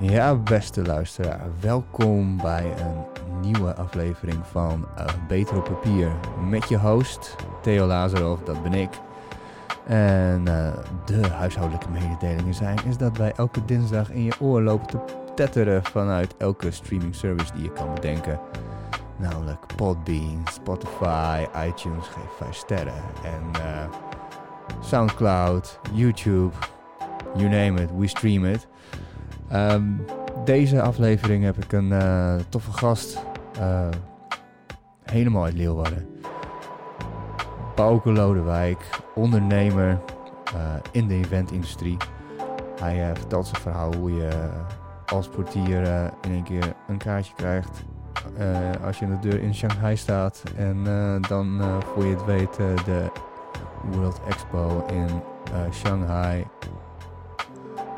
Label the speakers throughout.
Speaker 1: Ja, beste luisteraar, welkom bij een nieuwe aflevering van uh, Beter op Papier. Met je host, Theo Lazarov, dat ben ik. En uh, de huishoudelijke mededelingen zijn is dat wij elke dinsdag in je oor lopen te tetteren vanuit elke streaming service die je kan bedenken. Namelijk Podbean, Spotify, iTunes, geef 5 sterren. En uh, Soundcloud, YouTube, you name it, we stream it. Um, deze aflevering heb ik een uh, toffe gast. Uh, helemaal uit Leeuwarden. Bouke Lodewijk, ondernemer uh, in de eventindustrie. Hij vertelt zijn verhaal hoe je als portier in één keer een kaartje krijgt. als je aan de deur in Shanghai staat. En dan voor je het weet de World Expo in Shanghai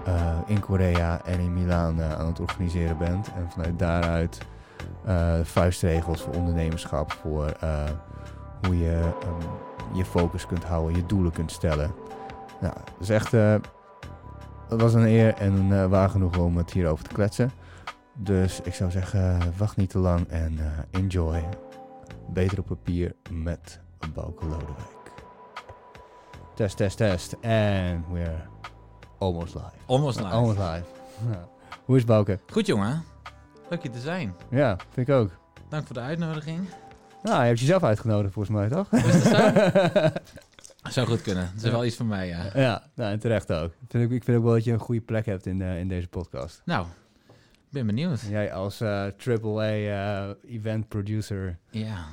Speaker 1: uh, in Korea en in Milaan uh, aan het organiseren bent. En vanuit daaruit uh, vuistregels voor ondernemerschap, voor hoe je um, je focus kunt houden, je doelen kunt stellen. Nou, is echt, dat was een eer en een waar genoeg om het hierover te kletsen. Dus ik zou zeggen, wacht niet te lang en enjoy. Beter op papier met Bouke Lodewijk. Test, test, test. En we're Almost live.
Speaker 2: Almost live.
Speaker 1: Almost live. Ja. Hoe is Bouke?
Speaker 2: Goed jongen. Leuk je te zijn.
Speaker 1: Ja, vind ik ook.
Speaker 2: Dank voor de uitnodiging.
Speaker 1: Nou, je hebt jezelf uitgenodigd volgens mij, toch?
Speaker 2: Is dat zo? Zou goed kunnen. Dat is wel iets van mij, ja.
Speaker 1: Ja, nou, en terecht ook. Vind ik, ik vind ook wel dat je een goede plek hebt in, uh, in deze podcast.
Speaker 2: Nou, ben benieuwd.
Speaker 1: Jij als uh, AAA uh, event producer.
Speaker 2: Ja.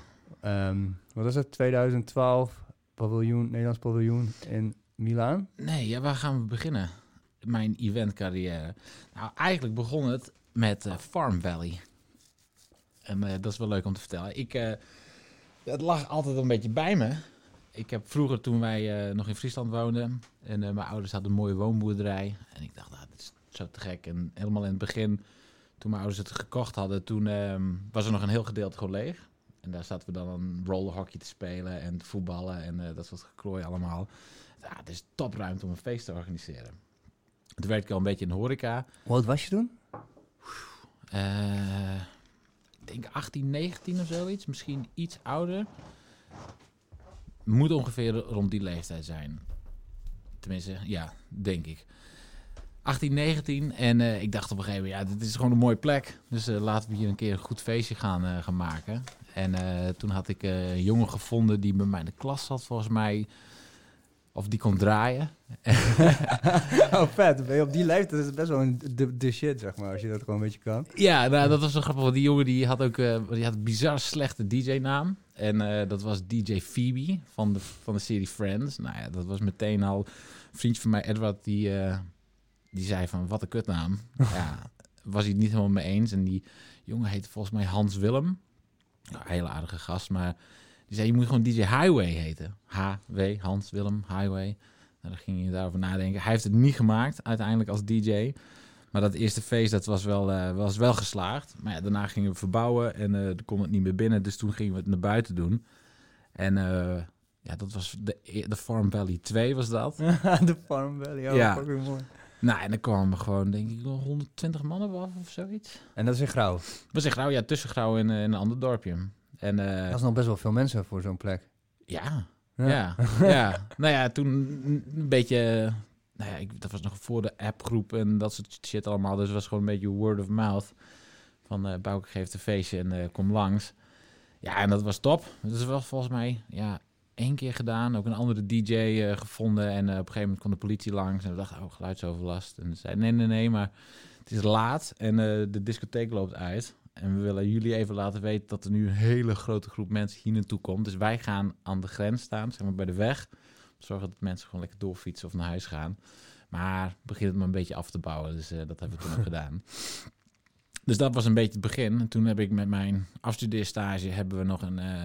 Speaker 1: Um, wat is het? 2012 paviljoen, Nederlands paviljoen in Milaan?
Speaker 2: Nee, ja, waar gaan we beginnen? Mijn eventcarrière. Nou, eigenlijk begon het met uh, Farm Valley. En uh, dat is wel leuk om te vertellen. Ik, uh, het lag altijd een beetje bij me. Ik heb vroeger, toen wij nog in Friesland woonden... en mijn ouders hadden een mooie woonboerderij... en ik dacht, nou, dat is zo te gek. En helemaal in het begin, toen mijn ouders het gekocht hadden... toen ehm, was er nog een heel gedeelte gewoon leeg. En daar zaten we dan een rollerhockey te spelen en te voetballen... en dat soort geklooi allemaal ja, het is topruimte om een feest te organiseren. Toen werkte ik al een beetje in de horeca.
Speaker 1: Hoe oud was je toen?
Speaker 2: Uh, ik denk 18, 19 of zoiets. Misschien iets ouder. Moet ongeveer rond die leeftijd zijn. Tenminste, ja, denk ik. 18, 19. En uh, ik dacht op een gegeven moment, ja, dit is gewoon een mooie plek. Dus uh, laten we hier een keer een goed feestje gaan, uh, gaan maken. En toen had ik een jongen gevonden die bij mij in de klas zat, volgens mij of die kon draaien.
Speaker 1: oh, vet. Ben je op die leeftijd is het best wel een de, de, shit, zeg maar, als je dat gewoon een beetje kan.
Speaker 2: Ja, nou, dat was zo grappig. Want die jongen die had ook uh, die had een bizar slechte DJ-naam. En uh, dat was DJ Phoebe van de, van de serie Friends. Nou ja, dat was meteen al... Een vriendje van mij, Edward, die, uh, die zei van, wat een kutnaam. ja, was hij het niet helemaal mee eens. En die jongen heette volgens mij Hans Willem. Ja, hele aardige gast, maar die zei, je moet gewoon DJ Highway heten. H-W, Hans, Willem, Highway. Nou, dan ging je daarover nadenken. Hij heeft het niet gemaakt, uiteindelijk als DJ. Maar dat eerste feest, dat was wel, uh, was wel geslaagd. Maar ja, daarna gingen we verbouwen en uh, er kon het niet meer binnen. Dus toen gingen we het naar buiten doen. En uh, ja, dat was de, de Farm Valley 2 was dat.
Speaker 1: de Farm Valley, oh, ja. mooi.
Speaker 2: Nou, en dan kwamen we gewoon, denk ik, 120 mannen af of zoiets.
Speaker 1: En dat is in Grauw? Dat
Speaker 2: was in Grauw, ja, tussen Grauw en, een ander dorpje. En,
Speaker 1: dat is nog best wel veel mensen voor zo'n plek.
Speaker 2: Ja, ja, ja. nou ja, toen een beetje... Nou ja, ik, dat was nog voor de appgroep en dat soort shit allemaal. Dus het was gewoon een beetje word of mouth. Van uh, Bouke geeft een feestje en uh, kom langs. Ja, en dat was top. Dat is wel volgens mij ja, één keer gedaan. Ook een andere DJ uh, gevonden. En op een gegeven moment kwam de politie langs. En we dachten, oh, geluidsoverlast. En ze zei, nee, nee, nee, maar het is laat. En de discotheek loopt uit. En we willen jullie even laten weten dat er nu een hele grote groep mensen hier naartoe komt. Dus wij gaan aan de grens staan, zeg maar bij de weg. Zorgen dat mensen gewoon lekker doorfietsen of naar huis gaan. Maar begint het maar een beetje af te bouwen. Dus uh, dat hebben we toen ook gedaan. Dus dat was een beetje het begin. En toen heb ik met mijn afstudeerstage hebben we nog een, uh,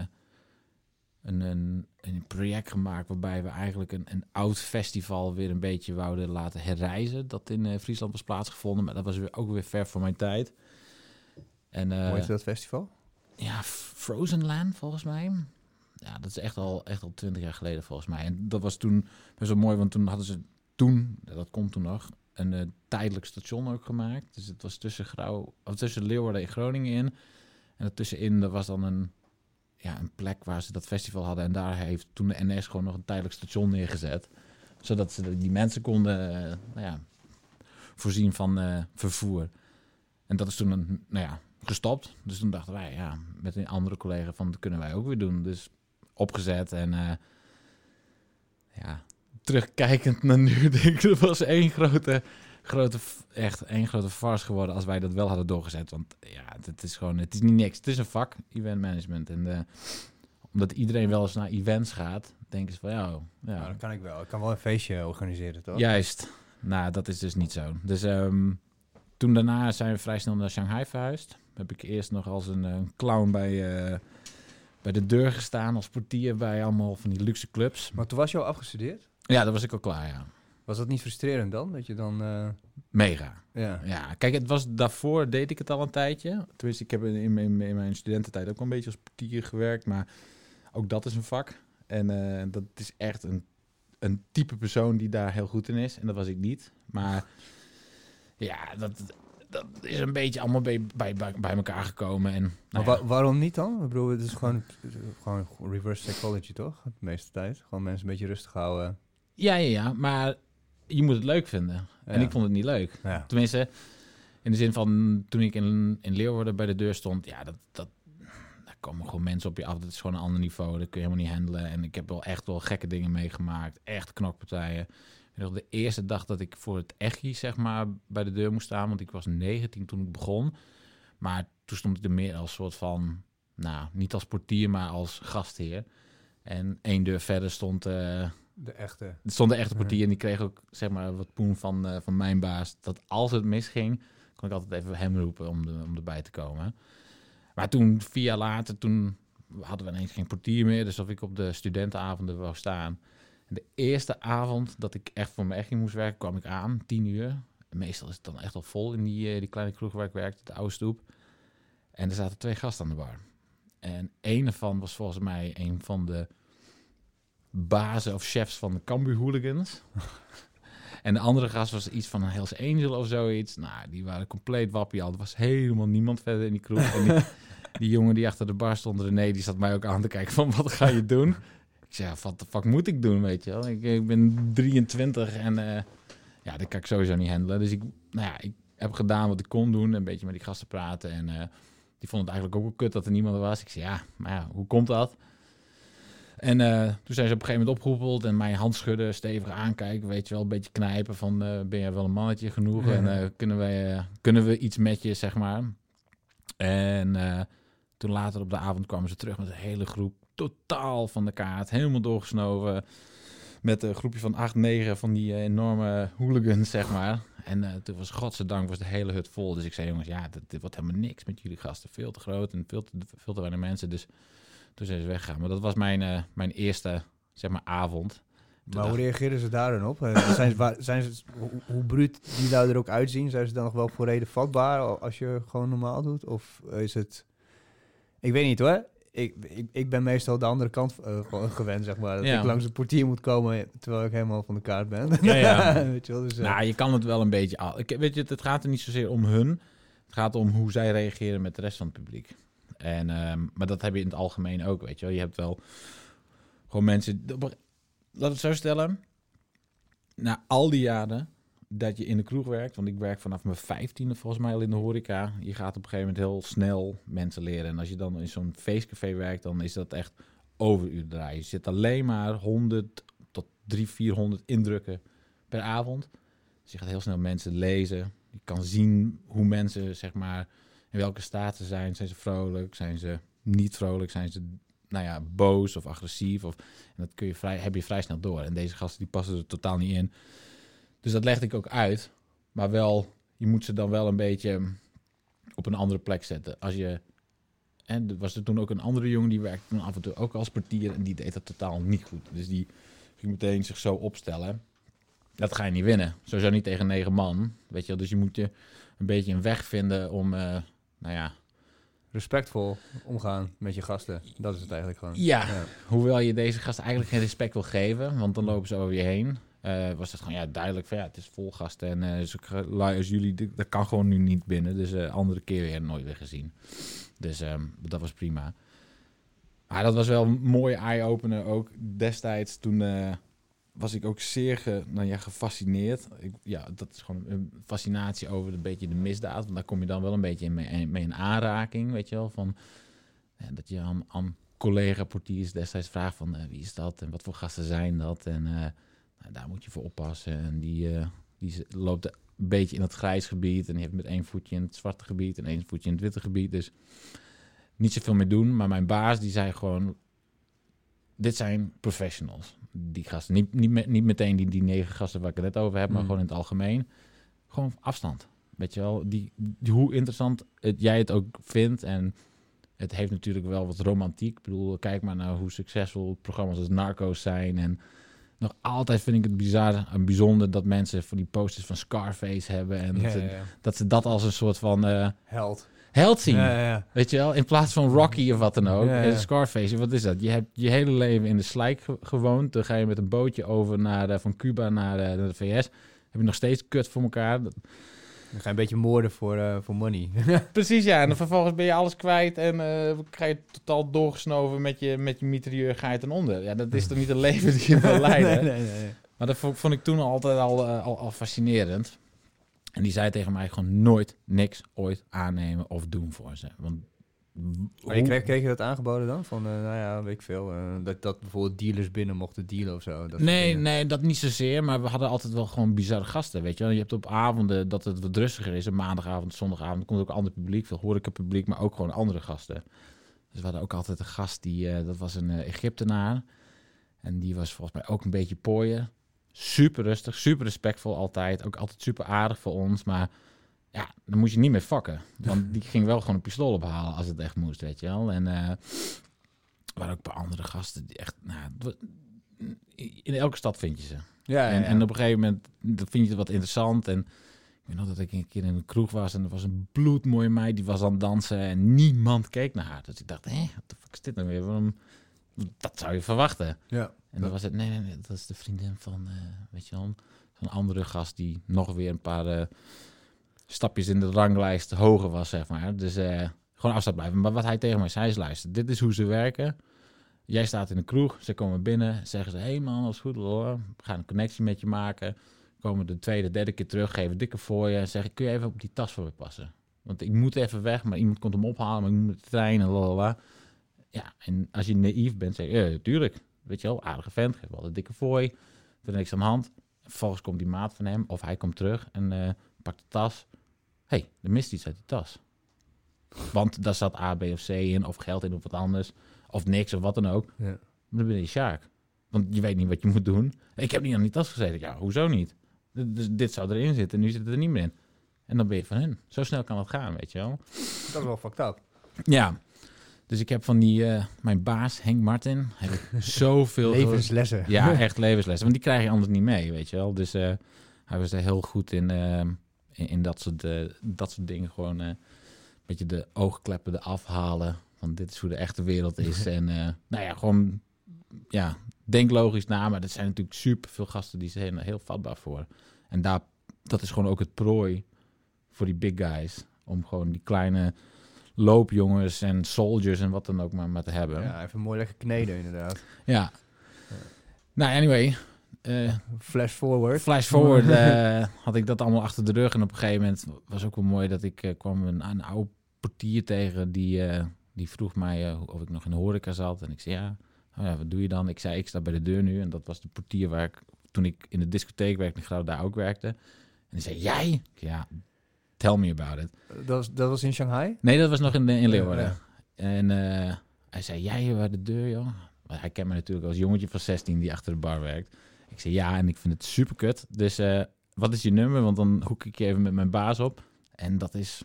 Speaker 2: een, een, een, project gemaakt waarbij we eigenlijk een, een oud festival weer een beetje wouden laten herreizen. Dat in uh, Friesland was plaatsgevonden. Maar dat was weer, ook weer ver voor mijn tijd.
Speaker 1: En, Hoe heet dat festival?
Speaker 2: Ja, Frozen Land volgens mij. Ja, dat is echt al, echt al twintig jaar geleden volgens mij. En dat was toen best wel mooi, want toen hadden ze toen, dat komt toen nog, een tijdelijk station ook gemaakt. Dus het was tussen, Grauw, of tussen Leeuwarden en Groningen in. En ertussenin er was dan een, ja, een plek waar ze dat festival hadden. En daar heeft toen de NS gewoon nog een tijdelijk station neergezet. Zodat ze die mensen konden nou ja, voorzien van vervoer. En dat is toen een, nou ja, gestopt. Dus toen dachten wij, ja, met een andere collega van dat kunnen wij ook weer doen. Dus opgezet en uh, ja, terugkijkend naar nu, denk ik, dat was één grote, grote, echt één grote farce geworden als wij dat wel hadden doorgezet. Want ja, het is gewoon, het is niet niks. Het is een vak, event management. En uh, omdat iedereen wel eens naar events gaat, denken ze van, ja, ja.
Speaker 1: Nou, dat kan ik wel. Ik kan wel een feestje organiseren, toch?
Speaker 2: Juist. Nou, dat is dus niet zo. Dus um, toen daarna zijn we vrij snel naar Shanghai verhuisd. Heb ik eerst nog als een, een clown bij, uh, bij de deur gestaan, als portier bij allemaal van die luxe clubs.
Speaker 1: Maar toen was je al afgestudeerd?
Speaker 2: Ja, dat was ik al klaar, ja.
Speaker 1: Was dat niet frustrerend dan? Dat je dan... Uh...
Speaker 2: Mega. Ja. ja. Kijk, het was daarvoor deed ik het al een tijdje. Tenminste, ik heb in, in, in mijn studententijd ook wel een beetje als portier gewerkt. Maar ook dat is een vak. En uh, dat is echt een, een type persoon die daar heel goed in is. En dat was ik niet. Maar ja, dat, dat is een beetje allemaal bij, bij, bij elkaar gekomen. En,
Speaker 1: nou maar waarom niet dan? Ik bedoel, het is gewoon, gewoon reverse psychology, toch? De meeste tijd. Gewoon mensen een beetje rustig houden.
Speaker 2: Ja, ja, ja. Maar je moet het leuk vinden. En ik vond het niet leuk. Ja. Tenminste, in de zin van toen ik in, in Leeuwarden bij de deur stond, ja, dat, dat, daar komen gewoon mensen op je af. Dat is gewoon een ander niveau. Dat kun je helemaal niet handelen. En ik heb wel echt wel gekke dingen meegemaakt. Echt knokpartijen de eerste dag dat ik voor het echi zeg maar, bij de deur moest staan, want ik was 19 toen ik begon. Maar toen stond ik er meer als soort van, nou, niet als portier, maar als gastheer. En één deur verder stond... Uh,
Speaker 1: de echte.
Speaker 2: Stond de echte portier en die kreeg ook, zeg maar, wat poen van, uh, van mijn baas. Dat als het misging, kon ik altijd even hem roepen om, de, om erbij te komen. Maar toen, vier jaar later, toen hadden we ineens geen portier meer. Dus of ik op de studentenavonden wou staan de eerste avond dat ik echt voor mijn echt moest werken, kwam ik aan, tien uur. Meestal is het dan echt al vol in die, eh, die kleine kroeg waar ik werkte, de oude stoep. En er zaten twee gasten aan de bar. En een ervan was volgens mij een van de bazen of chefs van de Cambuur Hooligans. en de andere gast was iets van een Hells Angel of zoiets. Nou, die waren compleet wappie al. Er was helemaal niemand verder in die kroeg. En die, die jongen die achter de bar stond, René, die zat mij ook aan te kijken van wat ga je doen? Ik zei, wat de fuck moet ik doen, weet je wel? Ik, ik ben 23 en uh, ja, dat kan ik sowieso niet handelen. Dus ik, nou ja, ik heb gedaan wat ik kon doen. Een beetje met die gasten praten. En uh, die vonden het eigenlijk ook wel kut dat er niemand was. Ik zei, ja, maar ja, hoe komt dat? En uh, toen zijn ze op een gegeven moment opgeroepeld en mijn hand schudden, stevig aankijken, weet je wel, een beetje knijpen van ben jij wel een mannetje genoeg en kunnen, wij, kunnen we iets met je, zeg maar. En toen later op de avond kwamen ze terug met een hele groep totaal van de kaart. Helemaal doorgesnoven. Met een groepje van acht, negen van die eh, enorme hooligans, zeg maar. En uh, toen was godzijdank was de hele hut vol. Dus ik zei, jongens, ja, dit, dit, wordt helemaal niks met jullie gasten. Veel te groot en veel te, veel te weinig mensen. Dus toen zijn ze weggegaan. Maar dat was mijn, uh, mijn eerste, zeg maar, avond.
Speaker 1: maar hoe reageerden ze daar dan op? zijn, ze, zijn ze, hoe, hoe bruut die daar er ook uitzien, zijn ze dan nog wel voor reden vatbaar als je gewoon normaal doet? Of is het... Ik weet niet hoor ik, ik, ik ben meestal de andere kant uh, gewend, zeg maar. Dat ik langs de portier moet komen terwijl ik helemaal van de kaart ben. Ja, ja.
Speaker 2: weet je wel, dus, uh... nou, je kan het wel een beetje al. Ik, weet je, het gaat er niet zozeer om hun. Het gaat om hoe zij reageren met de rest van het publiek. En, um, maar dat heb je in het algemeen ook, weet je wel. Je hebt wel gewoon mensen... Laat het zo stellen. Na al die jaren dat je in de kroeg werkt. Want ik werk vanaf mijn vijftiende volgens mij al in de horeca. Je gaat op een gegeven moment heel snel mensen leren. En als je dan in zo'n feestcafé werkt, dan is dat echt overuur draaien. Je zit alleen maar 100 tot 300, 400 indrukken per avond. Dus je gaat heel snel mensen lezen. Je kan zien hoe mensen, zeg maar, in welke staat ze zijn. Zijn ze vrolijk? Zijn ze niet vrolijk? Zijn ze nou ja, boos of agressief? Of, en dat kun je vrij, heb je vrij snel door. En deze gasten die passen er totaal niet in. Dus dat legde ik ook uit. Maar wel, je moet ze dan wel een beetje op een andere plek zetten. Als je. En er was er toen ook een andere jongen die werkte toen af en toe ook als portier. En die deed dat totaal niet goed. Dus die ging meteen zich zo opstellen. Dat ga je niet winnen. Sowieso niet tegen negen man. Weet je wel. Dus je moet je een beetje een weg vinden om. Uh, nou ja.
Speaker 1: Respectvol omgaan met je gasten. Dat is het eigenlijk gewoon.
Speaker 2: Ja, ja, hoewel je deze gasten eigenlijk geen respect wil geven. Want dan lopen ze over je heen. Eh, was het gewoon ja, duidelijk van ja, het is vol gasten. En uh, als jullie, dat kan gewoon nu niet binnen. Dus uh, andere keer weer nooit weer gezien. Dus um, dat was prima. Maar dat was wel een mooie eye-opener ook destijds. Toen was ik ook zeer ge, nou ja, gefascineerd. Ik, ja, dat is gewoon een fascinatie over een beetje de misdaad. Want daar kom je dan wel een beetje mee, mee in aanraking, weet je wel. Van, dat je aan, aan collega-portiers destijds vraagt van wie is dat en wat voor gasten zijn dat. En daar moet je voor oppassen. En die, uh, die loopt een beetje in het grijs gebied. En die heeft met één voetje in het zwarte gebied en één voetje in het witte gebied. Dus niet zoveel meer doen. Maar mijn baas die zei gewoon: Dit zijn professionals. Die gasten. Niet, niet, niet meteen die, die negen gasten waar ik het net over heb, maar mm. gewoon in het algemeen. Gewoon afstand. Weet je wel, die, die, hoe interessant het, jij het ook vindt. En het heeft natuurlijk wel wat romantiek. Ik bedoel, kijk maar naar hoe succesvol programma's als Narcos zijn. En nog altijd vind ik het bizar en bijzonder dat mensen voor die posters van Scarface hebben. En dat, ze, dat, ze, dat als een soort van... Uh,
Speaker 1: held.
Speaker 2: Held zien. Weet je wel? In plaats van Rocky of wat dan ook. En Scarface, wat is dat? Je hebt je hele leven in de slijk gewoond. Dan ga je met een bootje over naar, uh, van Cuba naar, uh, naar de VS. Heb je nog steeds kut voor elkaar.
Speaker 1: Dan ga je een beetje moorden voor, uh, voor money.
Speaker 2: Precies, ja. En dan vervolgens ben je alles kwijt en uh, ga je totaal doorgesnoven met je, met je mitrailleur, ga je ten onder. Ja, dat is toch niet een leven die je wil leiden? nee, nee, nee, Maar dat vond, ik toen altijd al, uh, al, al fascinerend. En die zei tegen mij gewoon nooit niks ooit aannemen of doen voor ze. Want
Speaker 1: maar je kreeg, kreeg, je dat aangeboden dan? Van, uh, nou ja, weet ik veel. Uh, dat, dat bijvoorbeeld dealers binnen mochten dealen of zo?
Speaker 2: Dat nee, nee, dat niet zozeer. Maar we hadden altijd wel gewoon bizarre gasten, weet je wel. Je hebt op avonden dat het wat rustiger is. Een maandagavond, zondagavond. komt ook ander publiek. Veel horeca publiek, maar ook gewoon andere gasten. Dus we hadden ook altijd een gast, die, uh, dat was een Egyptenaar. En die was volgens mij ook een beetje pooier. Super rustig, super respectvol altijd. Ook altijd super aardig voor ons, maar ja, dan moet je niet meer vakken. Want die ging wel gewoon een pistool ophalen als het echt moest, weet je wel. En uh, waren ook een paar andere gasten die echt... Nou, in elke stad vind je ze. Ja, en, en op een gegeven moment dat vind je het wat interessant. En ik weet nog dat ik een keer in een kroeg was en er was een bloedmooie meid die was aan het dansen en niemand keek naar haar. Dus ik dacht, hé, wat de fuck is dit nou weer? Waarom? Dat zou je verwachten. Ja. En dan was het, nee, nee, nee, dat is de vriendin van, uh, weet je wel, zo'n andere gast die nog weer een paar... Uh, stapjes in de ranglijst hoger was, zeg maar. Dus uh, gewoon afstand blijven. Maar wat hij tegen mij zei is, luister, dit is hoe ze werken. Jij staat in de kroeg, ze komen binnen, zeggen ze, hé hey man, alles goed hoor. We gaan een connectie met je maken. Komen de tweede, derde keer terug, geven dikke voor je en zeggen, kun je even op die tas voor me passen? Want ik moet even weg, maar iemand komt hem ophalen, maar ik moet de trein en lalala. Ja, en als je naïef bent, zeg je, ja, tuurlijk. Weet je wel, aardige vent, geef wel een dikke fooi. Er niks aan de hand. Vervolgens komt die maat van hem, of hij komt terug en uh, pakt de tas hey, er mist iets uit die tas. Want daar zat A, B of C in, of geld in, of wat anders. Of niks, of wat dan ook. Ja. Dan ben je Sjaak. Want je weet niet wat je moet doen. Ik heb niet aan die tas gezeten. Ja, hoezo niet? Dus dit zou erin zitten, nu zit het er niet meer in. En dan ben je van hen. Zo snel kan het gaan, weet je wel.
Speaker 1: Dat is wel fucked up.
Speaker 2: Ja. Dus ik heb van die, uh, mijn baas, Henk Martin, heb ik zoveel...
Speaker 1: levenslessen.
Speaker 2: Ja, echt levenslessen. Want die krijg je anders niet mee, weet je wel. Dus uh, hij was er heel goed in... Uh, in, dat, soort, uh, dat soort dingen gewoon uh, een beetje de oogkleppen eraf halen. Want dit is hoe de echte wereld is. en uh, nou ja, gewoon ja, denk logisch na. Maar er zijn natuurlijk super veel gasten die zijn heel vatbaar voor. En daar, dat is gewoon ook het prooi voor die big guys. Om gewoon die kleine loopjongens en soldiers en wat dan ook maar, maar te hebben.
Speaker 1: Ja, even mooi lekker kneden inderdaad.
Speaker 2: Ja. ja. Nou, anyway,
Speaker 1: uh, flash forward.
Speaker 2: Flash forward uh, had ik dat allemaal achter de rug. En op een gegeven moment was ook wel mooi dat ik uh, kwam een, een oude portier tegen. Die, die vroeg mij of ik nog in de horeca zat. En ik zei ja, oh ja, wat doe je dan? Ik zei ik sta bij de deur nu. En dat was de portier waar ik toen ik in de discotheek werkte in daar ook werkte. En hij zei jij? Ja, tell me about it.
Speaker 1: Dat was, dat was in Shanghai?
Speaker 2: Nee, dat was nog in, in Leeuwarden. En hij zei jij bij de deur joh. Hij kent me natuurlijk als jongetje van 16 die achter de bar werkt. Ik zei ja, en ik vind het super kut. Dus uh, wat is je nummer? Want dan hoek ik je even met mijn baas op. En dat is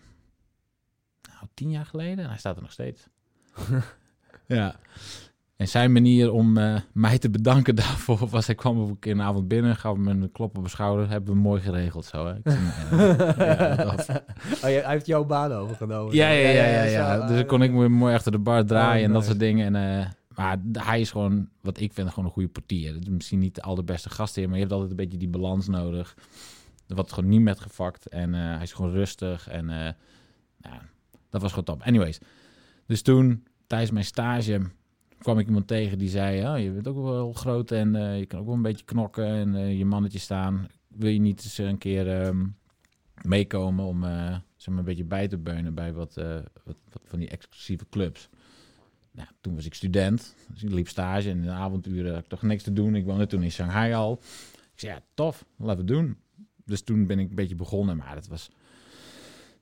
Speaker 2: nou, tien jaar geleden. En hij staat er nog steeds. ja. En zijn manier om uh, mij te bedanken daarvoor was... hij kwam op een keer een avond binnen, gaf me een klop op mijn schouder. Hebben we mooi geregeld zo, hè. Ik zei, uh,
Speaker 1: ja, oh, hij heeft jouw baan overgenomen.
Speaker 2: Ja, ja, ja. ja, ja, Dus dan kon ik me mooi achter de bar draaien oh, en dat soort dingen. En maar hij is gewoon, wat ik vind, gewoon een goede portier. Misschien niet de allerbeste gastheer, maar je hebt altijd een beetje die balans nodig. Wat gewoon niet met gefakt. En uh, hij is gewoon rustig. En ja, dat was gewoon top. Anyways. Dus toen, tijdens mijn stage, kwam ik iemand tegen die zei... Oh, je bent ook wel groot en uh, je kan ook wel een beetje knokken en je mannetje staan. Wil je niet eens een keer um, meekomen om zeg maar een beetje bij te beunen bij wat, wat van die exclusieve clubs? Nou, toen was ik student, dus ik liep stage en in de avonturen had ik toch niks te doen. Ik woonde toen in Shanghai al. Ik zei, ja, tof, laten we doen. Dus toen ben ik een beetje begonnen, maar dat was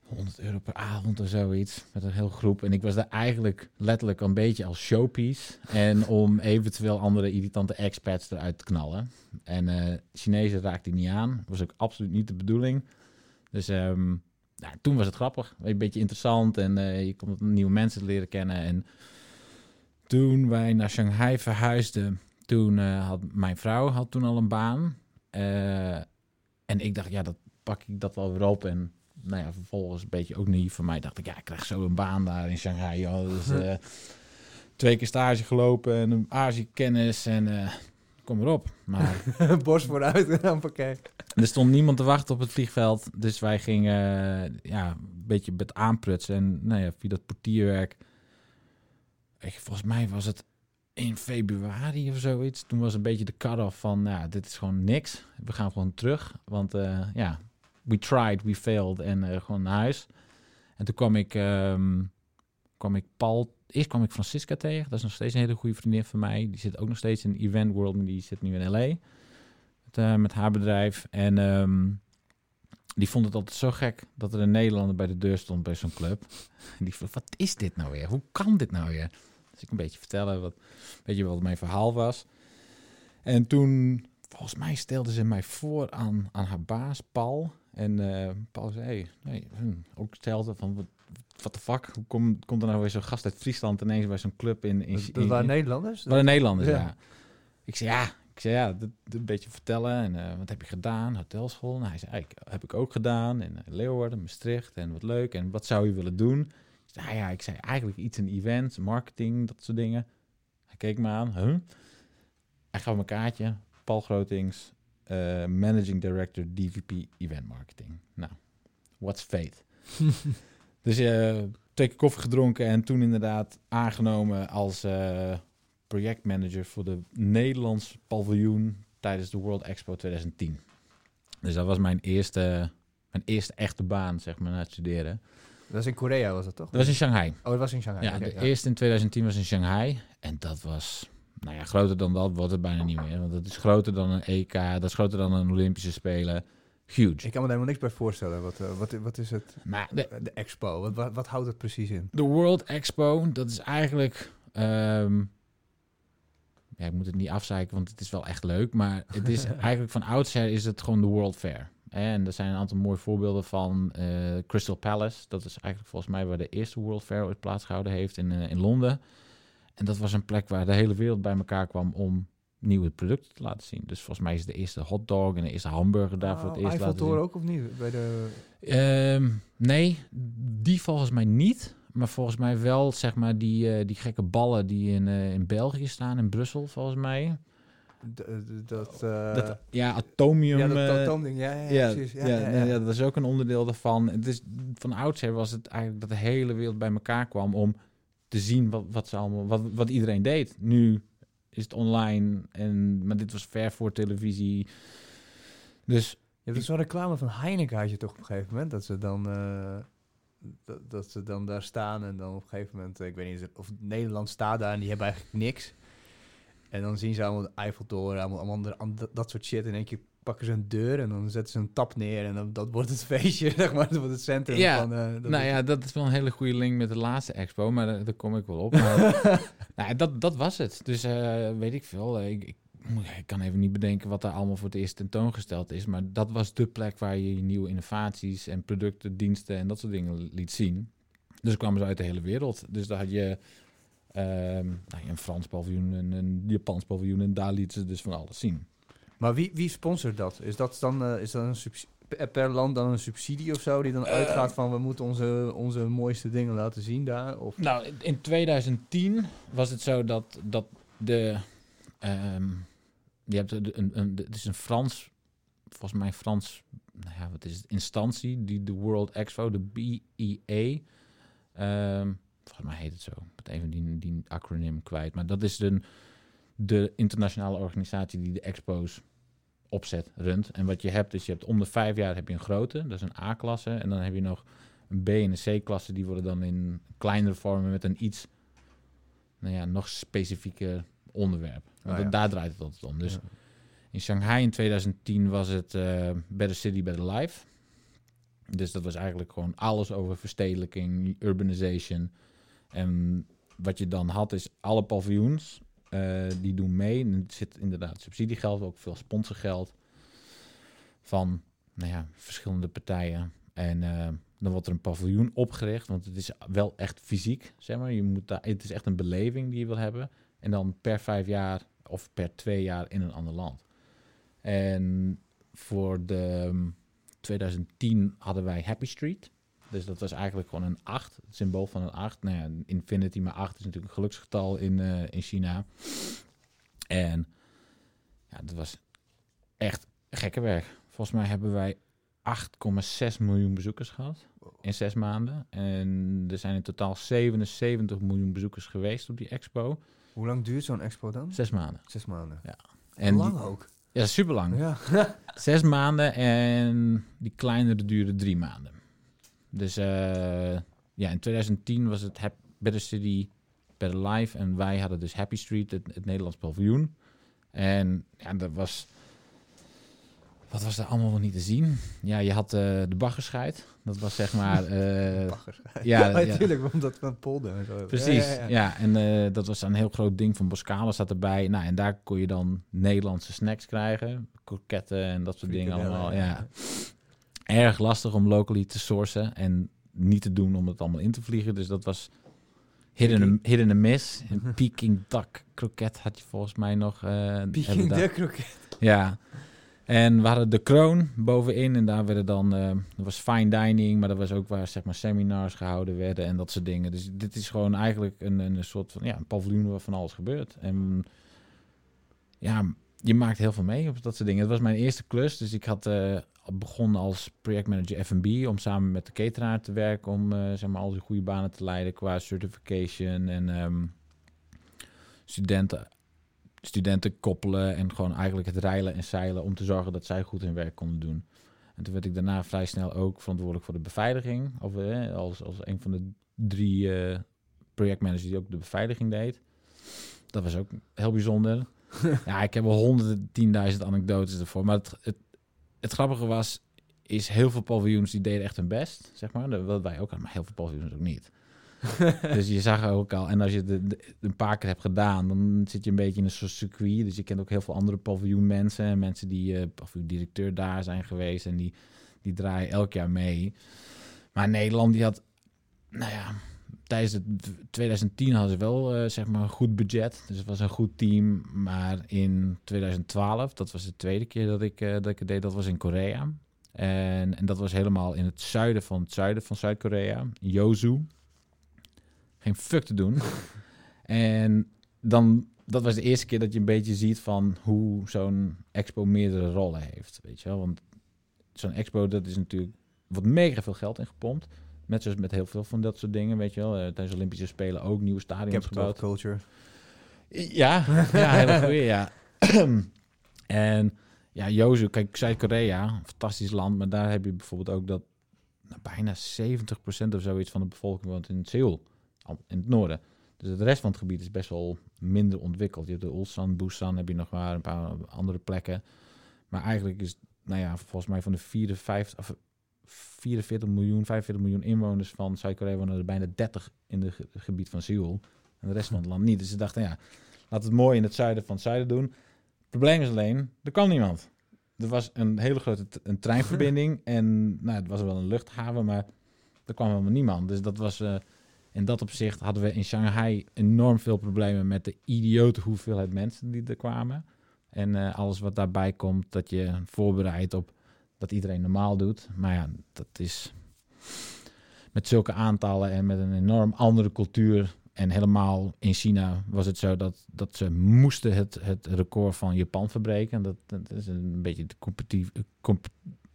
Speaker 2: 100 euro per avond of zoiets. Met een heel groep. En ik was daar eigenlijk letterlijk een beetje als showpiece. En om eventueel andere irritante expats eruit te knallen. En uh, Chinezen raakte ik niet aan. Was ook absoluut niet de bedoeling. Dus um, nou, toen was het grappig. Een beetje interessant. En uh, je kon nieuwe mensen leren kennen. En toen wij naar Shanghai verhuisden, toen uh, had mijn vrouw had toen al een baan. Uh, en ik dacht, ja, dat pak ik dat wel weer op. En nou ja, vervolgens een beetje ook niet voor mij. Dacht ik, ja, ik krijg zo een baan daar in Shanghai. Joh. Dus uh, twee keer stage gelopen en een Azië-kennis en kom erop. Maar
Speaker 1: borst vooruit en pakket.
Speaker 2: Er stond niemand te wachten op het vliegveld. Dus wij gingen ja, een beetje met aanprutsen. En nou ja, via dat portierwerk volgens mij was het in februari of zoiets. Toen was een beetje de cut-off van, nou, dit is gewoon niks. We gaan gewoon terug, want uh, ja, we tried, we failed en uh, gewoon naar huis. En toen kwam ik, um, kwam ik Paul, eerst kwam ik Francisca tegen. Dat is nog steeds een hele goede vriendin van mij. Die zit ook nog steeds in Event World, maar die zit nu in LA. Met, uh, met haar bedrijf. En um, die vond het altijd zo gek dat er een Nederlander bij de deur stond bij zo'n club. En die vroeg, wat is dit nou weer? Hoe kan dit nou weer? Dus ik een beetje vertellen wat, weet je, wat mijn verhaal was. En toen, volgens mij stelde ze mij voor aan, aan haar baas, Paul. En uh, Paul zei, hey, nee, hm, ook stelde van, wat, de fuck, hoe kom, komt er nou weer zo'n gast uit Friesland ineens bij zo'n club in... in
Speaker 1: dat, dat waren Nederlanders? Dat
Speaker 2: waren Nederlanders, ja. ja. Ik zei, ja, ik zei, ja, dat, een beetje vertellen. En uh, wat heb je gedaan? Hotelschool? Nou, hij zei, ik heb ik ook gedaan. In uh, Leeuwarden, Maastricht. En wat leuk. En wat zou je willen doen? Nou ja, ik zei eigenlijk iets in events, marketing, dat soort dingen. Hij keek me aan. Huh? Hij gaf me een kaartje. Paul Grotings, uh, Managing Director DVP Event Marketing. Nou, what's fate? dus uh, twee keer koffie gedronken en toen inderdaad aangenomen als uh, projectmanager voor de Nederlands paviljoen tijdens de World Expo 2010. Dus dat was mijn eerste, mijn eerste echte baan, zeg maar, na het studeren.
Speaker 1: Dat was in Korea, was dat toch?
Speaker 2: Dat was in Shanghai.
Speaker 1: Oh, dat was in Shanghai.
Speaker 2: Ja, okay, de ja. eerste in 2010 was in Shanghai. En dat was, nou ja, groter dan dat wordt het bijna niet meer. Want dat is groter dan een EK, dat is groter dan een Olympische Spelen. Huge.
Speaker 1: Ik kan me daar helemaal niks bij voorstellen. Wat, uh, wat, wat is het?
Speaker 2: Maar
Speaker 1: de, de expo, wat, wat, wat, houdt het precies in?
Speaker 2: De World Expo, dat is eigenlijk... Um, ja, ik moet het niet afzeiken, want het is wel echt leuk. Maar het is eigenlijk van oudsher is het gewoon de World Fair. En er zijn een aantal mooie voorbeelden van uh, Crystal Palace. Dat is eigenlijk volgens mij waar de eerste World Fair ooit plaatsgehouden heeft in, uh, in Londen. En dat was een plek waar de hele wereld bij elkaar kwam om nieuwe producten te laten zien. Dus volgens mij is de eerste hotdog en de eerste hamburger daar oh, voor het eerst laten zien.
Speaker 1: ook of niet? Bij de...
Speaker 2: Um, nee, die volgens mij niet. Maar volgens mij wel, zeg maar, die, uh, die gekke ballen die in, in België staan, in Brussel volgens mij.
Speaker 1: Dat, uh, dat,
Speaker 2: ja, atomium.
Speaker 1: Ja, dat atoomding, ja, ja, ja, precies.
Speaker 2: Ja, ja, ja, ja, dat is ook een onderdeel daarvan. Het is, van oudsher was het eigenlijk dat de hele wereld bij elkaar kwam om te zien wat, wat, ze allemaal, wat, wat iedereen deed. Nu is het online, en, maar dit was ver voor televisie. Dus...
Speaker 1: Je hebt zo'n reclame van Heineken had je toch op een gegeven moment, dat ze dan... Dat, dat, ze dan daar staan en dan op een gegeven moment, ik weet niet of Nederland staat daar en die hebben eigenlijk niks. En dan zien ze allemaal de Eiffeltoren, allemaal, allemaal andere, dat soort shit. En één keer pakken ze een deur en dan zetten ze een tap neer. En dan, dat wordt het feestje, zeg maar. Dat wordt het centrum
Speaker 2: ja,
Speaker 1: van...
Speaker 2: Uh, nou ja, dat is wel een hele goede link met de laatste expo. Maar daar, daar kom ik wel op. Maar, nou, dat, dat was het. Dus uh, weet ik veel. Ik, ik, ik, kan even niet bedenken wat daar allemaal voor het eerst tentoongesteld is. Maar dat was de plek waar je nieuwe innovaties en producten, diensten en dat soort dingen liet zien. Dus kwamen ze uit de hele wereld. Dus daar had je Um, nou, een Frans paviljoen, een, een Japans paviljoen en daar lieten ze dus van alles zien.
Speaker 1: Maar wie, wie sponsort dat? Is dat dan uh, is dat een per land dan een subsidie of zo die dan uitgaat van we moeten onze, onze mooiste dingen laten zien daar? Of?
Speaker 2: Nou, in 2010 was het zo dat, dat de... Um, je hebt een, een, het is een Frans, volgens mij Frans, nou ja, wat is het, instantie, die de World Expo, de BEA. Um, volgens mij heet het zo. Ik even die, die acronym kwijt. Maar dat is de, de internationale organisatie die de expo's opzet, runt. En wat je hebt is, je hebt om de vijf jaar heb je een grote, dat is een A-klasse. En dan heb je nog een B- en een C-klasse, die worden dan in kleinere vormen met een iets, nou ja, nog specifieker onderwerp. Oh, Daar draait het altijd om. Dus in Shanghai in 2010 was het uh, Better City, Better Life. Dus dat was eigenlijk gewoon alles over verstedelijking, urbanization. En wat je dan had is alle paviljoens, uh, die doen mee. En er zit inderdaad subsidiegeld, ook veel sponsorgeld van nou ja, verschillende partijen. En uh, dan wordt er een paviljoen opgericht, want het is wel echt fysiek, zeg maar. Je moet daar, het is echt een beleving die je wil hebben. En dan per vijf jaar of per twee jaar in een ander land. En voor de 2010 um, hadden wij Happy Street. Dus dat was eigenlijk gewoon een 8, het symbool van een 8. Nou ja, infinity, maar 8 is natuurlijk een geluksgetal in, uh, in China. En ja, dat was echt gekke werk. Volgens mij hebben wij 8,6 miljoen bezoekers gehad in zes maanden. En er zijn in totaal 77 miljoen bezoekers geweest op die expo.
Speaker 1: Hoe lang duurt zo'n expo dan?
Speaker 2: Zes maanden.
Speaker 1: Zes maanden.
Speaker 2: Ja.
Speaker 1: En lang ook.
Speaker 2: Ja, super lang. Ja. zes maanden en die kleinere duurde drie maanden. Dus uh, ja, in 2010 was het Better City, Better Life. En wij hadden dus Happy Street, het, het Nederlands paviljoen. En ja, dat was... Wat was er allemaal nog niet te zien? Ja, je had uh, de baggerscheid. Dat was zeg maar... Uh,
Speaker 1: ja, ja, natuurlijk, ja. omdat van polder en
Speaker 2: zo. Precies, ja, ja, ja. en uh, dat was een heel groot ding van Boskalen zat erbij. Nou, en daar kon je dan Nederlandse snacks krijgen. Kroketten en dat soort dingen allemaal, ja erg lastig om locally te sourcen en niet te doen om het allemaal in te vliegen. Dus dat was hidden, hidden a miss. Een Peking duck kroket had je volgens mij nog. Uh,
Speaker 1: Peking duck kroket.
Speaker 2: Ja. En we hadden de kroon bovenin en daar werden dan, dat was fine dining, maar dat was ook waar zeg maar seminars gehouden werden en dat soort dingen. Dus dit is gewoon eigenlijk een, een soort van, ja, een paviljoen waar van alles gebeurt. En ja, je maakt heel veel mee op dat soort dingen. Het was mijn eerste klus, dus ik had uh, begonnen als projectmanager F&B om samen met de cateraar te werken om uh, zeg maar al die goede banen te leiden qua certification en um, studenten, studenten koppelen en gewoon eigenlijk het rijlen en zeilen om te zorgen dat zij goed hun werk konden doen. En toen werd ik daarna vrij snel ook verantwoordelijk voor de beveiliging, of, eh, als, als een van de drie uh, projectmanagers die ook de beveiliging deed. Dat was ook heel bijzonder. ja, ik heb wel honderden, tienduizend anekdotes ervoor. Maar het, het, het grappige was, is heel veel paviljoens die deden echt hun best, zeg maar. Dat wij ook aan, maar heel veel paviljoens ook niet. dus je zag ook al, en als je het een paar keer hebt gedaan, dan zit je een beetje in een soort circuit. Dus je kent ook heel veel andere paviljoenmensen en mensen die uh, paviljoen-directeur daar zijn geweest en die, die draaien elk jaar mee. Maar Nederland, die had, nou ja, tijdens het 2010 hadden ze wel uh, zeg maar een goed budget. Dus het was een goed team. Maar in 2012, dat was de tweede keer dat ik, uh, dat ik het deed, dat was in Korea. En, en dat was helemaal in het zuiden van het zuiden van Zuid-Korea, Yozu. Geen fuck te doen. en dan, dat was de eerste keer dat je een beetje ziet van hoe zo'n expo meerdere rollen heeft. Weet je wel? Want zo'n expo, dat is natuurlijk, wordt mega veel geld in gepompt. Met, zoals met heel veel van dat soort dingen, weet je wel. Uh, tijdens Olympische Spelen ook nieuwe stadions Capital gebouwd.
Speaker 1: culture.
Speaker 2: Ja, ja, goeie, ja. en ja, Jozu, kijk, Zuid-Korea, fantastisch land, maar daar heb je bijvoorbeeld ook dat nou, bijna 70% of zoiets van de bevolking woont in Seoul, in het noorden. Dus de rest van het gebied is best wel minder ontwikkeld. Je hebt de Ulsan, Busan, heb je nog maar een paar andere plekken. Maar eigenlijk is, nou ja, volgens mij van de 54, of 44 miljoen, 45 miljoen inwoners van Zuid-Korea wonen er bijna 30 in het gebied van Seoul. En de rest van het land niet. Dus ze dachten, ja, laat het mooi in het zuiden van het zuiden doen. Het probleem is alleen, er kwam niemand. Er was een hele grote een treinverbinding en nou, het was wel een luchthaven, maar er kwam helemaal niemand. Dus dat was, uh, in dat opzicht hadden we in Shanghai enorm veel problemen met de idiote hoeveelheid mensen die er kwamen. En uh, alles wat daarbij komt, dat je voorbereidt op dat iedereen normaal doet. Maar ja, dat is met zulke aantallen en met een enorm andere cultuur. En helemaal in China was het zo dat, dat ze moesten het, het record van Japan verbreken. Dat, dat is een beetje de competitief. Comp,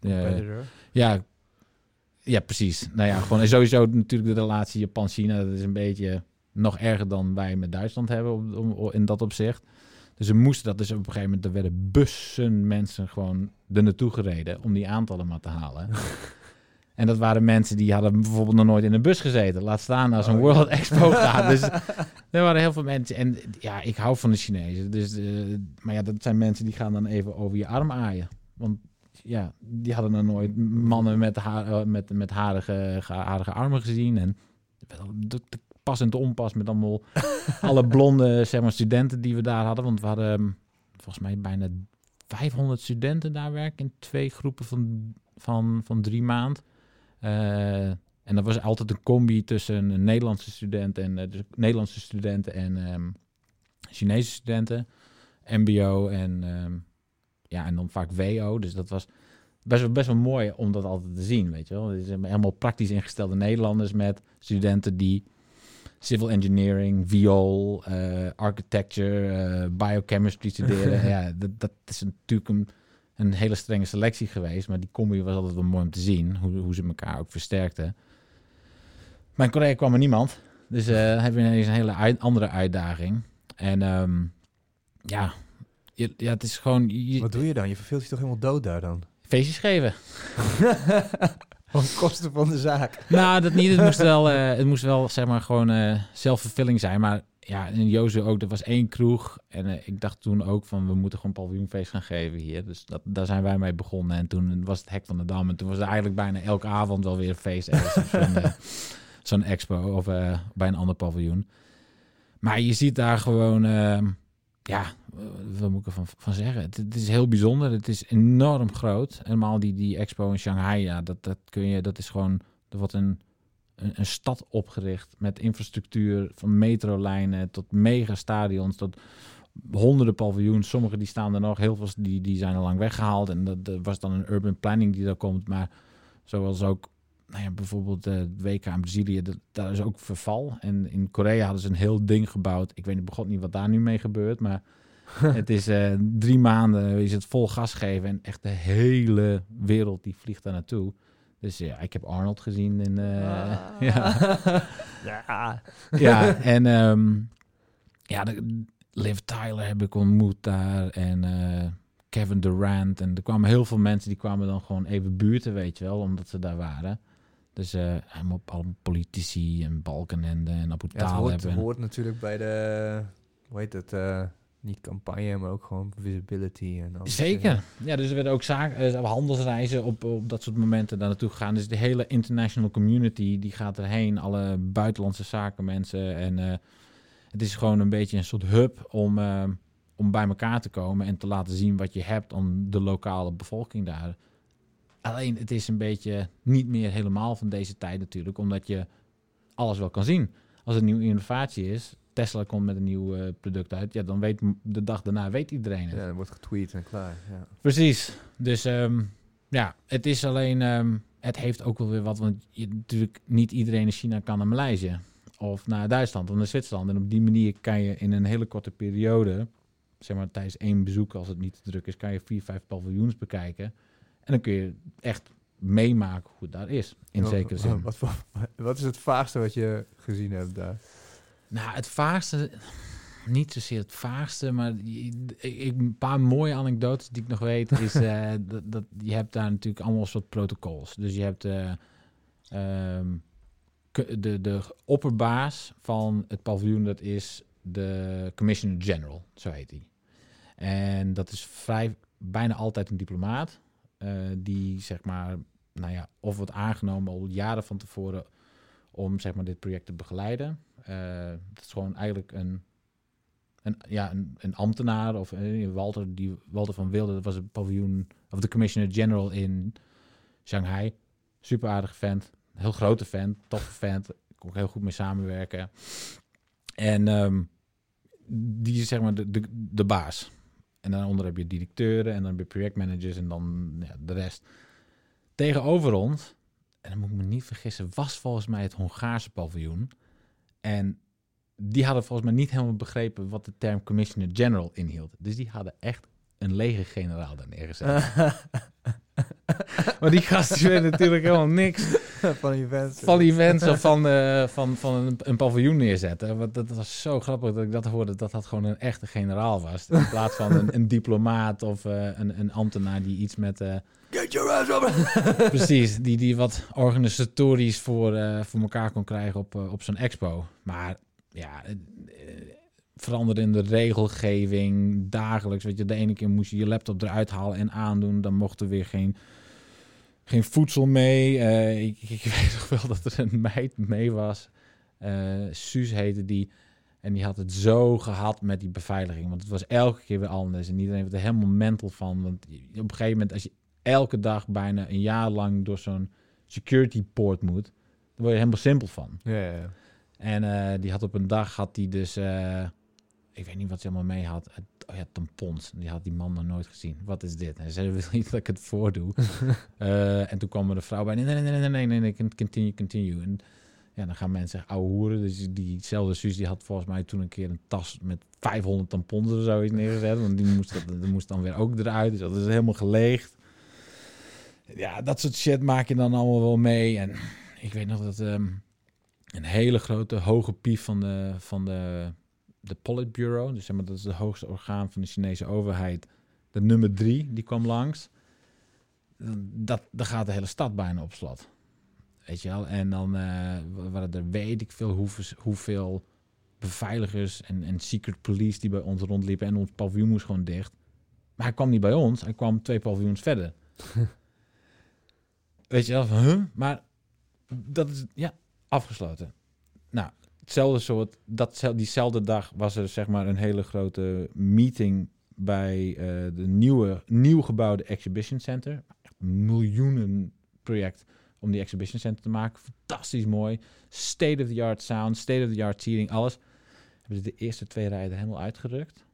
Speaker 2: uh, ja, ja, precies. Nou ja, gewoon sowieso natuurlijk de relatie Japan-China. Dat is een beetje nog erger dan wij met Duitsland hebben om, in dat opzicht. Dus ze moesten dat dus op een gegeven moment, er werden bussen mensen gewoon er naartoe gereden om die aantallen maar te halen. en dat waren mensen die hadden bijvoorbeeld nog nooit in een bus gezeten. Laat staan naar zo'n oh, World Expo gaan. Dus er waren heel veel mensen. En ja, ik hou van de Chinezen. Dus, uh, maar ja, dat zijn mensen die gaan dan even over je arm aaien. Want ja, die hadden nog nooit mannen met, haar, eh, met, met harige, harige armen gezien. En pas en te onpas met allemaal alle blonde zeg maar, studenten die we daar hadden. Want we hadden ehm, volgens mij bijna 500 studenten daar werken in twee groepen van, van, van drie maand. Uh, en dat was altijd een combi tussen een Nederlandse student en uh, dus Nederlandse studenten en um, Chinese studenten, MBO en um, ja en dan vaak WO. Dus dat was best wel, best wel mooi om dat altijd te zien, weet je wel. Het is helemaal praktisch ingestelde Nederlanders met studenten die civil engineering, viool, uh, architecture, uh, biochemistry studeren. ja, dat, dat is natuurlijk een, een, hele strenge selectie geweest. Maar die combi was altijd wel mooi om te zien. Hoe, hoe ze elkaar ook versterkten. Mijn collega kwam er niemand. Dus uh, heb je ineens een hele andere uitdaging. En um, ja, ja, het is gewoon... Je,
Speaker 1: Wat doe je dan? Je verveelt je toch helemaal dood daar dan?
Speaker 2: Feestjes geven.
Speaker 1: Op kosten van de zaak.
Speaker 2: Nou, dat niet. Het moest wel, uh, het moest wel zeg maar, gewoon uh, zelfvervulling zijn. Maar ja, in Joze ook, er was één kroeg. En uh, ik dacht toen ook van, we moeten gewoon paviljoenfeest gaan geven hier. Dus dat, daar zijn wij mee begonnen. En toen was het Hek van de Dam. En toen was er eigenlijk bijna elke avond wel weer een feest. Zo'n zo expo of bij een ander paviljoen. Maar je ziet daar gewoon ehm, ja, wat moet ik ervan van zeggen? Het, is heel bijzonder. Het is enorm groot. Helemaal die, die expo in Shanghai, ja, dat, dat kun je, dat is gewoon, er wordt een, een, een stad opgericht met infrastructuur van metrolijnen tot megastadions, tot honderden paviljoens. Sommige die staan er nog, heel veel die, die zijn al lang weggehaald. En dat, dat was dan een urban planning die daar komt. Maar zoals ook nou ja, bijvoorbeeld de WK in Brazilië, dat, daar is ook verval. En in Korea hadden ze een heel ding gebouwd. Ik weet begon niet wat daar nu mee gebeurt, maar het is uh, drie maanden is het vol gas geven en echt de hele wereld die vliegt daar naartoe. Dus ja, ik heb Arnold gezien in. Uh, ja. ja. ja, en um, ja, de, Liv Tyler heb ik ontmoet daar en uh, Kevin Durant. En er kwamen heel veel mensen die kwamen dan gewoon even buurten, weet je wel, omdat ze daar waren. Dus uh, helemaal politici en Balkenende en Abu
Speaker 1: ja, het hoort, het hoort natuurlijk bij de, hoe heet het, uh, niet campagne, maar ook gewoon visibility. En alles.
Speaker 2: Zeker. Ja, dus er werden ook zaken, uh, handelsreizen op, op dat soort momenten daar naartoe gegaan. Dus de hele international community, die gaat erheen. Alle buitenlandse zakenmensen. En het is gewoon een beetje een soort hub om, om bij elkaar te komen en te laten zien wat je hebt om de lokale bevolking daar Alleen het is een beetje niet meer helemaal van deze tijd natuurlijk, omdat je alles wel kan zien. Als er een nieuwe innovatie is, Tesla komt met een nieuw uh, product uit, ja, dan weet de dag daarna weet iedereen het.
Speaker 1: Ja, dan wordt getweet en klaar. Ja.
Speaker 2: Precies. Dus um, ja, het is alleen, um, het heeft ook wel weer wat, want je, natuurlijk niet iedereen in China kan naar Maleisië of naar Duitsland of naar Zwitserland. En op die manier kan je in een hele korte periode, zeg maar tijdens één bezoek als het niet te druk is, kan je vier, vijf paviljoens bekijken. En dan kun je echt meemaken hoe het daar is, in zekere zin.
Speaker 1: Wat, wat, is het vaagste wat je gezien hebt daar?
Speaker 2: Nou, het vaagste, niet zozeer het vaagste, maar ik, een paar mooie anekdotes die ik nog weet, is uh, dat, dat, je hebt daar natuurlijk allemaal soort protocols. Dus je hebt uh, um, de, de opperbaas van het paviljoen, dat is de Commissioner General, zo heet hij. En dat is vrij, bijna altijd een diplomaat. Eh, die zeg maar, nou ja, of wordt aangenomen al jaren van tevoren om zeg maar dit project te begeleiden. Dat is gewoon eigenlijk een, een, ja, een, een ambtenaar of uh, Walter, die, Walter van Wilde, dat was een paviljoen of de Commissioner General in Shanghai. Super aardige vent, heel grote vent, toffe vent. Ik kon heel goed mee samenwerken. En um, die is zeg maar de, de, de baas. En daaronder heb je directeuren en dan heb je projectmanagers en dan ja, de rest. tegenover ons, en dan moet ik me niet vergissen, was volgens mij het Hongaarse paviljoen. En die hadden volgens mij niet helemaal begrepen wat de term Commissioner General inhield. Dus die hadden echt een legergeneraal daar neergezet. maar die gasten weten natuurlijk helemaal niks
Speaker 1: van events.
Speaker 2: Van events of van, uh, van, van een, een, paviljoen neerzetten. Want dat was zo grappig dat ik dat hoorde, dat dat gewoon een echte generaal was. In plaats van een, een diplomaat of uh, een, een ambtenaar die iets met... Uh,
Speaker 1: Get your ass
Speaker 2: precies, die, die wat organisatorisch voor, voor elkaar kon krijgen op, op zo'n expo. Maar ja, veranderende regelgeving, dagelijks. Weet je, de ene keer moest je je laptop eruit halen en aandoen. Dan mocht er weer geen, geen voedsel mee. Uh, ik, ik, weet nog wel dat er een meid mee was. Uh, Suus heette die. En die had het zo gehad met die beveiliging. Want het was elke keer weer anders. En iedereen werd er helemaal mental van. Want op een gegeven moment, als je elke dag bijna een jaar lang door zo'n security poort moet, dan word je helemaal simpel van.
Speaker 1: Ja, ja, ja.
Speaker 2: En uh, die had op een dag had die dus ik weet niet wat ze allemaal mee had. Oh ja, tampons. Die had die man nog nooit gezien. Wat is dit? Hij zei, wil niet dat ik het voordoe. uh, en toen kwam er de vrouw bij. Nee, nee, nee, nee, nee, nee, nee, continue, continue. En ja, dan gaan mensen ouwe hoeren. Dus diezelfde Suus, die had volgens mij toen een keer een tas met 500 tampons of zoiets neergezet. Want die moest, dat, moest dan weer ook eruit. Dus dat is helemaal geleegd. Ja, dat soort shit maak je dan allemaal wel mee. En ik weet nog dat um, een hele grote hoge pief van de, van de de Politburo, dus zeg maar, dat is het hoogste orgaan van de Chinese overheid, de nummer drie, die kwam langs. Dat, daar gaat de hele stad bijna op slot. Weet je wel? En dan uh, waren er weet ik veel hoeveel, hoeveel beveiligers en, en secret police die bij ons rondliepen. En ons paviljoen moest gewoon dicht. Maar hij kwam niet bij ons, hij kwam twee paviljoens verder. Weet je wel? Huh? Maar dat is, ja, afgesloten. Hetzelfde soort, dat, diezelfde dag was er zeg maar een hele grote meeting bij uh, de nieuwe, nieuw gebouwde Exhibition Center. Miljoenen project om die Exhibition Center te maken. Fantastisch mooi. State-of-the-art sound, state-of-the-art seating, alles. Hebben ze de eerste twee rijden helemaal uitgerukt.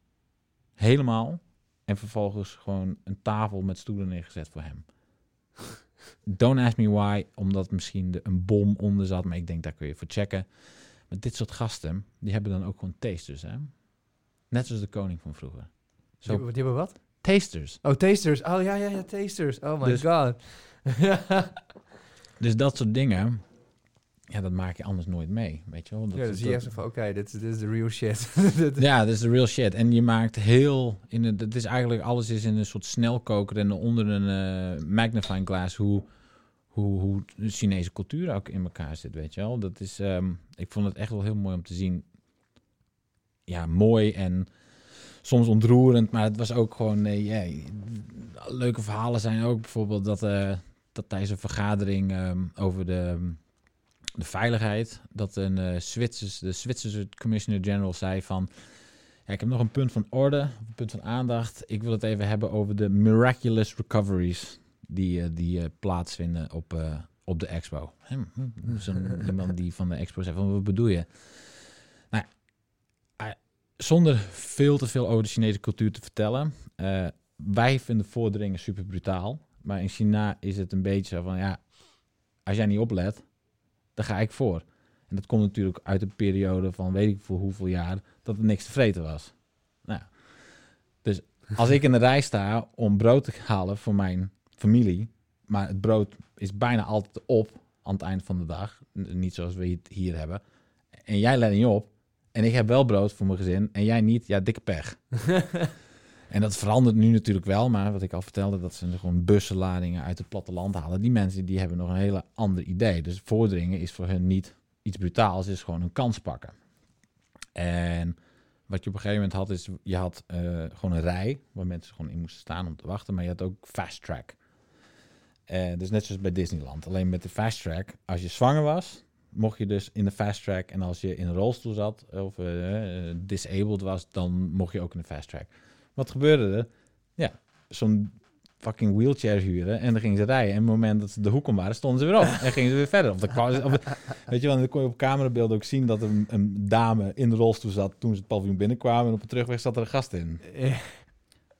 Speaker 2: Helemaal. En vervolgens gewoon een tafel met stoelen neergezet voor hem. Don't ask me why, omdat misschien de, een bom onder zat. Maar ik denk, daar kun je voor checken. Maar dit soort gasten, die hebben dan ook gewoon tasters, hè? Net zoals de koning van vroeger.
Speaker 1: Zo, die, hebben wat?
Speaker 2: Tasters.
Speaker 1: Oh, tasters. Oh, ja, ja, ja, tasters. Oh my
Speaker 2: dus,
Speaker 1: god.
Speaker 2: dus dat soort dingen, ja, dat maak je anders nooit mee, weet je wel. Dat,
Speaker 1: ja, zie je van, oké, dit, is de real shit.
Speaker 2: ja, dit is de real shit. En je maakt heel, in het, het is eigenlijk, alles is in een soort snelkoker en onder een uh, magnifying glass hoe hoe, hoe de Chinese cultuur ook in elkaar zit, weet je wel. Dat is, um, ik vond het echt wel heel mooi om te zien. Ja, mooi en soms ontroerend, maar het was ook gewoon, nee, leuke verhalen zijn ook bijvoorbeeld dat, uh, dat tijdens een vergadering um, over de, de veiligheid, dat een uh, de Zwitserse Commissioner General zei van, ja, ik heb nog een punt van orde, een punt van aandacht. Ik wil het even hebben over de miraculous recoveries die, uh, die uh, plaatsvinden op, uh, op de expo. Hm, hm, zo'n iemand die van de expo zegt van wat bedoel je? Nou, zonder veel te veel over de Chinese cultuur te vertellen. wij vinden voordringen super brutaal. Maar in China is het een beetje van ja, als jij niet oplet, dan ga ik voor. En dat komt natuurlijk uit een periode van weet ik voor hoeveel jaar dat er niks te vreten was. Nou, dus als ik in de rij sta om brood te halen voor mijn familie. Maar het brood is bijna altijd op aan het eind van de dag. Niet zoals we het hier hebben. En jij let niet op. En ik heb wel brood voor mijn gezin. En jij niet. Ja, dikke pech. en dat verandert nu natuurlijk wel. Maar wat ik al vertelde, dat ze gewoon bussenladingen uit het platteland halen. Die mensen die hebben nog een hele ander idee. Dus voordringen is voor hen niet iets brutaals. is gewoon een kans pakken. En wat je op een gegeven moment had, is je had uh, gewoon een rij waar mensen gewoon in moesten staan om te wachten. Maar je had ook fast track. Uh, dus net zoals bij Disneyland. Alleen met de fast track, als je zwanger was, mocht je dus in de fast track. En als je in een rolstoel zat of uh, disabled was, dan mocht je ook in de fast track. Wat gebeurde er? Ja, zo'n fucking wheelchair huren en dan gingen ze rijden. En op het moment dat ze de hoek om waren, stonden ze weer op en gingen ze weer verder. Of, de, of weet je wel, dan kon je op camerabeelden ook zien dat een, een, dame in de rolstoel zat toen ze het paviljoen binnenkwamen en op de terugweg zat er een gast in.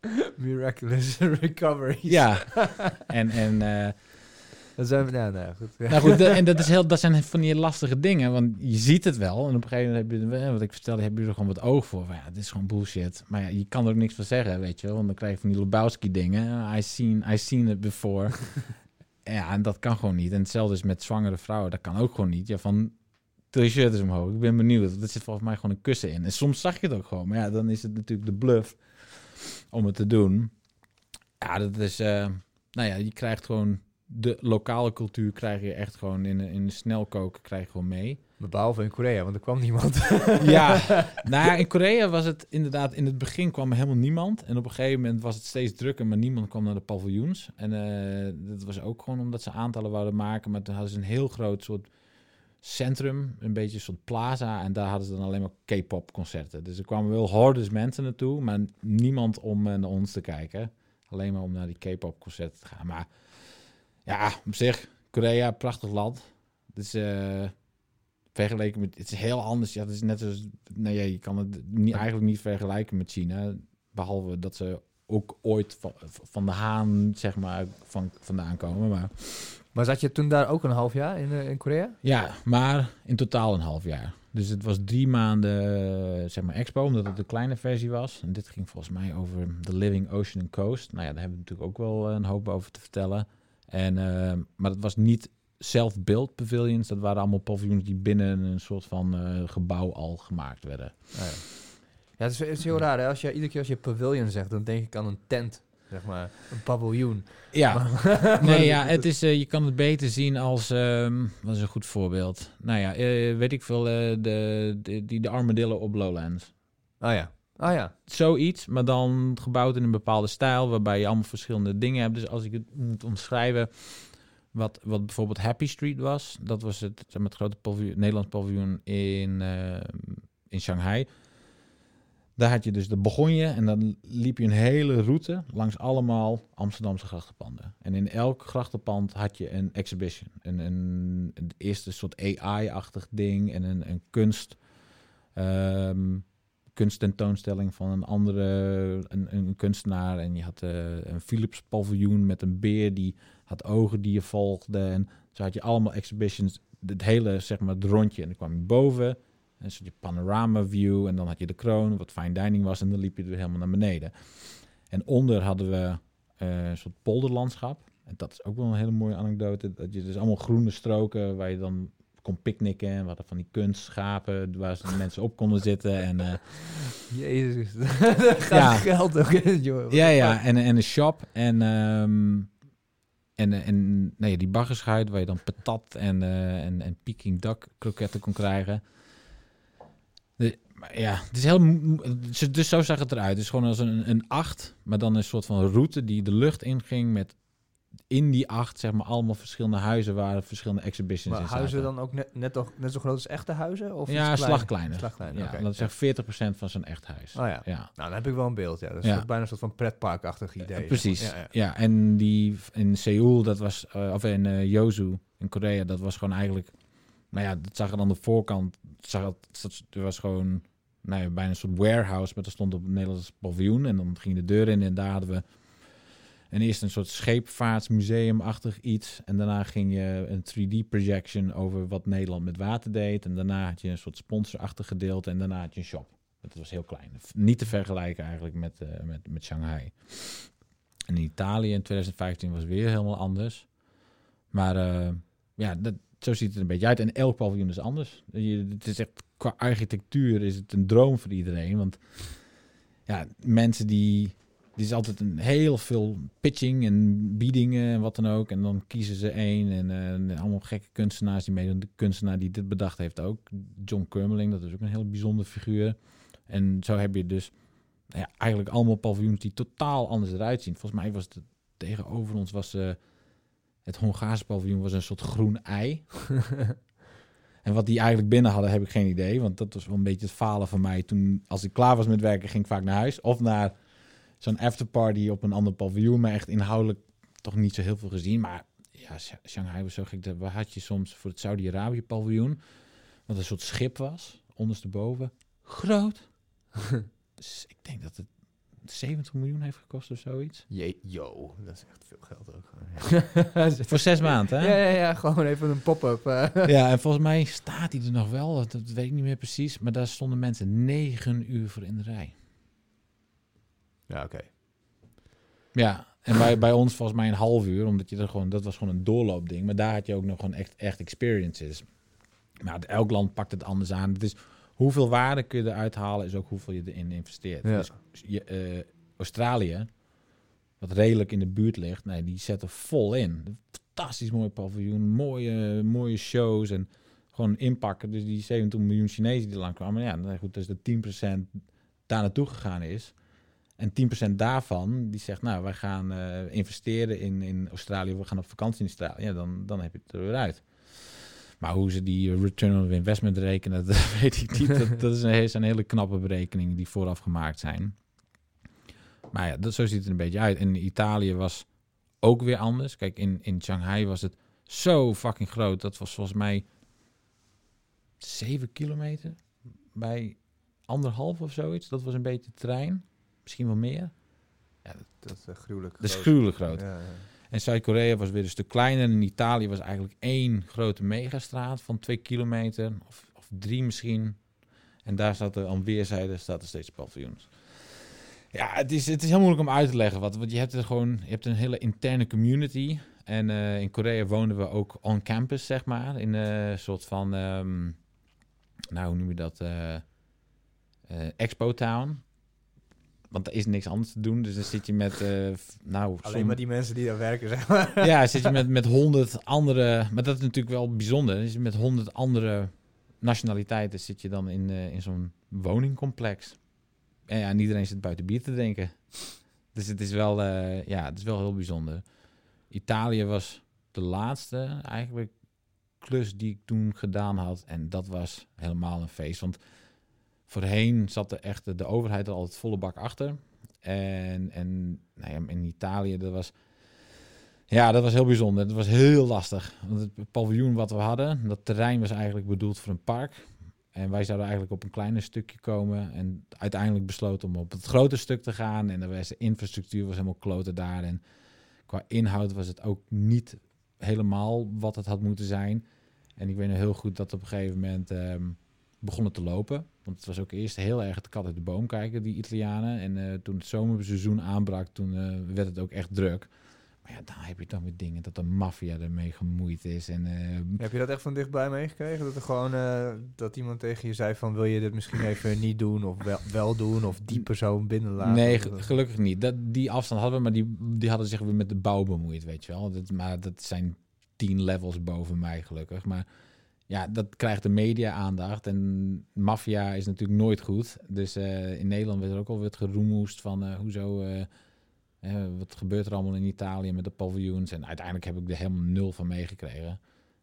Speaker 1: Miraculous recovery.
Speaker 2: Ja, en, en uh,
Speaker 1: Dat zijn, ja, nou, goed.
Speaker 2: Nou goed, en dat, is heel, dat zijn van die lastige dingen, want je ziet het wel. En op een gegeven moment heb je, wat ik vertelde, heb je er gewoon wat oog voor. Maar ja, dit is gewoon bullshit. Maar ja, je kan er ook niks van zeggen, weet je wel. Want dan krijg je van die Lebowski dingen. I seen, I seen it before. ja, en dat kan gewoon niet. En hetzelfde is met zwangere vrouwen, dat kan ook gewoon niet. Ja, van, je shirt is omhoog. Ik ben benieuwd. Er zit volgens mij gewoon een kussen in. En soms zag je het ook gewoon. Maar ja, dan is het natuurlijk de bluff om het te doen. Ja, dat is... Uh, nou ja, je krijgt gewoon de lokale cultuur krijg je echt gewoon in, in de snelkoken krijg je gewoon mee.
Speaker 1: Behalve in Korea, want er kwam niemand.
Speaker 2: ja, nou ja, in Korea was het inderdaad, in het begin kwam er helemaal niemand. En op een gegeven moment was het steeds drukker, maar niemand kwam naar de paviljoens. En uh, dat was ook gewoon omdat ze aantallen wouden maken. Maar toen hadden ze een heel groot soort centrum, een beetje een soort plaza. En daar hadden ze dan alleen maar K-pop concerten. Dus er kwamen wel hordes mensen naartoe, maar niemand om uh, naar ons te kijken. Alleen maar om naar die K-pop concerten te gaan. Maar ja, op zich, Korea, prachtig land. Dus uh, vergeleken met, het is heel anders. Ja, het is net als, nou ja, je kan het niet, eigenlijk niet vergelijken met China. Behalve dat ze ook ooit van, van de Haan, zeg maar, van, vandaan komen. Maar,
Speaker 1: maar zat je toen daar ook een half jaar in, eh, in Korea?
Speaker 2: Ja, maar in totaal een half jaar. Dus het was drie maanden, eh, zeg maar, expo, omdat het een kleine versie was. En dit ging volgens mij over The Living Ocean and Coast. Nou ja, daar hebben we natuurlijk ook wel een hoop over te vertellen. En, uh, maar het was niet self-built pavilions. Dat waren allemaal paviljoens die binnen een soort van uh, gebouw al gemaakt werden.
Speaker 1: Ah, ja. ja, het, is, het is heel raar. Hè? Als je, iedere keer als je pavilion zegt, dan denk ik aan een tent. Zeg maar, een paviljoen.
Speaker 2: Ja, nee, ja, het is, uh, je kan het beter zien als, um, wat is een goed voorbeeld? Nou ja, uh, weet ik veel, de, de, die de armadillo op Lowlands.
Speaker 1: Oh ja. Oh ja.
Speaker 2: Zoiets, maar dan gebouwd in een bepaalde stijl, waarbij je allemaal verschillende dingen hebt. Dus als ik het moet omschrijven, wat, wat bijvoorbeeld Happy Street was, dat was het, zeg maar, het grote paviljoen, Nederlands paviljoen in, uh, in Shanghai. Daar had je dus, daar begon je en dan liep je een hele route langs allemaal Amsterdamse grachtenpanden. En in elk grachtenpand had je een exhibition. Een, een, een eerste soort AI-achtig ding en een, een kunst. Um, kunsttentoonstelling van een andere een, een kunstenaar. En je had uh, een Philips paviljoen met een beer die had ogen die je volgde. En zo had je allemaal exhibitions, het hele zeg maar het rondje. En dan kwam je boven, en zo je panorama view. En dan had je de kroon, wat fine dining was. En dan liep je er helemaal naar beneden. En onder hadden we uh, een soort polderlandschap. En dat is ook wel een hele mooie anekdote. Dat je dus allemaal groene stroken waar je dan kon picknicken. En we hadden van die kunstschapen waar ze mensen op konden zitten. En, uh,
Speaker 1: Jezus, ja. geld ook in, joh.
Speaker 2: Ja, ja, en, en een shop. En, um, en, en nee, die baggerschuit waar je dan patat en, uh, en, en Peking duck kroketten kon krijgen. Ja, het is heel... Dus zo zag het eruit. Het is gewoon als een, een acht, maar dan een soort van route die de lucht inging met in die acht, zeg maar, allemaal verschillende huizen waar verschillende exhibitions
Speaker 1: maar huizen dan ook net, net, toch, net zo groot als echte huizen? Of
Speaker 2: ja, slagkleine.
Speaker 1: slagkleine.
Speaker 2: Ja,
Speaker 1: okay.
Speaker 2: dat is echt 40% van zo'n echt huis.
Speaker 1: Oh ja. ja. Nou, dan heb ik wel een beeld. Ja. Dat is ja. bijna een soort van pretparkachtig idee.
Speaker 2: Ja, precies. Ja, ja, en die in Seoul, dat was, uh, of in uh, in Korea, dat was gewoon eigenlijk, nou ja, dat zag er aan de voorkant, zag het, dat was gewoon, nou ja, bijna een soort warehouse, maar er stond op een Nederlands paviljoen en dan ging de deur in en daar hadden we en eerst een soort scheepvaartsmuseumachtig iets. En daarna ging je een 3D-projection over wat Nederland met water deed. En daarna had je een soort sponsorachtig gedeelte. En daarna had je een shop. Dat was heel klein. Niet te vergelijken eigenlijk met, uh, met, met Shanghai. En in Italië in 2015 was weer helemaal anders. Maar uh, ja, dat, zo ziet het een beetje uit. En elk paviljoen is anders. Het is echt, qua architectuur is het een droom voor iedereen. Want ja, mensen die het is altijd een heel veel pitching en biedingen en wat dan ook. En dan kiezen ze één en uh, allemaal gekke kunstenaars die meedoen. De kunstenaar die dit bedacht heeft ook, John Kermeling, dat is ook een heel bijzonder figuur. En zo heb je dus nou ja, eigenlijk allemaal paviljoens die totaal anders eruit zien. Volgens mij was het tegenover ons was uh, het Hongaarse paviljoen was een soort groen ei. en wat die eigenlijk binnen hadden, heb ik geen idee. Want dat was wel een beetje het falen van mij. Toen, als ik klaar was met werken, ging ik vaak naar huis. Of naar zo'n afterparty op een ander paviljoen. Maar echt inhoudelijk toch niet zo heel veel gezien. Maar ja, Shanghai was zo gek. Waar had je soms voor het Saudi-Arabië paviljoen. Wat een soort schip was, ondersteboven. Groot. dus ik denk dat het 70 miljoen heeft gekost of zoiets.
Speaker 1: Je, yo, dat is echt veel geld ook.
Speaker 2: Voor zes maanden, hè?
Speaker 1: Ja, ja, ja, gewoon even een pop-up. eh.
Speaker 2: Ja, en volgens mij staat hij er nog wel. Dat, dat weet ik niet meer precies. Maar daar stonden mensen negen uur voor in de rij.
Speaker 1: Ja, oké.
Speaker 2: Ja, en bij, bij ons volgens mij een half uur. Omdat je er gewoon... Dat was gewoon een doorloopding. Maar daar had je ook nog gewoon echt, echt experiences. Maar elk land pakt het anders aan. Het is hoeveel waarde kun je eruit halen... is ook hoeveel je erin investeert.
Speaker 1: Ja.
Speaker 2: Dus je, eh, Australië... Wat redelijk in de buurt ligt, nee, die zetten vol in. Fantastisch mooi paviljoen, mooie, mooie shows en gewoon inpakken. Dus die 70 miljoen Chinezen die lang kwamen, ja, nou goed, dus de 10% daar naartoe gegaan is. En 10% daarvan, die zegt, nou, wij gaan eh, investeren in, in Australië, we gaan op vakantie in Australië. Ja, dan, dan heb je het er weer uit. Maar hoe ze die return of investment rekenen, dat weet ik niet. Dat, dat is een, zijn hele knappe berekeningen die vooraf gemaakt zijn. Maar ja, dat, zo ziet het er een beetje uit. En Italië was ook weer anders. Kijk, in, in Shanghai was het zo fucking groot. Dat was volgens mij 7 kilometer bij anderhalf of zoiets. Dat was een beetje het terrein. Misschien wel meer.
Speaker 1: Dat is uh, gruwelijk.
Speaker 2: Dat is
Speaker 1: groot.
Speaker 2: gruwelijk groot.
Speaker 1: Ja, ja.
Speaker 2: En Zuid-Korea was weer een stuk kleiner. En Italië was eigenlijk één grote megastraat van twee kilometer. Of, of drie misschien. En daar zaten aan weerszijden zaten steeds paviljoens. Ja, het is, het is heel moeilijk om uit te leggen. Wat, want je hebt er gewoon je hebt een hele interne community. En eh, in Korea woonden we ook on campus, zeg maar. In een soort van, ehm, nou hoe noem je dat? eh, eh, Expo Town. Want er is niks anders te doen. Dus dan zit je met, f- nou...
Speaker 1: Alleen
Speaker 2: som-
Speaker 1: maar die mensen die daar werken, zeg maar.
Speaker 2: ja, zit je met, met honderd andere... Maar dat is natuurlijk wel bijzonder. Dus met honderd andere nationaliteiten zit je dan in, eh, in zo'n woningcomplex. En ja, en iedereen zit buiten bier te drinken. Dus het is wel, eh, ja, het is wel heel bijzonder. Italië was de laatste eigenlijk klus die ik toen gedaan had. En dat was helemaal een feest. Want voorheen zat er echt de, de overheid er altijd volle bak achter. En, en nou ja, in Italië, dat was... Ja, dat was heel bijzonder. Dat was heel lastig. Want het paviljoen wat we hadden, dat terrein was eigenlijk bedoeld voor een park. En wij zouden eigenlijk op een kleiner stukje komen. En uiteindelijk besloten om op het grote stuk te gaan. En de infrastructuur was helemaal kloten daar. En qua inhoud was het ook niet helemaal wat het had moeten zijn. En ik weet nog heel goed dat op een gegeven moment ehm begon het te lopen. Want het was ook eerst heel erg het kat uit de boom kijken, die Italianen. En eh, toen het zomerseizoen aanbrak, toen eh, werd het ook echt druk. Maar ja, dan heb je dan weer dingen dat de maffia ermee gemoeid is. En eh,
Speaker 1: Heb je dat echt van dichtbij meegekregen? Dat er gewoon dat iemand tegen je zei van wil je dit misschien even niet doen of wel, wel doen of die persoon binnenlaten?
Speaker 2: Nee, gelukkig niet. Dat, die afstand hadden we, maar die, die hadden zich weer met de bouw bemoeid, weet je wel. Dat, maar dat zijn tien levels boven mij, gelukkig. Maar ja, dat krijgt de media aandacht. En maffia is natuurlijk nooit goed. Dus eh, in Nederland werd er ook al wat geroemoest van eh, hoezo... eh, wat gebeurt er allemaal in Italië met de paviljoens? En uiteindelijk heb ik er helemaal nul van meegekregen.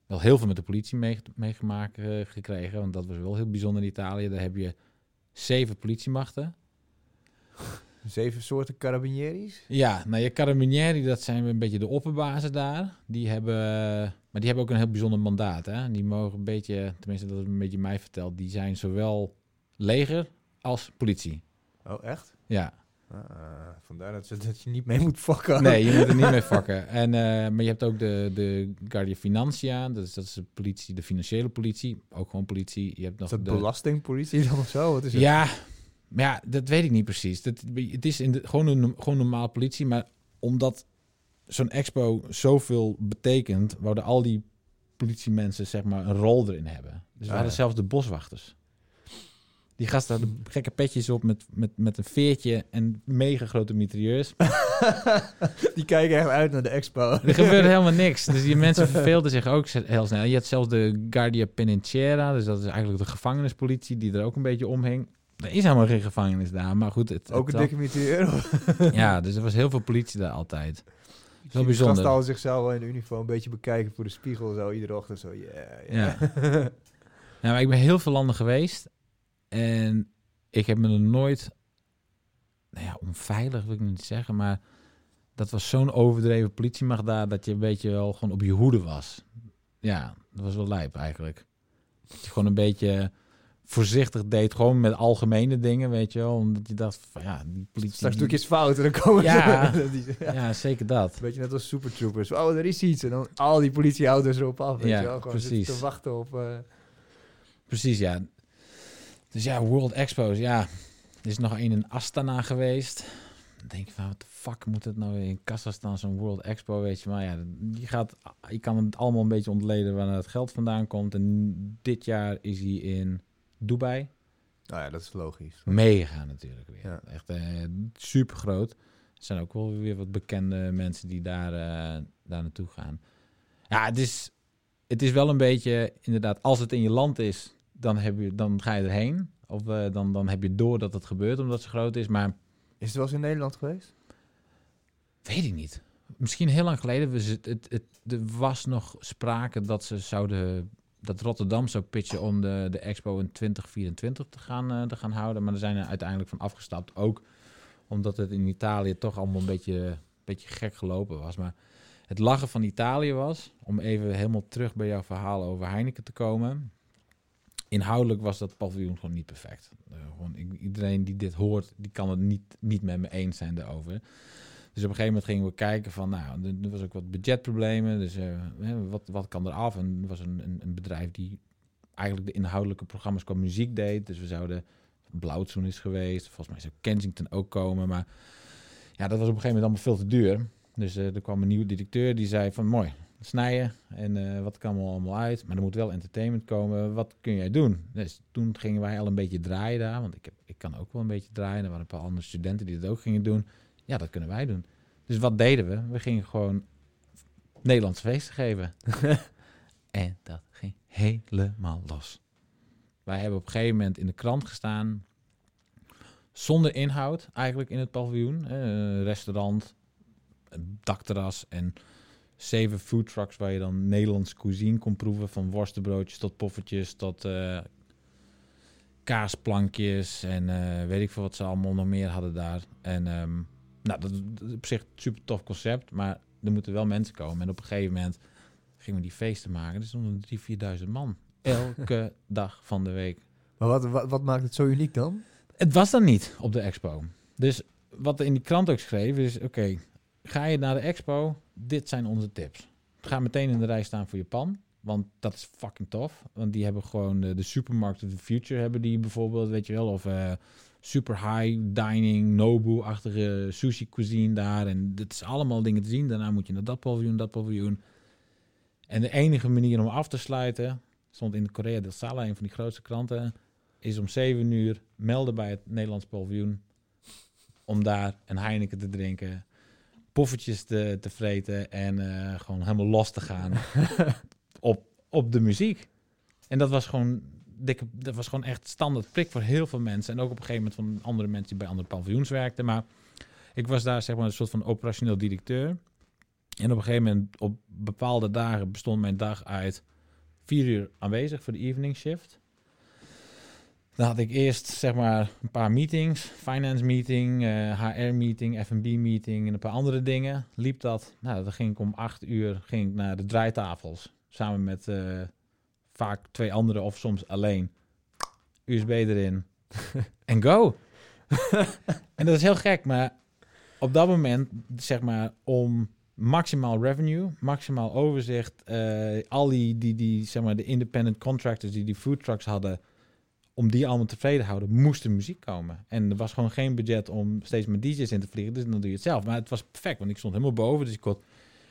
Speaker 2: Wel heel veel met de politie mee- meegemaakt gekregen. Want dat was wel heel bijzonder in Italië. Daar heb je zeven politiemachten.
Speaker 1: Zeven soorten carabinieris?
Speaker 2: Ja, nou je carabinieri, dat zijn een beetje de opperbazen daar. Die hebben, maar die hebben ook een heel bijzonder mandaat. Hè? Die mogen een beetje, tenminste dat is een beetje mij verteld, die zijn zowel leger als politie.
Speaker 1: Oh, echt?
Speaker 2: Ja,
Speaker 1: Ah, vandaar dat, ze, dat je niet mee moet fokken.
Speaker 2: nee, je moet er niet mee vakken. En, eh, maar je hebt ook de, de Guardia Financia, dat is, dat is de politie, de financiële politie, ook gewoon politie. Je hebt
Speaker 1: Is
Speaker 2: nog
Speaker 1: dat
Speaker 2: de,
Speaker 1: belastingpolitie dan of zo? Wat is het?
Speaker 2: Ja, maar ja, dat weet ik niet precies. Dat, het is in de, gewoon een gewoon normale politie, maar omdat zo'n expo zoveel betekent, wouden al die politiemensen zeg maar een rol erin hebben. Dus we
Speaker 1: Ah,
Speaker 2: hadden
Speaker 1: ja.
Speaker 2: zelfs de boswachters. Die gasten hadden gekke petjes op met, met, met een veertje en mega grote mitrailleurs.
Speaker 1: Die kijken echt uit naar de expo.
Speaker 2: Er gebeurde helemaal niks. Dus die mensen verveelden zich ook heel snel. Je had zelfs de Guardia Penitentiaria, dus dat is eigenlijk de gevangenispolitie die er ook een beetje omhing. Er is helemaal geen gevangenis daar, maar goed. Het,
Speaker 1: Ook
Speaker 2: het
Speaker 1: een dikke meteor.
Speaker 2: Ja, dus er was heel veel politie daar altijd.
Speaker 1: Heel
Speaker 2: bijzonder.
Speaker 1: Al zichzelf wel in de uniform een beetje bekijken voor de spiegel. Zo iedere ochtend zo, yeah, yeah.
Speaker 2: Ja. Ja, maar ik ben heel veel landen geweest en ik heb me er nooit, nou ja, onveilig wil ik niet zeggen, maar dat was zo'n overdreven politiemacht daar dat je een beetje wel gewoon op je hoede was. Ja, dat was wel lijp eigenlijk. Dat je gewoon een beetje voorzichtig deed, gewoon met algemene dingen, weet je wel. Omdat je dacht, van, ja, die politie...
Speaker 1: Straks doe ik iets fout en dan komen
Speaker 2: Ja.
Speaker 1: ze... ja.
Speaker 2: Ja, zeker dat.
Speaker 1: Beetje net als Super Troopers. Oh, er is iets. En dan al die politieauto's erop af. Weet
Speaker 2: Ja,
Speaker 1: je wel? Gewoon
Speaker 2: precies.
Speaker 1: te wachten op... eh,
Speaker 2: Precies, ja. Dus ja, World Expos, ja. Er is nog één in Astana geweest. Dan denk je van, wat de fuck moet het nou in Kazachstan, zo'n World Expo, weet je. Maar ja, die gaat, je kan het allemaal een beetje ontleden waar het geld vandaan komt. En dit jaar is hij in Dubai.
Speaker 1: Nou ja, dat is logisch.
Speaker 2: Mega natuurlijk weer.
Speaker 1: Ja.
Speaker 2: Echt eh, super groot. Er zijn ook wel weer wat bekende mensen die daar, eh, daar naartoe gaan. Ja, het is, het is wel een beetje, inderdaad, als het in je land is, dan, heb je, dan ga je erheen. Of eh, dan, dan heb je door dat het gebeurt omdat zo groot is. Maar
Speaker 1: Is het wel eens in Nederland geweest?
Speaker 2: weet ik niet. Misschien heel lang geleden. We, het, het, er was nog sprake dat ze zouden. Dat Rotterdam zou pitchen om de, de expo in 2024 te gaan, eh, te gaan houden. Maar daar zijn er uiteindelijk van afgestapt. Ook omdat het in Italië toch allemaal een beetje, beetje gek gelopen was. Maar het lachen van Italië was, om even helemaal terug bij jouw verhaal over Heineken te komen. Inhoudelijk was dat paviljoen gewoon niet perfect. Eh, gewoon, iedereen die dit hoort, die kan het niet, niet met me eens zijn daarover. Dus op een gegeven moment gingen we kijken van, nou, er, was ook wat budgetproblemen. Dus eh, wat, wat kan er af? En er was een, een, een bedrijf die eigenlijk de inhoudelijke programma's qua muziek deed. Dus we zouden, Blauwtsoen is geweest. Volgens mij zou Kensington ook komen. Maar ja, dat was op een gegeven moment allemaal veel te duur. Dus eh, er kwam een nieuwe directeur die zei van, mooi, snijden. En eh, wat kan er allemaal uit? Maar er moet wel entertainment komen. Wat kun jij doen? Dus toen gingen wij al een beetje draaien daar. Want ik, heb, ik kan ook wel een beetje draaien. Er waren een paar andere studenten die dat ook gingen doen. Ja, dat kunnen wij doen. Dus wat deden we? We gingen gewoon Nederlandse feesten geven. en dat ging helemaal los. Wij hebben op een gegeven moment in de krant gestaan. Zonder inhoud eigenlijk in het paviljoen. Restaurant, een dakterras en zeven food trucks waar je dan Nederlands cuisine kon proeven. Van worstenbroodjes tot poffertjes tot eh, kaasplankjes en eh, weet ik veel wat ze allemaal nog meer hadden daar. En ehm, nou, dat is op zich een super tof concept, maar er moeten wel mensen komen. En op een gegeven moment gingen we die feesten maken. Er stonden 3.000, 4.000 man. Elke dag van de week.
Speaker 1: Maar wat, wat, wat maakt het zo uniek dan?
Speaker 2: Het was dan niet op de expo. Dus wat er in die krant ook schreef is... Oké, ga je naar de expo? Dit zijn onze tips. Ga meteen in de rij staan voor Japan. Want dat is fucking tof. Want die hebben gewoon de, de supermarkt of the future hebben die bijvoorbeeld, weet je wel. Of eh, super high dining, Nobu-achtige sushi cuisine daar. En dit is allemaal dingen te zien. Daarna moet je naar dat paviljoen, dat paviljoen. En de enige manier om af te sluiten... stond in de Korea del Sala, een van die grootste kranten... is om 7 uur melden bij het Nederlands paviljoen... om daar een Heineken te drinken... poffertjes te, te vreten en eh, gewoon helemaal los te gaan op, op de muziek. En dat was gewoon dikke, dat was gewoon echt standaard prik voor heel veel mensen. En ook op een gegeven moment van andere mensen die bij andere paviljoens werkten. Maar ik was daar zeg maar een soort van operationeel directeur. En op een gegeven moment, op bepaalde dagen, bestond mijn dag uit vier uur aanwezig voor de evening shift. Dan had ik eerst zeg maar een paar meetings, finance meeting, HR meeting, F&B meeting en een paar andere dingen. Liep dat, nou dan ging ik om acht uur ging ik naar de draaitafels. Samen met eh, vaak twee anderen of soms alleen. USB erin. en go. en dat is heel gek, maar op dat moment, zeg maar, om maximaal revenue, maximaal overzicht, eh, al die, die, die, zeg maar, de independent contractors die die food trucks hadden, om die allemaal tevreden te houden, moest er muziek komen. En er was gewoon geen budget om steeds met DJ's in te vliegen, dus dan doe je het zelf. Maar het was perfect, want ik stond helemaal boven, dus ik kon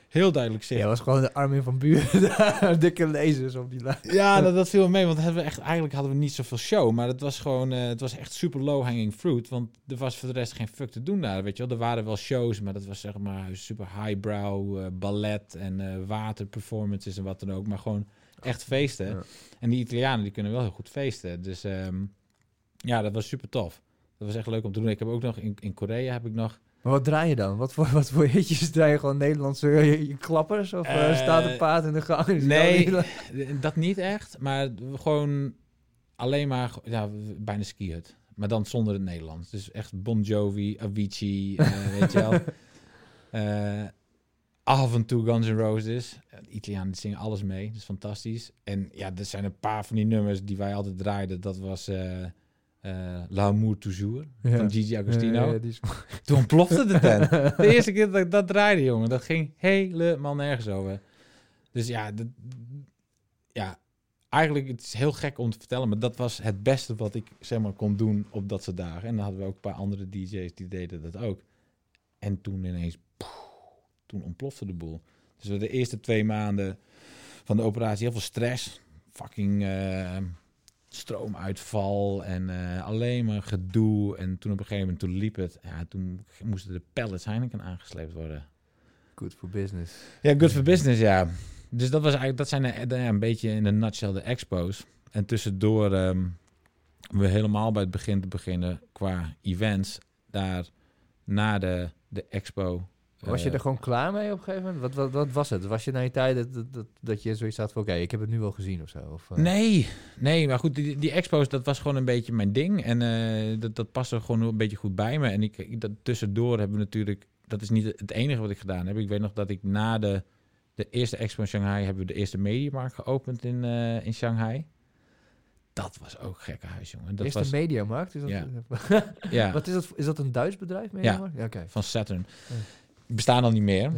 Speaker 2: heel duidelijk
Speaker 1: Ja,
Speaker 2: zeggen.
Speaker 1: was gewoon de Armin van Buren. daar, Dikke lezers op die lijn.
Speaker 2: Ja, dat, dat viel me mee, want hebben we echt, eigenlijk hadden we niet zoveel show. Maar het was gewoon, eh, het was echt super low-hanging fruit. Want er was voor de rest geen fuck te doen daar, weet je wel. Er waren wel shows, maar dat was zeg maar super highbrow, eh, ballet en eh waterperformances en wat dan ook. Maar gewoon echt feesten.
Speaker 1: Ja.
Speaker 2: En die Italianen, die kunnen wel heel goed feesten. Dus ehm, ja, dat was super tof. Dat was echt leuk om te doen. Ik heb ook nog, in, in Korea heb ik nog...
Speaker 1: Maar wat draai je dan? Wat voor, wat voor hitjes draai je? Gewoon Nederlandse eh, klappers? Of eh,
Speaker 2: Eh,
Speaker 1: staat een paard in de gang?
Speaker 2: Nee. Dat niet echt, maar gewoon alleen maar, ja, bijna skihut. Maar dan zonder het Nederlands. Dus echt Bon Jovi, Avicii, weet je wel. Af en toe Guns N' Roses. De Italianen zingen alles mee, dat is fantastisch. En ja, er zijn een paar van die nummers die wij altijd draaiden. Dat was uh, L'amour toujours van Gigi Agostino. Ja, is... Toen ontplofte de tent. de eerste keer dat ik dat draaide, jongen, dat ging helemaal nergens over. Dus ja, dat, ja, eigenlijk het is heel gek om te vertellen, maar dat was het beste wat ik zeg maar kon doen op dat soort dagen. En dan hadden we ook een paar andere DJ's die deden dat ook. En toen ineens, toen ontplofte de boel. Dus de eerste twee maanden van de operatie heel veel stress, fucking uh, stroomuitval en uh, alleen maar gedoe. En toen op een gegeven moment toen liep het, ja, toen moesten de pallets Heineken aangesleept worden.
Speaker 1: Good for business.
Speaker 2: Ja, good for business, ja. Dus dat, was eigenlijk, dat zijn de, een beetje in een nutshell de expos. En tussendoor um, we helemaal bij het begin te beginnen qua events. Daar na de, de expo.
Speaker 1: Was je er gewoon klaar mee op een gegeven moment? Wat, wat, wat was het? Was je na je tijd dat, dat, dat je zoiets had van... oké, ik heb het nu wel gezien of zo? Of,
Speaker 2: uh... Nee, nee, maar goed, die, die expos, dat was gewoon een beetje mijn ding. En uh, dat, dat paste gewoon een beetje goed bij me. En ik, ik, dat, tussendoor hebben we natuurlijk... dat is niet het enige wat ik gedaan heb. Ik weet nog dat ik na de de eerste expo in Shanghai hebben we de eerste mediamarkt geopend in, uh, in Shanghai. Dat was ook gekke huis, jongen. Dat
Speaker 1: eerste
Speaker 2: was...
Speaker 1: mediamarkt? Is dat...
Speaker 2: Ja.
Speaker 1: ja. Wat is dat? Is dat een Duits bedrijf?
Speaker 2: Mediamarkt? Ja, ja van Saturn. Ja. Bestaan al niet meer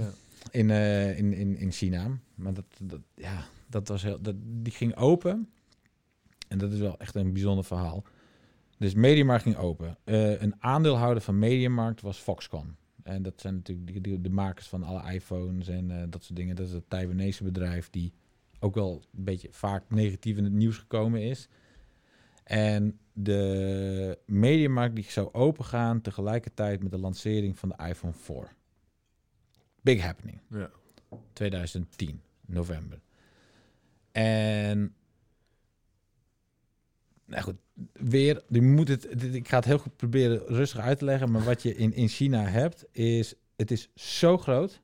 Speaker 2: in, uh, in, in, in China. Maar dat, dat, ja, dat was heel... Dat, die ging open. En dat is wel echt een bijzonder verhaal. Dus Mediamarkt ging open. Uh, een aandeelhouder van Mediamarkt was Foxconn. En dat zijn natuurlijk de, de makers van alle iPhones en uh, dat soort dingen. Dat is het Taiwanese bedrijf die ook wel een beetje vaak negatief in het nieuws gekomen is. En de mediamarkt die zou opengaan tegelijkertijd met de lancering van de iPhone 4. Big happening.
Speaker 1: Ja.
Speaker 2: 2010, november. En nou goed, weer, je moet het, ik ga het heel goed proberen rustig uit te leggen, maar wat je in, in China hebt, is het is zo groot.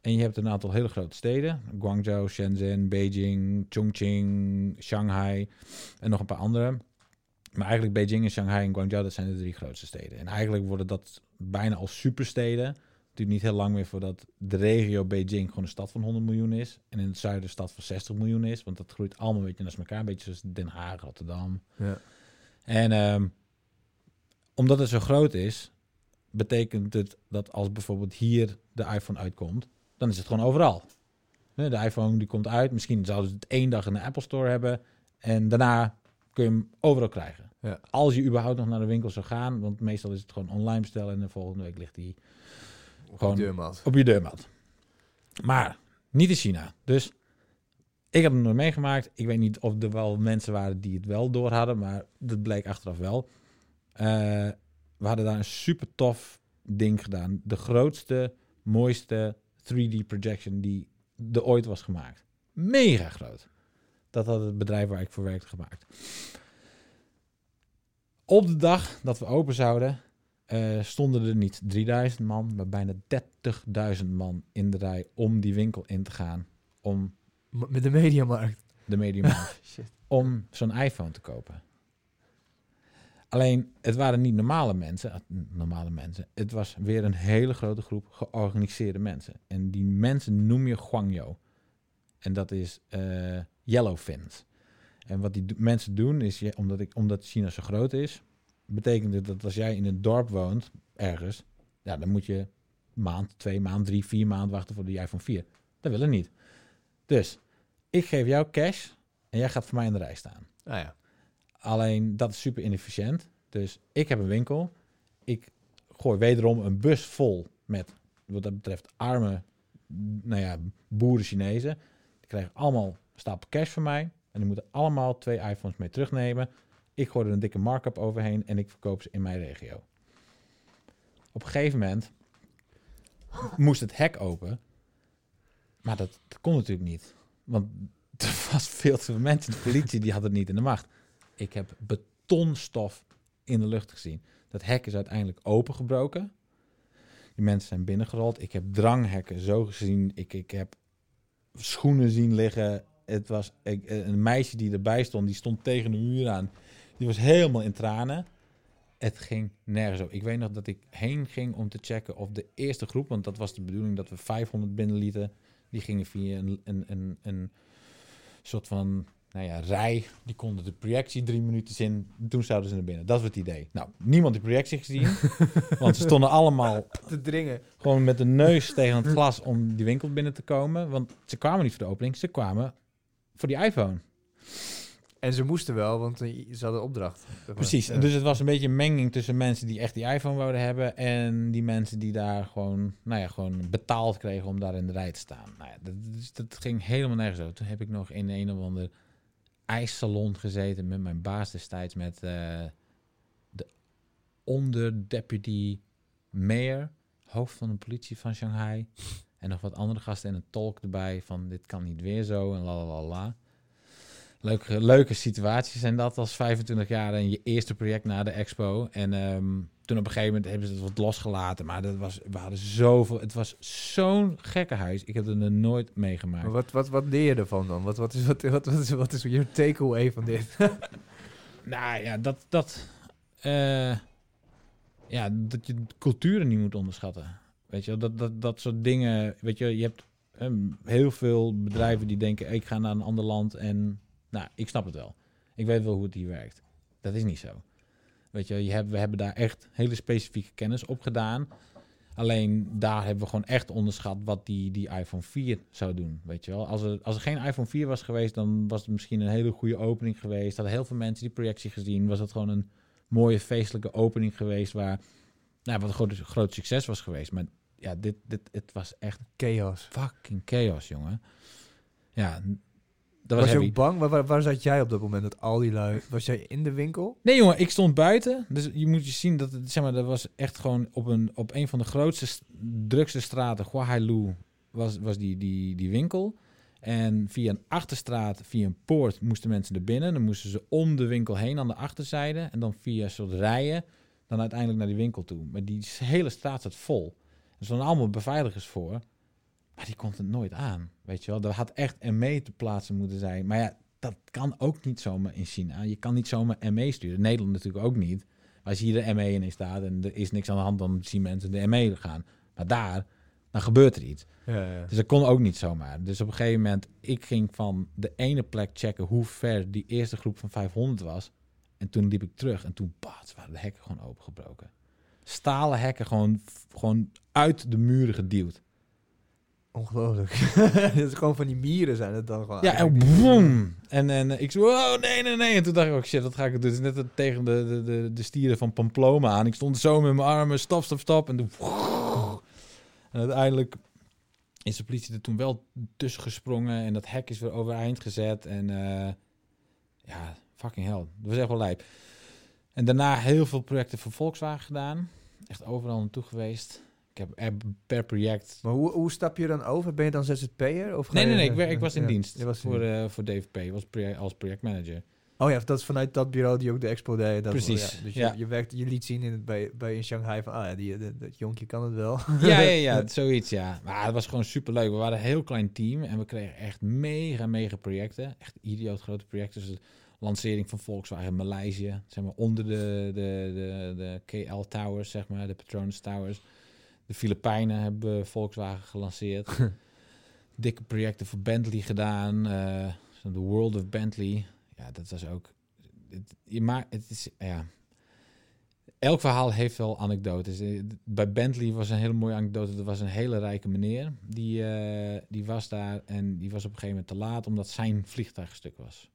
Speaker 2: En je hebt een aantal hele grote steden. Guangzhou, Shenzhen, Beijing, Chongqing, Shanghai en nog een paar andere. Maar eigenlijk Beijing en Shanghai en Guangzhou, dat zijn de drie grootste steden. En eigenlijk worden dat bijna als supersteden duurt niet heel lang meer voordat de regio Beijing gewoon een stad van 100 miljoen is. En in het zuiden een stad van 60 miljoen is. Want dat groeit allemaal een beetje naast elkaar. Een beetje zoals Den Haag, Rotterdam.
Speaker 1: Ja.
Speaker 2: En um, omdat het zo groot is, betekent het dat als bijvoorbeeld hier de iPhone uitkomt, dan is het gewoon overal. De iPhone die komt uit. Misschien zouden ze het één dag in de Apple Store hebben. En daarna kun je hem overal krijgen.
Speaker 1: Ja.
Speaker 2: Als je überhaupt nog naar de winkel zou gaan. Want meestal is het gewoon online bestellen. En de volgende week ligt die
Speaker 1: op je deurmat.
Speaker 2: Op je deurmat. Maar niet in China. Dus ik heb het nog meegemaakt. Ik weet niet of er wel mensen waren die het wel door hadden, maar dat bleek achteraf wel. Uh, we hadden daar een super tof ding gedaan. De grootste, mooiste 3D projection die er ooit was gemaakt. Mega groot. Dat had het bedrijf waar ik voor werkte gemaakt. Op de dag dat we open zouden, uh, stonden er niet 3000 man, maar bijna 30.000 man in de rij om die winkel in te gaan. Om
Speaker 1: met de mediamarkt.
Speaker 2: De mediamarkt. om zo'n iPhone te kopen. Alleen, het waren niet normale mensen, eh, normale mensen. Het was weer een hele grote groep georganiseerde mensen. En die mensen noem je Guangyo. En dat is uh, Yellowfins. En wat die mensen doen is, omdat, ik, omdat China zo groot is, betekent het dat als jij in een dorp woont, ergens, ja, dan moet je maand, twee maand, drie, vier maanden wachten voor de iPhone 4. Dat willen niet. Dus ik geef jou cash en jij gaat voor mij in de rij staan.
Speaker 1: Ah ja.
Speaker 2: Alleen dat is super inefficiënt. Dus ik heb een winkel. Ik gooi wederom een bus vol met wat dat betreft arme nou ja, boeren Chinezen. Die krijgen allemaal een stapel cash van mij. En die moeten allemaal twee iPhones mee terugnemen. Ik gooi er een dikke markup overheen en ik verkoop ze in mijn regio. Op een gegeven moment moest het hek open. Maar dat, kon natuurlijk niet. Want er was veel te veel mensen. De politie die had het niet in de macht. Ik heb betonstof in de lucht gezien. Dat hek is uiteindelijk opengebroken. Die mensen zijn binnengerold. Ik heb dranghekken zo gezien. Ik, ik heb schoenen zien liggen. Het was een meisje die erbij stond. Die stond tegen de muur aan. Die was helemaal in tranen. het ging nergens op. Ik weet nog dat ik heen ging om te checken of de eerste groep, want dat was de bedoeling dat we 500 binnenlieten, die gingen via een, een, een, een soort van nou ja, rij. Die konden de projectie drie minuten in. Toen zouden ze naar binnen. Dat was het idee. Nou, niemand die projectie gezien. want ze stonden allemaal
Speaker 1: te dringen.
Speaker 2: Gewoon met de neus tegen het glas om die winkel binnen te komen. Want ze kwamen niet voor de opening. Ze kwamen voor die iPhone.
Speaker 1: En ze moesten wel, want ze hadden opdracht.
Speaker 2: Precies. Ja. Dus het was een beetje een menging tussen mensen die echt die iPhone wouden hebben en die mensen die daar gewoon, nou ja, gewoon betaald kregen om daar in de rij te staan. Nou ja, dat, dus dat ging helemaal nergens zo. Toen heb ik nog in een of ander ijssalon gezeten met mijn baas destijds met uh, de onderdeputy mayor, hoofd van de politie van Shanghai en nog wat andere gasten en een tolk erbij van dit kan niet weer zo en la la la. Leuke, leuke situaties zijn dat als 25 jaar en je eerste project na de expo. En um, toen op een gegeven moment hebben ze het wat losgelaten. Maar dat was, we hadden zoveel. Het was zo'n gekke huis. Ik heb het er nooit meegemaakt.
Speaker 1: Maar wat, wat, wat leer je ervan dan? Wat, wat, is, wat, wat, wat, is, wat is je takeaway van dit?
Speaker 2: nou ja, dat. dat uh, ja, dat je culturen niet moet onderschatten. Weet je, dat, dat, dat soort dingen. Weet je, je hebt um, heel veel bedrijven die denken: ik ga naar een ander land en nou, ik snap het wel. Ik weet wel hoe het hier werkt. Dat is niet zo. Weet je, je hebt, we hebben daar echt hele specifieke kennis op gedaan. Alleen daar hebben we gewoon echt onderschat wat die, die iPhone 4 zou doen. Weet je wel, als er, als er geen iPhone 4 was geweest, dan was het misschien een hele goede opening geweest. Hadden heel veel mensen die projectie gezien. Was het gewoon een mooie feestelijke opening geweest waar, nou, wat een groot, groot succes was geweest. Maar ja, dit, dit, het was echt
Speaker 1: chaos.
Speaker 2: Fucking chaos, jongen. Ja,
Speaker 1: dat was, was je ook bang? Waar, waar, zat jij op dat moment? Dat al die lui... Was jij in de winkel?
Speaker 2: Nee, jongen, ik stond buiten. Dus je moet je zien dat het, zeg maar, dat was echt gewoon op een, op een van de grootste, drukste straten, Huahailu, was, was die, die, die winkel. En via een achterstraat, via een poort, moesten mensen er binnen. Dan moesten ze om de winkel heen aan de achterzijde. En dan via soort rijen, dan uiteindelijk naar die winkel toe. Maar die hele straat zat vol. Er stonden allemaal beveiligers voor. Die komt het nooit aan. Weet je wel, er had echt ME te plaatsen moeten zijn. Maar ja, dat kan ook niet zomaar in China. Je kan niet zomaar ME sturen. Nederland natuurlijk ook niet. als hier de ME in staat en er is niks aan de hand, dan zien mensen de ME gaan. Maar daar, dan gebeurt er iets. Ja, ja. Dus dat kon ook niet zomaar. Dus op een gegeven moment, ik ging van de ene plek checken hoe ver die eerste groep van 500 was. En toen liep ik terug en toen, bats, waren de hekken gewoon opengebroken. Stalen hekken gewoon, gewoon uit de muren geduwd.
Speaker 1: Ongelooflijk. Het is gewoon van die mieren zijn het dan gewoon.
Speaker 2: Ja, en boom. En, en ik zo, oh nee, nee, nee. En toen dacht ik ook, shit, dat ga ik dus net tegen de, de, de, de stieren van Pamplona aan. Ik stond zo met mijn armen, stop, stop, stop. En toen... En uiteindelijk is de politie er toen wel tussen gesprongen. En dat hek is weer overeind gezet. En uh, ja, fucking hell. Dat was echt wel lijp. En daarna heel veel projecten voor Volkswagen gedaan. Echt overal naartoe geweest. Ik heb per project.
Speaker 1: Maar hoe, hoe stap je dan over? Ben je dan ZZP'er? Of
Speaker 2: nee, nee, nee. Ik, ik was in dienst was voor, uh, voor DVP. Was als projectmanager.
Speaker 1: Oh ja, dat is vanuit dat bureau die ook de expo deed. Dat
Speaker 2: Precies.
Speaker 1: ja. Dus Je, je, werkt, je liet zien in het, bij, bij in Shanghai van, ah ja, die, dat jonkje kan het wel.
Speaker 2: Ja, ja, ja, zoiets, ja. Maar het was gewoon super leuk. We waren een heel klein team en we kregen echt mega, mega projecten. Echt idioot grote projecten. Dus de lancering van Volkswagen Maleisië, zeg maar onder de, de, de, de KL Towers, zeg maar, de Petronas Towers. De Filipijnen hebben Volkswagen gelanceerd. Dikke projecten voor Bentley gedaan. The World of Bentley. Ja, dat was ook. Het, maar het is. Ja. Elk verhaal heeft wel anekdotes. Eh, bij Bentley was een hele mooie anekdote. Er was een hele rijke meneer. Die, uh, die was daar en die was op een gegeven moment te laat omdat zijn vliegtuig stuk was.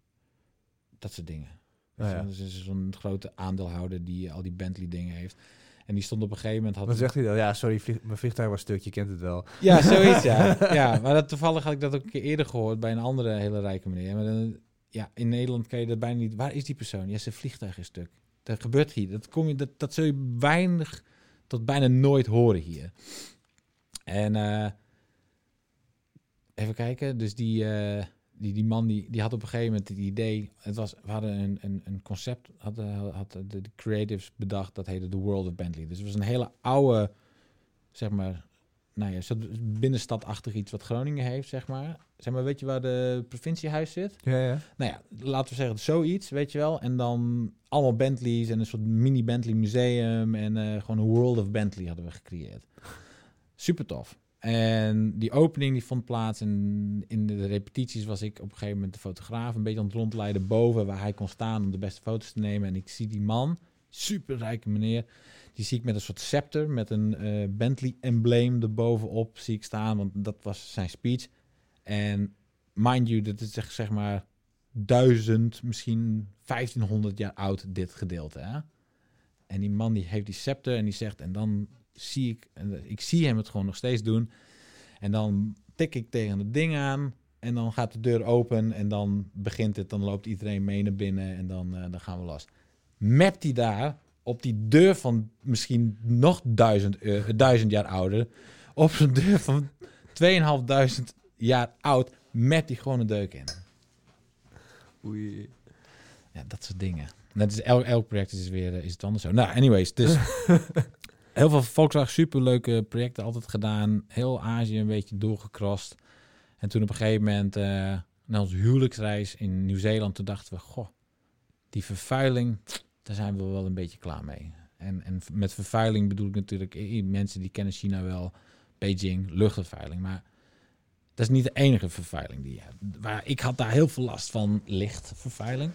Speaker 2: Dat soort dingen. Ja, ja. Dus zo'n grote aandeelhouder die al die Bentley dingen heeft. En die stond op een gegeven moment... Had
Speaker 1: Wat zegt hij dan? Ja, sorry, mijn vliegtuig was stuk, je kent het wel.
Speaker 2: Ja, zoiets, ja. ja maar dat, toevallig had ik dat ook een keer eerder gehoord bij een andere hele rijke meneer. Maar dan, ja, in Nederland kan je dat bijna niet... Waar is die persoon? Ja, zijn vliegtuig is stuk. Dat gebeurt hier. Dat, kom je, dat, dat zul je weinig tot bijna nooit horen hier. En uh, even kijken, dus die... Uh, die, die man die, die had op een gegeven moment het idee. Het was, we hadden een, een, een concept, hadden, had de, de creatives bedacht, dat heette The World of Bentley. Dus het was een hele oude, zeg maar, nou ja, binnenstadachtig iets wat Groningen heeft, zeg maar. Zeg maar, weet je waar de provinciehuis zit?
Speaker 1: Ja, ja.
Speaker 2: Nou ja, laten we zeggen zoiets, weet je wel. En dan allemaal Bentleys en een soort mini Bentley museum en uh, gewoon een world of Bentley hadden we gecreëerd. Super tof. En die opening die vond plaats en in de repetities was ik op een gegeven moment de fotograaf een beetje aan het rondleiden boven waar hij kon staan om de beste foto's te nemen. En ik zie die man, super rijke meneer, die zie ik met een soort scepter met een uh, Bentley-embleem erbovenop zie ik staan, want dat was zijn speech. En mind you, dat is zeg, zeg maar duizend, misschien 1500 jaar oud, dit gedeelte. Hè? En die man die heeft die scepter en die zegt, en dan zie ik, en ik zie hem het gewoon nog steeds doen. En dan tik ik tegen het ding aan en dan gaat de deur open en dan begint het, dan loopt iedereen mee naar binnen en dan, uh, dan gaan we los. Mapt hij daar op die deur van misschien nog duizend, uh, duizend jaar ouder, op zijn deur van 2500 jaar oud, met die gewoon een deuk in.
Speaker 1: Oei.
Speaker 2: Ja, dat soort dingen. Dat is elk, elk project is weer is het anders zo. Nou, anyways, dus heel veel Volkswagen superleuke projecten altijd gedaan. Heel Azië een beetje doorgekrost. En toen op een gegeven moment uh, na onze huwelijksreis in Nieuw-Zeeland, toen dachten we, goh, die vervuiling, daar zijn we wel een beetje klaar mee. En, en met vervuiling bedoel ik natuurlijk, mensen die kennen China wel, Beijing, luchtvervuiling. Maar dat is niet de enige vervuiling die je hebt. Waar, ik had daar heel veel last van lichtvervuiling.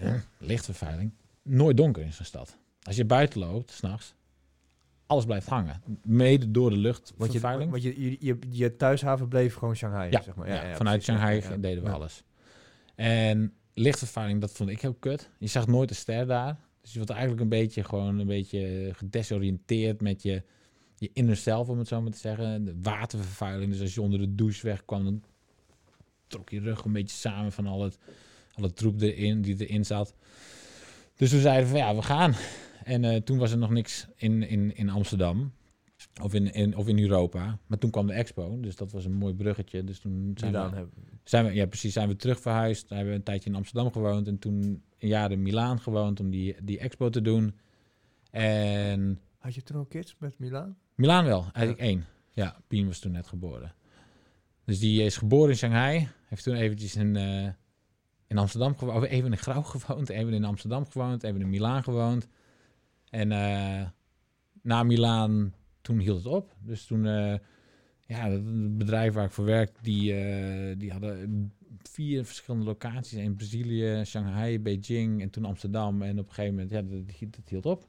Speaker 2: Ja, lichtvervuiling. Nooit donker in zo'n stad. Als je buiten loopt, s'nachts, alles blijft hangen. Mede door de luchtvervuiling.
Speaker 1: Want je, je, je, je thuishaven bleef gewoon Shanghai,
Speaker 2: ja,
Speaker 1: zeg maar.
Speaker 2: Ja, ja, vanuit Shanghai deden we alles. En lichtvervuiling, dat vond ik heel kut. Je zag nooit een ster daar. Dus je wordt eigenlijk een beetje gewoon een beetje gedesoriënteerd met je je inner zelf, om het zo maar te zeggen. De watervervuiling. Dus als je onder de douche wegkwam, dan trok je rug een beetje samen van al het, al het troep erin, die erin zat. Dus toen zeiden we van ja, we gaan. En uh, toen was er nog niks in, in, in Amsterdam. Of in, in, of in Europa. Maar toen kwam de expo. Dus dat was een mooi bruggetje. Dus toen zijn we, hebben. zijn we, ja, precies, zijn we terug verhuisd. hebben we een tijdje in Amsterdam gewoond. En toen een jaar in Milaan gewoond om die, die expo te doen. En...
Speaker 1: Had je toen ook kids met Milaan?
Speaker 2: Milaan wel, eigenlijk één. Ja, Pien was toen net geboren. Dus die is geboren in Shanghai. Heeft toen eventjes in, uh, in Amsterdam gewoond. Even in Grauw gewoond. Even in Amsterdam gewoond. Even in Milaan gewoond. En uh, na Milaan, toen hield het op. Dus toen, uh, ja, het bedrijf waar ik voor werk, die, die hadden vier verschillende locaties. In Brazilië, Shanghai, Beijing en toen Amsterdam. En op een gegeven moment, ja, dat, hield op.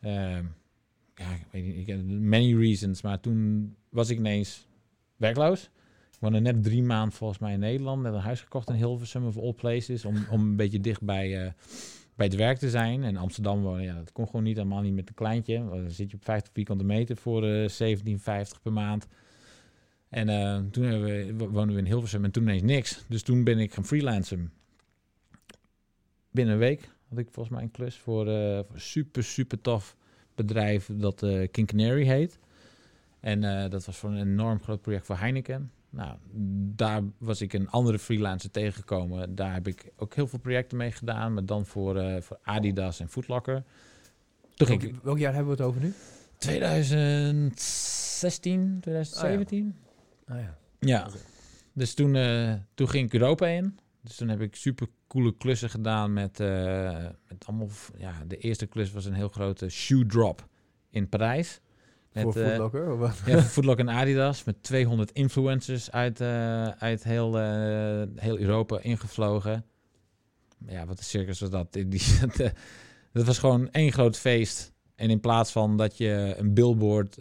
Speaker 2: Ehm, ja, ik weet niet, ik many reasons, maar toen was ik ineens werkloos. Ik woonde net drie maanden volgens mij in Nederland, net een huis gekocht in Hilversum of all places, om, om een beetje dicht bij, bij het werk te zijn. En Amsterdam wonen, ja, dat kon gewoon niet, helemaal niet met een kleintje. Dan zit je op 50 vierkante meter voor uh, 17,50 per maand. En uh, toen we, woonden we in Hilversum en toen ineens niks. Dus toen ben ik gaan freelancen. Binnen een week had ik volgens mij een klus voor, uh, voor super, super tof bedrijf dat uh, King Canary heet. En dat was voor een enorm groot project voor Heineken. Nou, daar was ik een andere freelancer tegengekomen. Daar heb ik ook heel veel projecten mee gedaan, maar dan voor, uh, voor Adidas en Footlocker.
Speaker 1: Toen welk, ik, welk jaar hebben we het over nu?
Speaker 2: 2016, 2017.
Speaker 1: Ah ja. Ah, ja.
Speaker 2: ja. Dus toen, toen ging ik Europa in. Dus toen heb ik super coole klussen gedaan met, uh, met allemaal... Ja, de eerste klus was een heel grote shoe drop in Parijs.
Speaker 1: Met, voor uh, Footlocker of wat?
Speaker 2: Ja, voor Footlocker en Adidas. Met 200 influencers uit, uh, uit heel, heel Europa ingevlogen. Ja, wat een circus was dat. Die, dat was gewoon één groot feest. En in plaats van dat je een billboard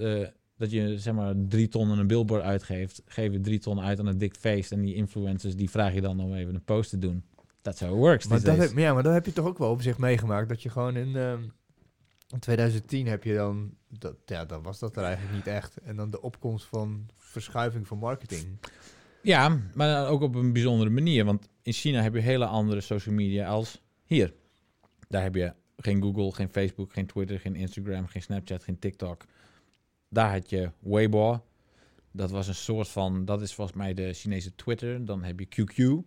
Speaker 2: dat je zeg maar drie ton aan een billboard uitgeeft, geef je drie ton uit aan een dik feest. En die influencers die vraag je dan om even een post te doen. Dat how it works.
Speaker 1: Maar dat heb, ja, maar dat heb je toch ook wel op zich meegemaakt. Dat je gewoon in, um, in 2010 heb je dan, dat, ja, dan was dat er eigenlijk niet echt. En dan de opkomst van verschuiving van marketing.
Speaker 2: Ja, maar ook op een bijzondere manier. Want in China heb je hele andere social media als hier. Daar heb je geen Google, geen Facebook, geen Twitter, geen Instagram, geen Snapchat, geen TikTok. Daar had je Weibo. Dat was een soort van, dat is volgens mij de Chinese Twitter. Dan heb je QQ.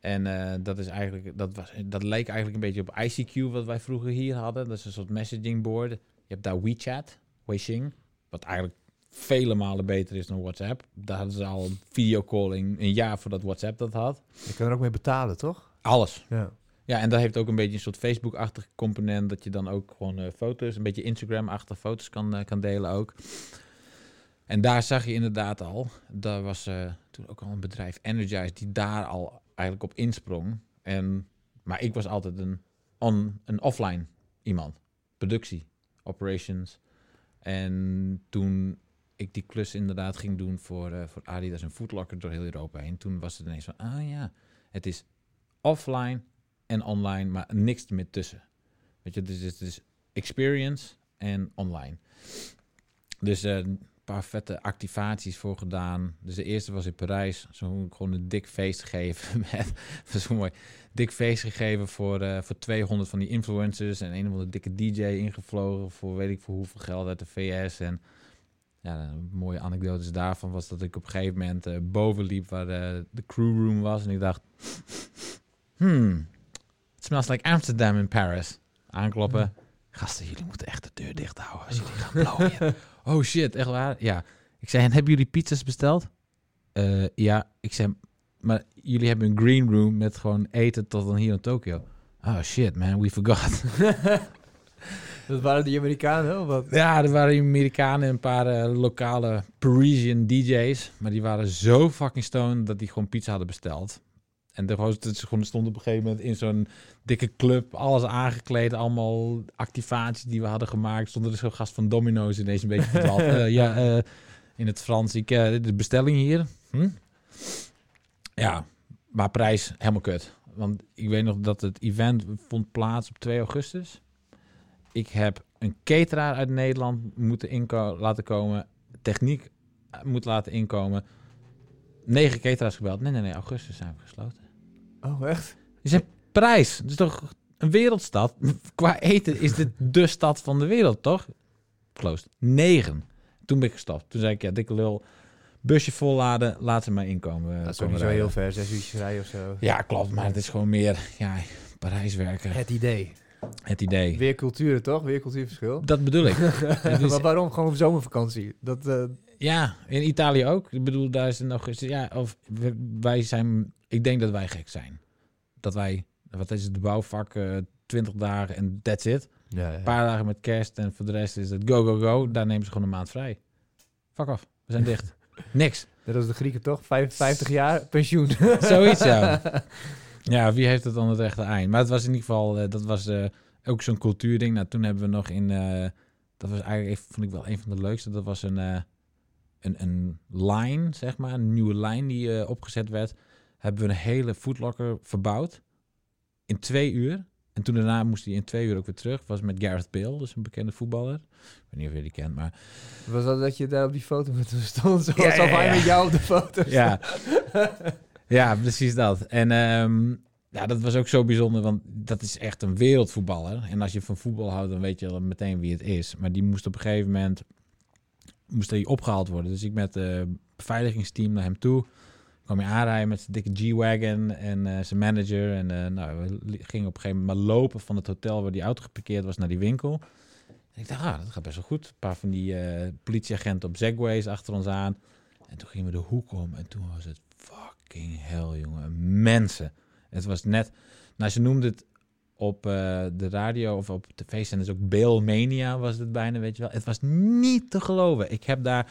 Speaker 2: En uh, dat is eigenlijk, dat, was, dat leek eigenlijk een beetje op ICQ, wat wij vroeger hier hadden. Dat is een soort messaging board. Je hebt daar WeChat, Weixin, wat eigenlijk vele malen beter is dan WhatsApp. Daar hadden ze al videocalling een jaar voordat WhatsApp dat had.
Speaker 1: Je kan er ook mee betalen, toch?
Speaker 2: Alles.
Speaker 1: Ja.
Speaker 2: Ja, en dat heeft ook een beetje een soort Facebook-achtig component. Dat je dan ook gewoon uh, foto's, een beetje Instagram-achtige foto's kan, uh, kan delen ook. En daar zag je inderdaad al, daar was uh, toen ook al een bedrijf, Energize, die daar al eigenlijk op insprong. En, maar ik was altijd een, on, een offline iemand. Productie, operations. En toen ik die klus inderdaad ging doen voor, uh, voor Adidas en Footlocker door heel Europa heen, toen was het ineens van, ah ja, het is offline en online, maar niks meer tussen. Weet je, dus het is experience en online. Dus een paar vette activaties voor gedaan. Dus de eerste was in Parijs. Zo gewoon een dik feest gegeven. Met, zo mooi. Dik feest gegeven voor, uh, voor 200 van die influencers. En een of andere dikke DJ ingevlogen voor weet ik voor hoeveel geld uit de VS. En ja, een mooie anekdote daarvan was dat ik op een gegeven moment uh, boven liep waar de, de crewroom was. En ik dacht, hmm, it smells like Amsterdam in Paris. Aankloppen. Gasten, jullie moeten echt de deur dicht houden als jullie gaan blooien. Oh shit, echt waar? Ja. Ik zei, en hebben jullie pizzas besteld? Uh, ja, ik zei, maar jullie hebben een green room met gewoon eten tot dan hier in Tokio. Oh shit, man, we forgot.
Speaker 1: Dat waren die Amerikanen, of wat?
Speaker 2: Ja, er waren Amerikanen en een paar uh, lokale Parisian DJ's. Maar die waren zo fucking stoned dat die gewoon pizza hadden besteld. En de gewoon stond op een gegeven moment in zo'n dikke club, alles aangekleed, allemaal activaties die we hadden gemaakt. Stond er zo'n gast van Domino's ineens een beetje verdwaald. uh, ja, uh, in het Frans, ik, uh, de bestelling hier. Hm? Ja, maar prijs helemaal kut. Want ik weet nog dat het event vond plaats op 2 augustus. Ik heb een cateraar uit Nederland moeten inko laten komen. Techniek moet laten inkomen. Negen cateraars gebeld. Nee, nee, nee. Augustus zijn we gesloten.
Speaker 1: Oh, echt?
Speaker 2: Je zegt prijs. Het is toch een wereldstad? Qua eten is dit de stad van de wereld, toch? Closed. Negen. Toen ben ik gestopt. Toen zei ik, ja, dikke lul. Busje volladen, laat ze maar inkomen.
Speaker 1: Dat is ook niet zo heel ver, zes uurtjes rijden of zo.
Speaker 2: Ja, klopt. Maar het is gewoon meer, ja, Parijs werken.
Speaker 1: Het idee.
Speaker 2: Het idee.
Speaker 1: Weer culturen, toch? Weer cultuurverschil.
Speaker 2: Dat bedoel ik.
Speaker 1: maar waarom? Gewoon zomervakantie. Dat, uh...
Speaker 2: Ja, in Italië ook. Ik bedoel, daar is het nog. Ja, of wij zijn... Ik denk dat wij gek zijn. Dat wij... Wat is het? De bouwvak, uh, 20 dagen en that's it.
Speaker 1: Ja, ja.
Speaker 2: Een paar dagen met kerst en voor de rest is het go, go, go. Daar nemen ze gewoon een maand vrij. Fuck off. We zijn dicht. Niks.
Speaker 1: Dat is de Grieken toch? 55 jaar pensioen.
Speaker 2: Zoiets, ja. Ja, wie heeft het dan het rechte eind? Maar het was in ieder geval, uh, dat was uh, ook zo'n cultuurding. Nou, toen hebben we nog in, uh, dat was eigenlijk, even, vond ik wel een van de leukste. Dat was een, een, een line, zeg maar, een nieuwe lijn die opgezet werd. Hebben we een hele foodlocker verbouwd in twee uur. En toen daarna moest hij in twee uur ook weer terug. Was met Gareth Bale, dus een bekende voetballer. Ik weet niet of je die kent, maar...
Speaker 1: Was dat dat je daar op die foto met hem stond? Zoals ja, ja, ja. met jou op de foto
Speaker 2: Ja. ja, precies dat. En um, ja, dat was ook zo bijzonder, want dat is echt een wereldvoetballer. En als je van voetbal houdt, dan weet je meteen wie het is. Maar die moest op een gegeven moment moest hij opgehaald worden. Dus ik met het beveiligingsteam naar hem toe kwam hij aanrijden met zijn dikke G-Wagon en uh, zijn manager. En uh, nou, we gingen op een gegeven moment lopen van het hotel waar die auto geparkeerd was naar die winkel. En ik dacht, ah, dat gaat best wel goed. Een paar van die uh, politieagenten op Segways achter ons aan. En toen gingen we de hoek om en toen was het fucking hell, jongen. Mensen. Het was net, nou ze noemden het op de radio of op tv-zenders ook Beelmania was het bijna, weet je wel. Het was niet te geloven. Ik heb daar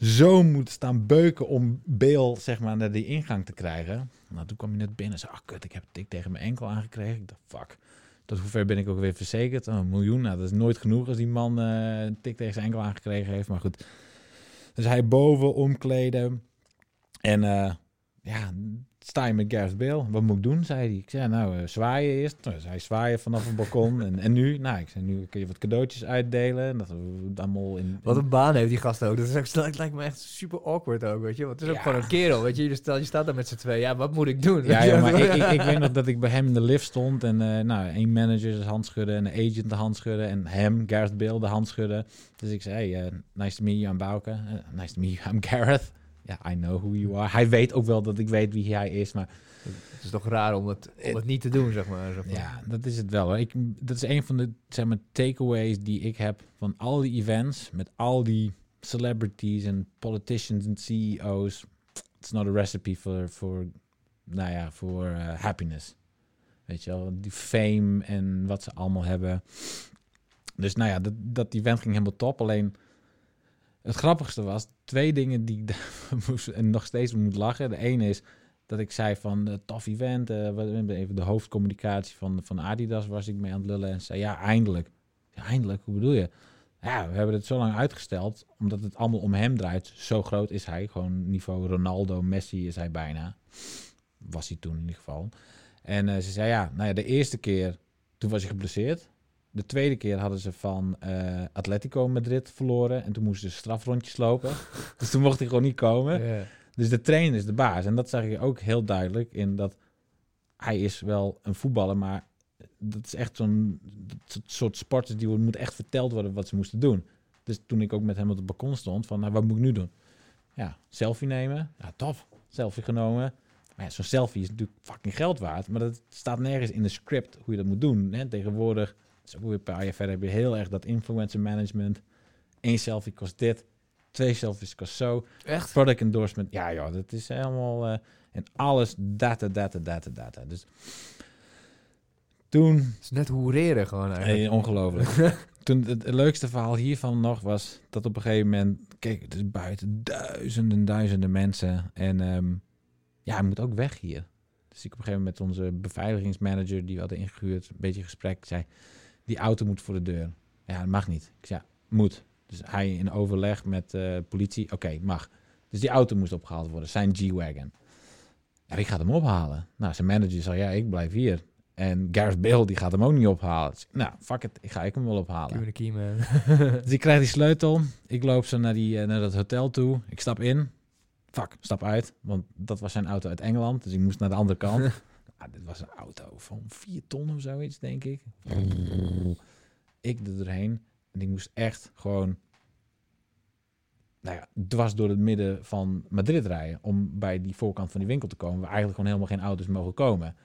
Speaker 2: zo moeten staan beuken om Beel zeg maar naar die ingang te krijgen. Nou, toen kwam je net binnen en ah kut, ik heb tik tegen mijn enkel aangekregen. Ik dacht, fuck. Tot hoever ben ik ook weer verzekerd? een miljoen, nou, dat is nooit genoeg als die man een tik tegen zijn enkel aangekregen heeft. Maar goed. Dus hij boven omkleden. En uh, ja, sta je met Gareth Bale. Wat moet ik doen, zei hij. Ik zei, nou, uh, zwaaien eerst. Nou, hij zwaaien vanaf het balkon. en, en nu? Nou, ik zei, nu kun je wat cadeautjes uitdelen. Dat we allemaal in, in...
Speaker 1: Wat een baan heeft die gast ook. Dat, is ook, dat lijkt me echt super awkward ook, weet je. Want het is ook gewoon een kerel, weet je. Je staat, je staat daar met z'n twee. Ja, wat moet ik doen?
Speaker 2: Ja, ja maar ik, ik, ik, weet nog dat ik bij hem in de lift stond. En uh, nou, één manager de hand schudden. En een agent de hand schudden. En hem, Gareth Bale, de hand schudden. Dus ik zei, hey, uh, nice to meet you, I'm Bouke. nice to meet you, I'm Gareth. Ja, I know who you are. Hij weet ook wel dat ik weet wie hij is, maar...
Speaker 1: Het is toch raar om het, om het niet te doen, zeg maar. Zeg maar.
Speaker 2: Ja, dat is het wel. Hoor. Ik, dat is een van de zeg maar, takeaways die ik heb van al die events, met al die celebrities en politicians en CEO's. It's not a recipe for, for nou ja, voor uh, happiness. Weet je wel, die fame en wat ze allemaal hebben. Dus nou ja, dat, dat event ging helemaal top. Alleen het grappigste was, twee dingen die ik en nog steeds moet lachen. De ene is dat ik zei van, uh, tof event. Uh, even de hoofdcommunicatie van, van Adidas was ik mee aan het lullen. En zei, ja, eindelijk. Eindelijk, hoe bedoel je? Ja, we hebben het zo lang uitgesteld, omdat het allemaal om hem draait. Zo groot is hij, gewoon niveau Ronaldo, Messi is hij bijna. Was hij toen in ieder geval. En uh, ze zei, ja, nou ja, de eerste keer, toen was hij geblesseerd. De tweede keer hadden ze van uh, Atletico Madrid verloren. En toen moesten ze strafrondjes lopen. dus toen mocht hij gewoon niet komen. Yeah. Dus de trainer is de baas. En dat zag je ook heel duidelijk in dat hij is wel een voetballer, maar dat is echt zo'n soort sporters die moet echt verteld worden wat ze moesten doen. Dus toen ik ook met hem op het balkon stond, van nou, wat moet ik nu doen? Ja, selfie nemen. Ja, tof. Selfie genomen. Maar ja, zo'n selfie is natuurlijk fucking geld waard. Maar dat staat nergens in de script hoe je dat moet doen. Hè? Tegenwoordig, is ook weer een paar jaar verder, heb je heel erg dat influencer management. Eén selfie kost dit. Twee selfies kost zo.
Speaker 1: Echt?
Speaker 2: Product endorsement. Ja, ja, dat is helemaal... Uh, en alles data, data, data, data. Dus toen... Het
Speaker 1: is net hoereren gewoon eigenlijk.
Speaker 2: Hey, ongelooflijk. toen het, leukste verhaal hiervan nog was dat op een gegeven moment... Kijk, het is buiten duizenden, duizenden mensen. En um, ja, hij moet ook weg hier. Dus ik op een gegeven moment met onze beveiligingsmanager... die we hadden ingehuurd, een beetje gesprek, zei... Die auto moet voor de deur. Ja, dat mag niet. Ik zei, ja, moet. Dus hij in overleg met uh, politie, oké, mag. Dus die auto moest opgehaald worden, zijn G-Wagon. Ja, wie gaat hem ophalen? Nou, zijn manager zei, ja, ik blijf hier. En Gareth Bale, die gaat hem ook niet ophalen. Dus, nou, fuck it, ik ga ik hem wel ophalen.
Speaker 1: Key, man.
Speaker 2: dus ik krijg die sleutel. Ik loop zo naar, die, uh, naar dat hotel toe. Ik stap in. Fuck, stap uit. Want dat was zijn auto uit Engeland. Dus ik moest naar de andere kant. ah, dit was een auto van 4 ton of zoiets, denk ik. ik er doorheen. En ik moest echt gewoon nou ja, dwars door het midden van Madrid rijden. Om bij die voorkant van die winkel te komen. Waar eigenlijk gewoon helemaal geen auto's mogen komen.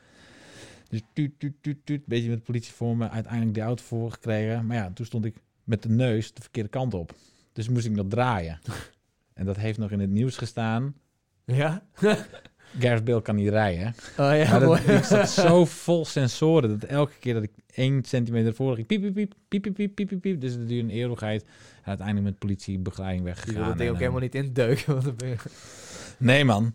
Speaker 2: Dus tuut, tuut, tuut, tuut. Beetje met de politie voor me. Uiteindelijk die auto voor gekregen. Maar ja, toen stond ik met de neus de verkeerde kant op. Dus moest ik nog draaien. en dat heeft nog in het nieuws gestaan.
Speaker 1: Ja?
Speaker 2: Gareth Bale kan niet rijden.
Speaker 1: Oh ja,
Speaker 2: dat, ik zat zo vol sensoren dat elke keer dat ik één centimeter voor ging, piep, piep, piep, piep, piep, piep, piep, Dus dat duurde een eeuwigheid. En uiteindelijk met politiebegeleiding weggegaan. Je
Speaker 1: dat ik ook eh, helemaal niet in Want ben...
Speaker 2: Nee, man.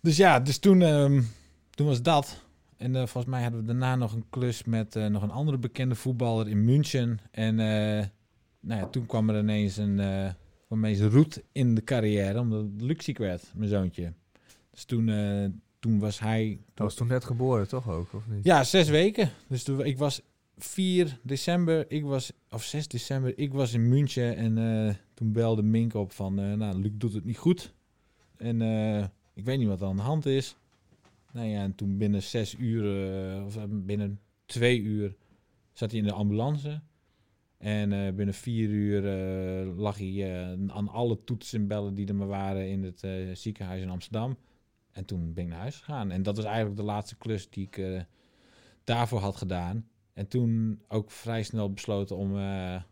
Speaker 2: Dus ja, dus toen, ehm, toen was dat. En eh, volgens mij hadden we daarna nog een klus met eh, nog een andere bekende voetballer in München. En uh, nou ja, toen kwam er ineens een, uh, meest roet in de carrière, omdat Luxie werd, mijn zoontje. Dus toen, uh, toen was hij...
Speaker 1: Dat was toen net geboren, toch ook? Of niet?
Speaker 2: Ja, zes weken. Dus toen, ik was 4 december, ik was, of 6 december, ik was in München. En uh, toen belde Mink op van, uh, nou, Luc doet het niet goed. En ik weet niet wat er aan de hand is. Nou ja, en toen binnen zes uur, of binnen twee uur, zat hij in de ambulance. En binnen vier uur lag hij aan alle toetsen en bellen die er maar waren in het ziekenhuis in Amsterdam. En toen ben ik naar huis gegaan. En dat was eigenlijk de laatste klus die ik uh, daarvoor had gedaan. En toen ook vrij snel besloten om uh,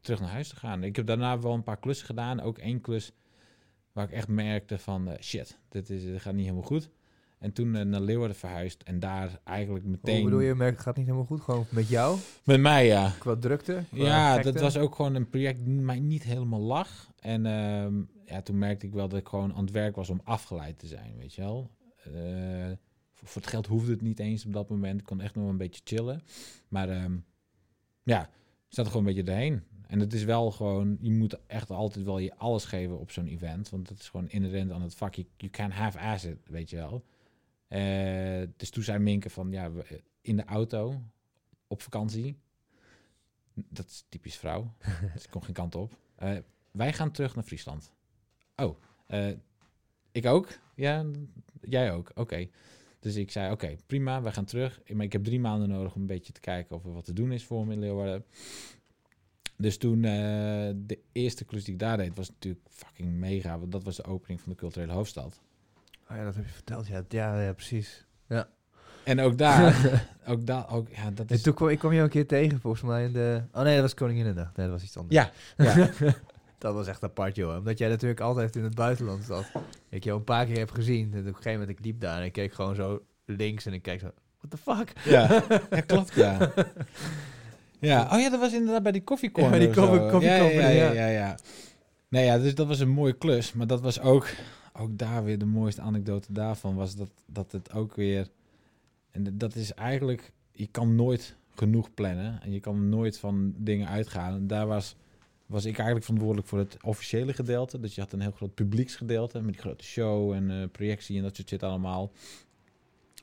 Speaker 2: terug naar huis te gaan. Ik heb daarna wel een paar klussen gedaan. Ook één klus waar ik echt merkte van... Uh, shit, dit, is, dit gaat niet helemaal goed. En toen naar Leeuwarden verhuisd. En daar eigenlijk meteen... Hoe
Speaker 1: bedoel je, merkt het gaat niet helemaal goed? Gewoon met jou?
Speaker 2: Met mij, ja.
Speaker 1: Qua drukte?
Speaker 2: ja, dat was ook gewoon een project die mij niet helemaal lag. En ehm, ja, toen merkte ik wel dat ik gewoon aan het werk was om afgeleid te zijn, weet je wel. Uh, voor, het geld hoefde het niet eens op dat moment. Ik kon echt nog een beetje chillen. Maar um, ja, zat er gewoon een beetje doorheen. En het is wel gewoon, je moet echt altijd wel je alles geven op zo'n event. Want dat is gewoon inherent aan het vak. You, you can have asset, weet je wel. Uh, dus toen zei Minke van, ja, in de auto, op vakantie. Dat is typisch vrouw. dus ik kon geen kant op. Uh, wij gaan terug naar Friesland. Oh, uh, ik ook? Ja, jij ook. Oké. Dus ik zei, oké, prima, we gaan terug. Maar ik heb drie maanden nodig om een beetje te kijken of er wat te doen is voor me in Leeuwarden. Dus toen uh, de eerste klus die ik daar deed, was natuurlijk fucking mega. Want dat was de opening van de culturele hoofdstad.
Speaker 1: Oh ja, dat heb je verteld. Ja, ja, ja precies. Ja.
Speaker 2: En ook daar, ook daar, ook, ja, dat is...
Speaker 1: En toen kwam, ik kwam je een keer tegen, volgens mij, in de... Oh nee, dat was Koninginnedag. Nee, dat was iets anders.
Speaker 2: Ja, ja.
Speaker 1: dat was echt apart, joh. Omdat jij natuurlijk altijd in het buitenland zat. Ik jou een paar keer heb gezien. En op een gegeven moment, ik liep daar en ik keek gewoon zo links en ik keek zo... What the fuck?
Speaker 2: Ja, ja klopt, ja. Ja, oh ja, dat was inderdaad bij die koffiecorner.
Speaker 1: Ja, bij die koffie, koffie,
Speaker 2: ja, ja, ja, ja, ja. Nee, ja, dus dat was een mooie klus. Maar dat was ook, ook daar weer de mooiste anekdote daarvan. Was dat, dat het ook weer... En dat is eigenlijk... Je kan nooit genoeg plannen. En je kan nooit van dingen uitgaan. En daar was, was ik eigenlijk verantwoordelijk voor het officiële gedeelte. Dus je had een heel groot publieksgedeelte met die grote show en uh, projectie en dat soort shit allemaal.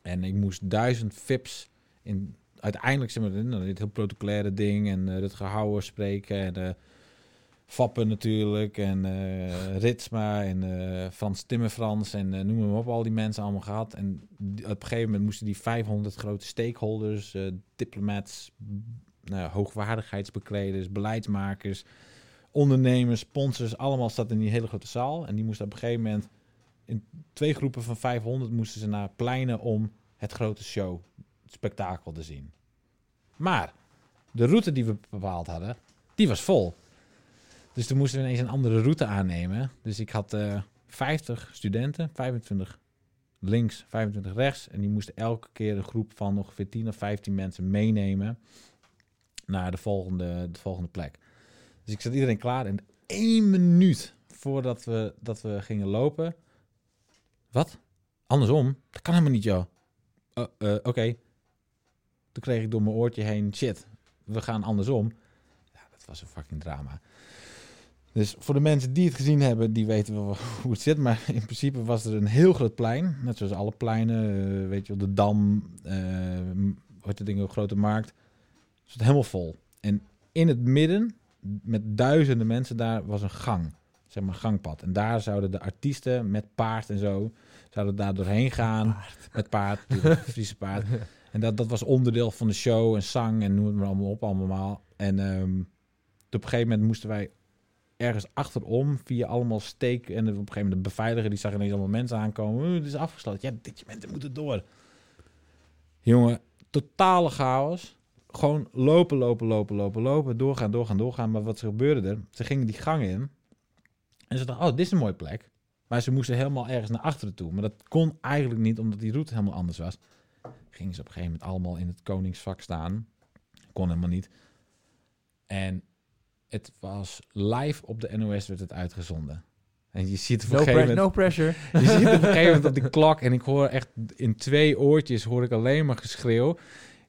Speaker 2: En ik moest duizend VIPs in uiteindelijk zeg maar, dit heel protocolaire ding en uh, het gehouden spreken en uh, Vappen natuurlijk en uh, Ritsma en uh, Frans Timmerfrans en noem maar op, al die mensen allemaal gehad. En op een gegeven moment moesten die 500 grote stakeholders, diplomats, nou, hoogwaardigheidsbekleders, beleidsmakers, ondernemers, sponsors, allemaal zat in die hele grote zaal. En die moesten op een gegeven moment in twee groepen van 500 moesten ze naar pleinen om het grote show, het spektakel te zien. Maar de route die we bepaald hadden, die was vol. Dus toen moesten we ineens een andere route aannemen. Dus ik had uh, 50 studenten, 25 links, 25 rechts. En die moesten elke keer een groep van ongeveer 10 of 15 mensen meenemen naar de volgende, de volgende plek. Dus ik zat iedereen klaar en één minuut voordat we, dat we gingen lopen. Wat? Andersom? Dat kan helemaal niet, joh. Uh, uh, Oké. Toen kreeg ik door mijn oortje heen, shit, we gaan andersom. Ja, dat was een fucking drama. Dus voor de mensen die het gezien hebben, die weten wel hoe het zit. Maar in principe was er een heel groot plein. Net zoals alle pleinen. Uh, weet je wel, de Dam. Uh, de dingen, grote markt. Het zat helemaal vol. En in het midden, met duizenden mensen daar, was een gang. Zeg maar gangpad. En daar zouden de artiesten met paard en zo... zouden daar doorheen gaan. Paard. Met paard, Friese paard. En dat, dat was onderdeel van de show en zang en noem het maar allemaal op allemaal. En um, op een gegeven moment moesten wij ergens achterom via allemaal steek. En op een gegeven moment de beveiliger die zag ineens allemaal mensen aankomen. Het is afgesloten. Ja, dit mensen moeten door. Jongen, totale chaos. Gewoon lopen, lopen, lopen, lopen, lopen. Doorgaan, doorgaan, doorgaan. Maar wat gebeurde er? Ze gingen die gang in. En ze dachten, oh, dit is een mooie plek. Maar ze moesten helemaal ergens naar achteren toe. Maar dat kon eigenlijk niet, omdat die route helemaal anders was. Gingen ze op een gegeven moment allemaal in het koningsvak staan. Kon helemaal niet. En het was live op de NOS werd het uitgezonden. En je ziet op
Speaker 1: no,
Speaker 2: een gegeven moment,
Speaker 1: no pressure.
Speaker 2: Je ziet op een gegeven moment op die klok en ik hoor echt in twee oortjes hoor ik alleen maar geschreeuw.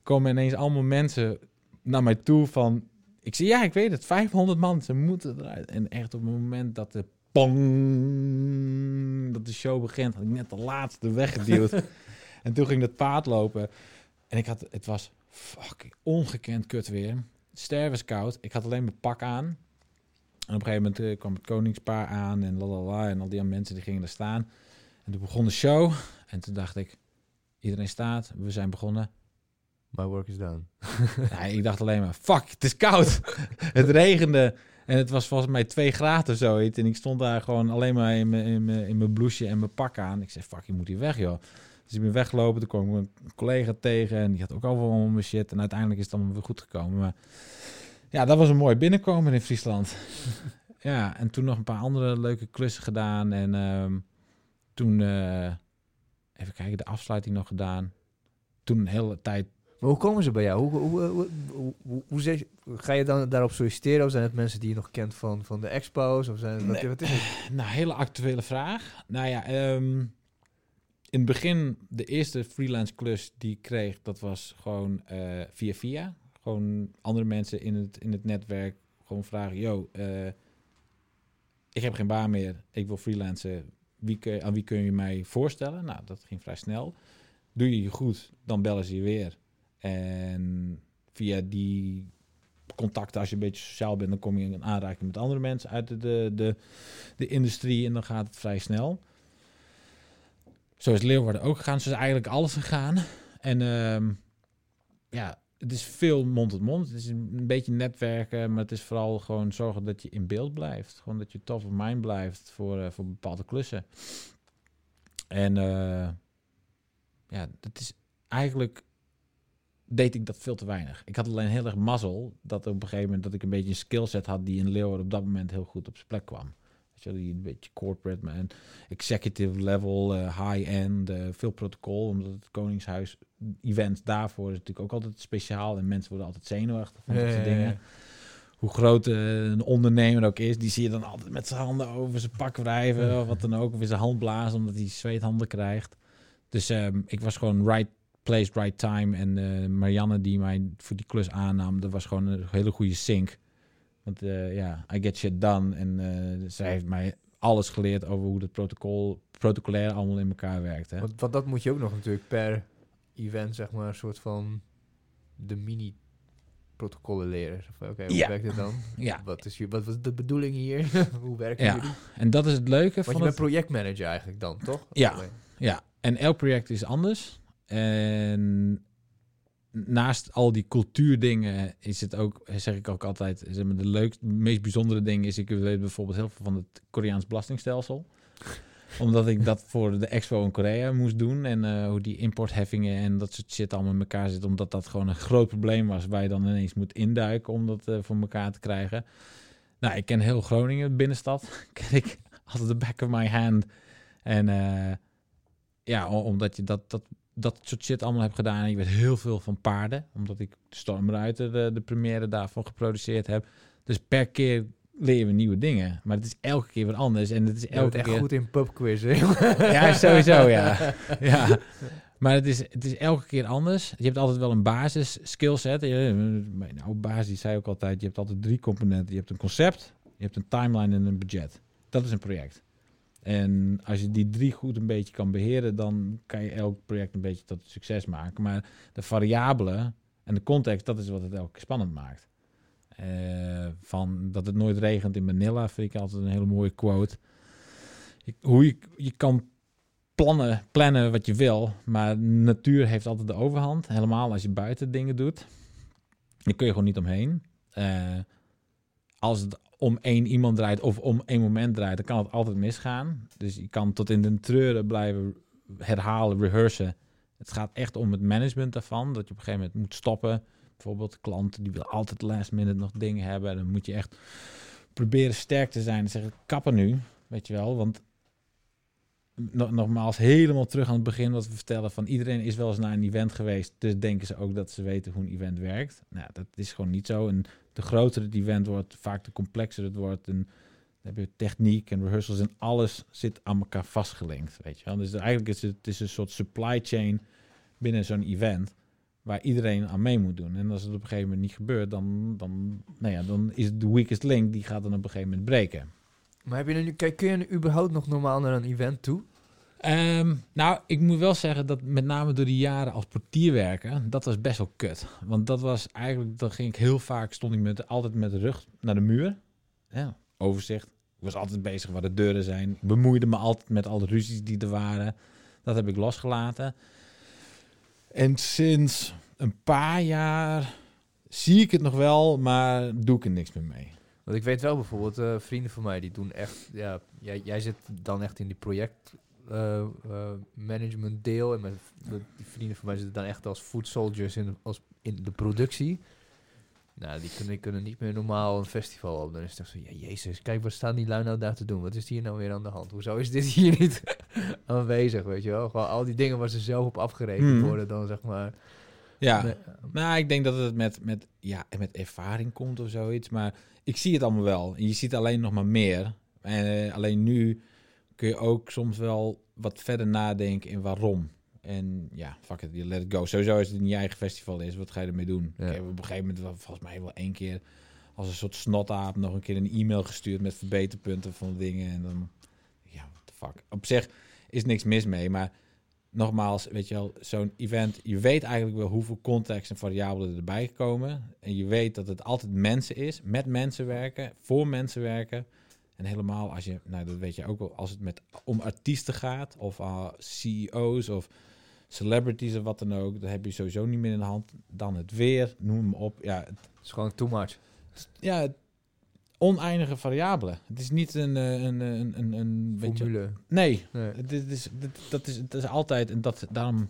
Speaker 2: Komen ineens allemaal mensen naar mij toe van ik zeg ja, ik weet het, 500 man, ze moeten eruit. En echt op het moment dat de pong dat de show begint, had ik net de laatste weggeduwd. en toen ging dat paard lopen en ik had het was fucking ongekend kut weer stervenskoud. Ik had alleen mijn pak aan. En op een gegeven moment uh, kwam het koningspaar aan en lalala. En al die mensen die gingen er staan. En toen begon de show. En toen dacht ik, iedereen staat, we zijn begonnen.
Speaker 1: My work is done.
Speaker 2: ja, ik dacht alleen maar, fuck, het is koud. het regende. En het was volgens mij twee graden of zoiets. En ik stond daar gewoon alleen maar in mijn, in mijn, in mijn blouseje en mijn pak aan. Ik zei, fuck, je moet hier weg, joh. Dus ik ben weggelopen. Toen kwam ik een collega tegen en die had ook overal mijn shit. En uiteindelijk is het allemaal weer goed gekomen. Maar ja, dat was een mooi binnenkomen in Friesland. ja, en toen nog een paar andere leuke klussen gedaan. En um, toen, uh, even kijken, de afsluiting nog gedaan. Toen een hele tijd
Speaker 1: maar hoe komen ze bij jou? Hoe, hoe, hoe, hoe, zeg, ga je dan daarop solliciteren? Of zijn het mensen die je nog kent van, van de expos? Of zijn
Speaker 2: nee.
Speaker 1: wat, is het?
Speaker 2: Nou, hele actuele vraag. Nou ja, um, in het begin, de eerste freelance klus die ik kreeg, dat was gewoon uh, via via. Gewoon andere mensen in het, in het netwerk gewoon vragen, yo, uh, ik heb geen baan meer, ik wil freelancen. Wie kun, aan wie kun je mij voorstellen? Nou, dat ging vrij snel. Doe je je goed, dan bellen ze je weer. En via die contacten, als je een beetje sociaal bent, dan kom je in aanraking met andere mensen uit de, de, de, industrie en dan gaat het vrij snel. Zo is Leeuwarden ook gegaan. Zo is eigenlijk alles gegaan. En uh, ja, het is veel mond tot mond. Het is een beetje netwerken, maar het is vooral gewoon zorgen dat je in beeld blijft. Gewoon dat je top of mind blijft voor, uh, voor bepaalde klussen. En uh, ja, dat is eigenlijk deed ik dat veel te weinig. Ik had alleen heel erg mazzel dat op een gegeven moment dat ik een beetje een skillset had die in Leeuwarden op dat moment heel goed op zijn plek kwam. Weet je, die een beetje corporate, man, executive level, uh, high-end, uh, veel protocol, omdat het Koningshuis event daarvoor is natuurlijk ook altijd speciaal en mensen worden altijd zenuwachtig van dat soort dingen. Hoe groot uh, een ondernemer ook is, die zie je dan altijd met zijn handen over zijn pak wrijven of wat dan ook, of in zijn hand blazen omdat hij zweethanden krijgt. Dus um, ik was gewoon right place, right time. En uh, Marianne die mij voor die klus aannam, dat was gewoon een hele goede sync. Want uh, ja, I get shit done. En uh, zij heeft mij alles geleerd over hoe het protocol, protocolair allemaal in elkaar werkt. Hè.
Speaker 1: Want, want dat moet je ook nog natuurlijk per event, zeg maar, een soort van de mini protocollen leren. Oké, okay, hoe
Speaker 2: ja.
Speaker 1: werkt het dan?
Speaker 2: Ja.
Speaker 1: Wat, is, wat was de bedoeling hier? hoe werken
Speaker 2: ja.
Speaker 1: jullie?
Speaker 2: En dat is het leuke
Speaker 1: Want
Speaker 2: van
Speaker 1: je bent
Speaker 2: het...
Speaker 1: projectmanager eigenlijk dan, toch?
Speaker 2: Ja. Ja, en elk project is anders. En naast al die cultuurdingen is het ook, zeg ik ook altijd, zeg maar, de leukste, meest bijzondere ding is, ik weet bijvoorbeeld heel veel van het Koreaans belastingstelsel. Omdat ik dat voor de expo in Korea moest doen. En uh, hoe die importheffingen en dat soort shit allemaal in elkaar zit. Omdat dat gewoon een groot probleem was waar je dan ineens moet induiken om dat uh, voor elkaar te krijgen. Nou, ik ken heel Groningen, binnenstad. ken ik altijd de back of my hand. En uh, ja, omdat je dat, dat dat soort shit allemaal heb gedaan. En ik weet heel veel van paarden, omdat ik Stormruiter de, de première daarvan geproduceerd heb. Dus per keer leren we nieuwe dingen. Maar het is elke keer wat anders. En het is elke
Speaker 1: echt
Speaker 2: keer...
Speaker 1: goed in pubquizzen.
Speaker 2: ja, sowieso, ja. ja. Maar het is, het is elke keer anders. Je hebt altijd wel een basis skillset. Mijn oude basis zei ook altijd, je hebt altijd drie componenten. Je hebt een concept, je hebt een timeline en een budget. Dat is een project. En als je die drie goed een beetje kan beheren, dan kan je elk project een beetje tot succes maken. Maar de variabelen en de context, dat is wat het elke spannend maakt. Uh, van dat het nooit regent in Manila, vind ik altijd een hele mooie quote. Je, hoe je, je kan plannen, plannen wat je wil, maar natuur heeft altijd de overhand. Helemaal als je buiten dingen doet. Daar kun je gewoon niet omheen. Uh, als het om één iemand draait of om één moment draait, dan kan het altijd misgaan. Dus je kan tot in de treuren blijven herhalen, rehearsen. Het gaat echt om het management daarvan. Dat je op een gegeven moment moet stoppen. Bijvoorbeeld klanten die willen altijd last minute nog dingen hebben. Dan moet je echt proberen sterk te zijn en zeggen, kappen nu. Weet je wel, want nogmaals, helemaal terug aan het begin wat we vertellen van iedereen is wel eens naar een event geweest, dus denken ze ook dat ze weten hoe een event werkt. Nou, dat is gewoon niet zo. En de groter het event wordt, vaak de complexer het wordt. En dan heb je techniek en rehearsals en alles zit aan elkaar vastgelinkt, weet je wel. Dus eigenlijk is het, het is een soort supply chain binnen zo'n event waar iedereen aan mee moet doen. En als het op een gegeven moment niet gebeurt, dan, dan, nou ja, dan is de weakest link, die gaat dan op een gegeven moment breken.
Speaker 1: Maar heb je nu, kun je überhaupt nog normaal naar een event toe?
Speaker 2: Um, nou, ik moet wel zeggen dat met name door die jaren als portier werken, dat was best wel kut. Want dat was eigenlijk, dan ging ik heel vaak, stond ik met, altijd met de rug naar de muur. Ja, overzicht. Ik was altijd bezig waar de deuren zijn. Ik bemoeide me altijd met alle ruzies die er waren. Dat heb ik losgelaten. En sinds een paar jaar zie ik het nog wel, maar doe ik er niks meer mee.
Speaker 1: Want ik weet wel bijvoorbeeld, uh, vrienden van mij die doen echt, ja, jij, jij zit dan echt in die project uh, uh, management deel en de, die vrienden van mij zitten dan echt als food soldiers in, als in de productie. Nou, die kunnen, kunnen niet meer normaal een festival op. Dan is het zo, ja, jezus, kijk, wat staan die lui nou daar te doen? Wat is hier nou weer aan de hand? Hoezo is dit hier niet aanwezig, weet je wel? Gewoon al die dingen waar ze zelf op afgerekend
Speaker 2: Hmm.
Speaker 1: worden dan, zeg maar.
Speaker 2: Ja,
Speaker 1: Nee,
Speaker 2: nou, ik denk dat het met, met, ja, met ervaring komt of zoiets. Maar ik zie het allemaal wel. En je ziet alleen nog maar meer. En eh, alleen nu kun je ook soms wel wat verder nadenken in waarom. En ja, fuck it, you let it go. Sowieso is het een je eigen festival is, wat ga je ermee doen?
Speaker 1: Ja.
Speaker 2: Ik heb op een gegeven moment wel, volgens mij wel één keer als een soort snotaap nog een keer een e-mail gestuurd met verbeterpunten van dingen. En dan, ja, what the fuck. Op zich is niks mis mee, maar nogmaals, weet je wel, zo'n event, je weet eigenlijk wel hoeveel context en variabelen erbij komen. En je weet dat het altijd mensen is, met mensen werken, voor mensen werken. En helemaal als je, nou dat weet je ook wel, als het met, om artiesten gaat, of uh, CEO's of celebrities of wat dan ook, dan heb je sowieso niet meer in de hand. Dan het weer, noem hem op. Ja, het,
Speaker 1: Het is gewoon too much.
Speaker 2: ja het- oneindige variabelen. Het is niet een, eh, een, een, een, een je,
Speaker 1: Formule.
Speaker 2: Nee,
Speaker 1: Nee.
Speaker 2: dit is, dit, dat, is, dat is altijd, en dat, daarom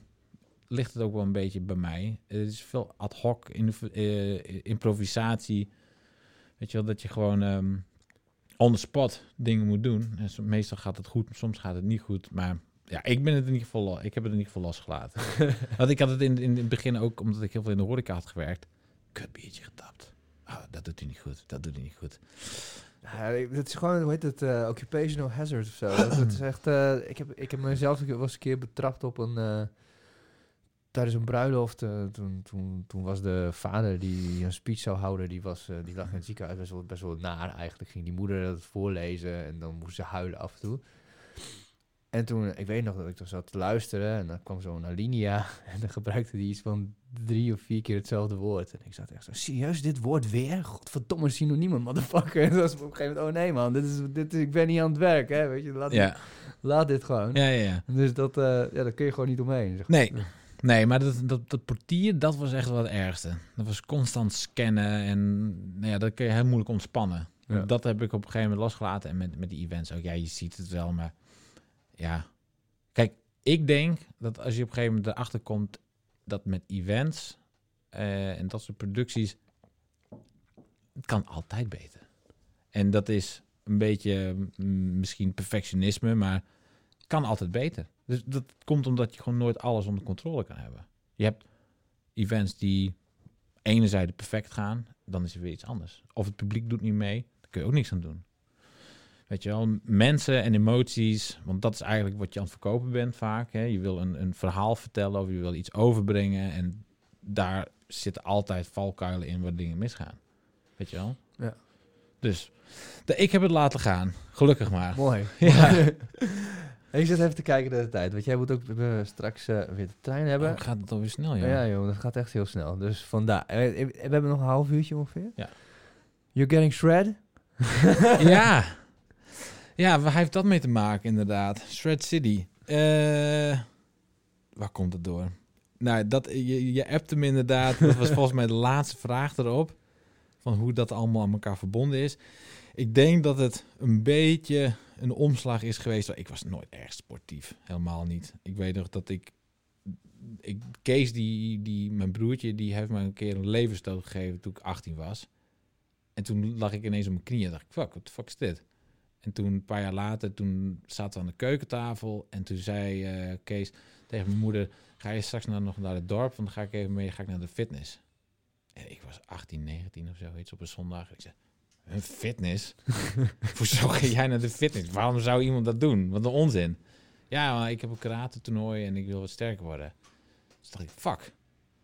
Speaker 2: ligt het ook wel een beetje bij mij. Het is veel ad hoc, in, uh, improvisatie. Weet je wel, dat je gewoon um, on the spot dingen moet doen. En meestal gaat het goed, soms gaat het niet goed. Maar ja, ik ben het in ieder geval, ik heb het in ieder geval losgelaten. Want ik had het in, in het begin ook, omdat ik heel veel in de horeca had gewerkt. Kut biertje getapt. Oh, dat doet hij niet goed, dat doet hij niet goed.
Speaker 1: Ja, het is gewoon, hoe heet het, uh, occupational hazard of zo. het is echt, uh, ik, heb, ik heb mezelf was een keer betrapt op een, uh, tijdens een bruiloft. toen, toen, toen was de vader die een speech zou houden, die, was, die lag in het ziekenhuis best wel, best wel naar eigenlijk. Ging die moeder het voorlezen en dan moest ze huilen af en toe. En toen, ik weet nog dat ik toen zat te luisteren en dan kwam zo'n alinea en dan gebruikte die iets van drie of vier keer hetzelfde woord. En ik zat echt zo, serieus, dit woord weer? Godverdomme, synoniemen, motherfucker. En dat was op een gegeven moment, oh nee man, dit is, dit is, ik ben niet aan het werk, hè, weet je. Laat, ja. dit, laat dit gewoon.
Speaker 2: Ja, ja, ja.
Speaker 1: Dus dat, uh, ja, daar kun je gewoon niet omheen.
Speaker 2: Zeg. Nee. Nee, maar dat, dat, dat portier, dat was echt wel het ergste. Dat was constant scannen en nou ja, dat kun je heel moeilijk ontspannen. Ja. Dat heb ik op een gegeven moment losgelaten. En met, met die events ook. Ja, je ziet het wel, maar ja. Kijk, ik denk dat als je op een gegeven moment erachter komt dat met events uh, en dat soort producties, het kan altijd beter. En dat is een beetje mm, misschien perfectionisme, maar het kan altijd beter. Dus dat komt omdat je gewoon nooit alles onder controle kan hebben. Je hebt events die enerzijds perfect gaan, dan is er weer iets anders. Of het publiek doet niet mee, daar kun je ook niks aan doen. Weet je wel, mensen en emoties, want dat is eigenlijk wat je aan het verkopen bent vaak. Hè? Je wil een, een verhaal vertellen of je wil iets overbrengen en daar zitten altijd valkuilen in waar dingen misgaan. Weet je wel?
Speaker 1: Ja.
Speaker 2: Dus de, ik heb het laten gaan, gelukkig maar.
Speaker 1: Mooi.
Speaker 2: Ja.
Speaker 1: ik zit even te kijken naar de tijd, want jij moet ook uh, straks uh, weer de trein hebben.
Speaker 2: Oh, gaat het alweer snel,
Speaker 1: ja? Ja, joh, dat gaat echt heel snel. Dus vandaar. Uh, we hebben nog een half uurtje ongeveer.
Speaker 2: Ja.
Speaker 1: You're getting shred?
Speaker 2: ja. Ja, waar heeft dat mee te maken, inderdaad? Shred City. Uh, waar komt het door? Nou, dat, je, je appt hem inderdaad. Dat was volgens mij de laatste vraag erop. Van hoe dat allemaal aan elkaar verbonden is. Ik denk dat het een beetje een omslag is geweest. Ik was nooit erg sportief. Helemaal niet. Ik weet nog dat ik... ik Kees, die, die, mijn broertje, die heeft me een keer een levensstoot gegeven toen ik 18 was. En toen lag ik ineens op mijn knieën en dacht ik, fuck, wat fuck is dit? En toen, een paar jaar later, toen zaten we aan de keukentafel. En toen zei uh, Kees tegen mijn moeder... Ga je straks naar, nog naar het dorp? Want dan ga ik even mee ga ik naar de fitness. En ik was 18, 19 of zoiets op een zondag. Ik zei, een fitness? Hoezo ga jij naar de fitness? Waarom zou iemand dat doen? Wat een onzin. Ja, maar ik heb een karate toernooi en ik wil wat sterker worden. Dus dacht ik, fuck.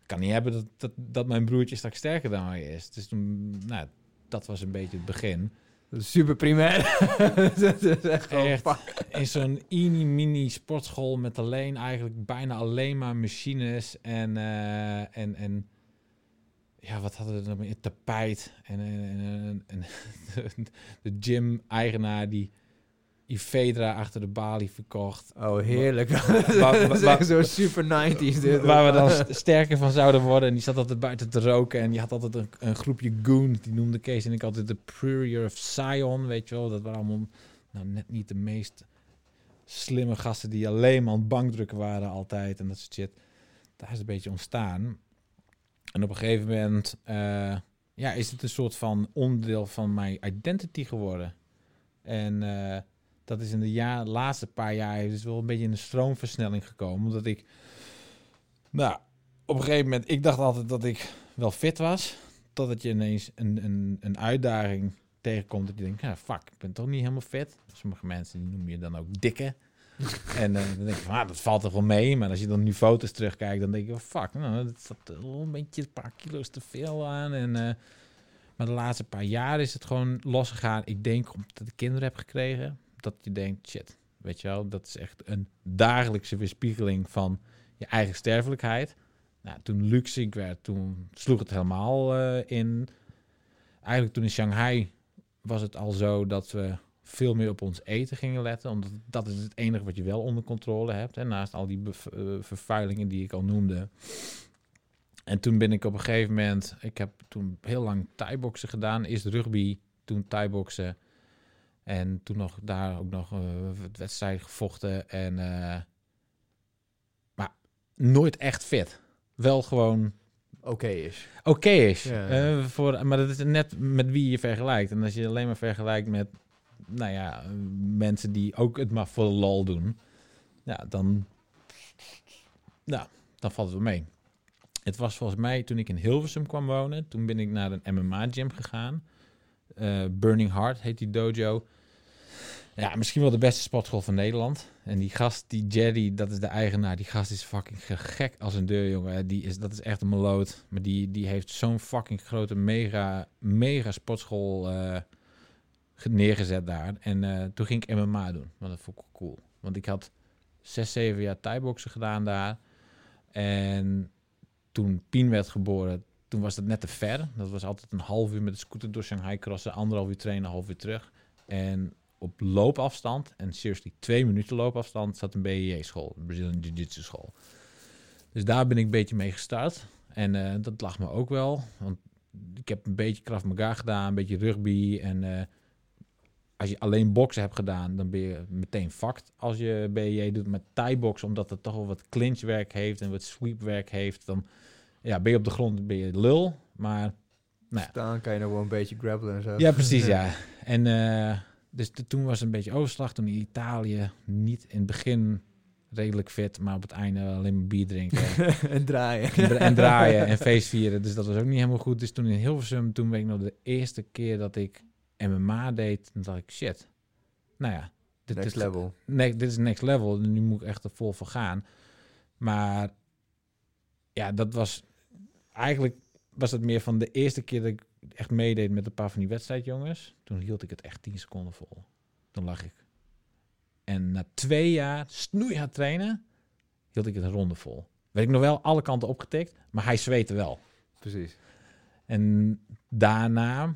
Speaker 2: Ik kan niet hebben dat, dat, dat mijn broertje straks sterker dan mij is. Dus toen, nou, dat was een beetje het begin.
Speaker 1: Super primair.
Speaker 2: dat is echt, echt in zo'n mini sportschool met alleen eigenlijk bijna alleen maar machines en, uh, en, en ja, wat hadden we dan? Een tapijt en, en, en, en de gym-eigenaar die Ivedra achter de balie verkocht.
Speaker 1: Oh, heerlijk. Zo super 90s dit.
Speaker 2: Waar we dan sterker van zouden worden. En die zat altijd buiten te roken. En die had altijd een, een groepje goons. Die noemde Kees en ik altijd de Purier of Sion. Weet je wel, dat waren allemaal nou, net niet de meest slimme gasten die alleen maar aan het bankdrukken waren altijd. En dat soort shit. Daar is een beetje ontstaan. En op een gegeven moment uh, ja, is het een soort van onderdeel van mijn identity geworden. En... Uh, dat is in de jaar, laatste paar jaar is wel een beetje in de stroomversnelling gekomen. Omdat ik, nou, op een gegeven moment, ik dacht altijd dat ik wel fit was. Totdat je ineens een, een, een uitdaging tegenkomt dat je denkt, ja, fuck, ik ben toch niet helemaal fit. Sommige mensen die noemen je dan ook dikke. en uh, dan denk je van, ah, dat valt toch wel mee. Maar als je dan nu foto's terugkijkt, dan denk je, fuck, nou, dat zat wel een beetje een paar kilo's te veel aan. En, uh, maar de laatste paar jaar is het gewoon losgegaan. Ik denk omdat ik kinderen heb gekregen dat je denkt, shit, weet je wel, dat is echt een dagelijkse weerspiegeling van je eigen sterfelijkheid. Nou, toen luxe ik werd, toen sloeg het helemaal uh, in. Eigenlijk toen in Shanghai was het al zo dat we veel meer op ons eten gingen letten. Omdat dat is het enige wat je wel onder controle hebt. En naast al die uh, vervuilingen die ik al noemde. En toen ben ik op een gegeven moment... Ik heb toen heel lang thai-boksen gedaan. Eerst rugby, toen thai-boksen. En toen nog daar ook nog uh, wedstrijd gevochten. En, uh, maar nooit echt fit. Wel gewoon
Speaker 1: oké is.
Speaker 2: Oké is. Ja. voor, maar dat is net met wie je vergelijkt. En als je alleen maar vergelijkt met, nou ja, mensen die ook het maar voor lol doen, ja, dan, ja, dan valt het wel mee. Het was volgens mij toen ik in Hilversum kwam wonen. Toen ben ik naar een MMA-gym gegaan. Uh, Burning Heart heet die dojo. Ja, misschien wel de beste sportschool van Nederland. En die gast, die Jerry, dat is de eigenaar. Die gast is fucking gek als een deur, jongen. Die is, dat is echt een meloot. Maar die, die heeft zo'n fucking grote mega, mega sportschool uh, neergezet daar. En toen ging ik MMA doen. Want dat vond ik cool. Want ik had zes, zeven jaar thai-boksen gedaan daar. En toen Pien werd geboren, toen was dat net te ver. Dat was altijd een half uur met de scooter door Shanghai crossen, anderhalf uur trainen, half uur terug. En op loopafstand, en seriously twee minuten loopafstand, zat een BJJ-school, een Brazilian Jiu-Jitsu school. Dus daar ben ik een beetje mee gestart. En uh, dat lag me ook wel, want ik heb een beetje Krav Maga gedaan, een beetje rugby. En uh, als je alleen boksen hebt gedaan, dan ben je meteen fucked. Als je BJJ doet met thai-boksen, omdat het toch wel wat clinchwerk heeft en wat sweepwerk heeft, dan ja, ben je op de grond, ben je lul. Maar nou ja.
Speaker 1: Dan kan je nog wel een beetje grappelen en zo.
Speaker 2: Ja, precies, ja. En uh, dus toen was het een beetje overslag. Toen in Italië niet in het begin redelijk fit, maar op het einde alleen maar bier drinken.
Speaker 1: en draaien.
Speaker 2: En, en draaien en feestvieren. Dus dat was ook niet helemaal goed. Dus toen in Hilversum, toen weet ik nog de eerste keer dat ik MMA deed, dan dacht ik, shit. Nou ja.
Speaker 1: Dit next is level.
Speaker 2: Nee, dit is next level. Nu moet ik echt er vol voor gaan. Maar ja, dat was eigenlijk was het meer van de eerste keer dat ik echt meedeed met een paar van die wedstrijdjongens. Toen hield ik het echt 10 seconden vol. Toen lag ik. En na twee jaar snoeihard trainen, hield ik het een ronde vol. Werd ik nog wel alle kanten opgetikt, maar hij zweette wel.
Speaker 1: Precies.
Speaker 2: En daarna...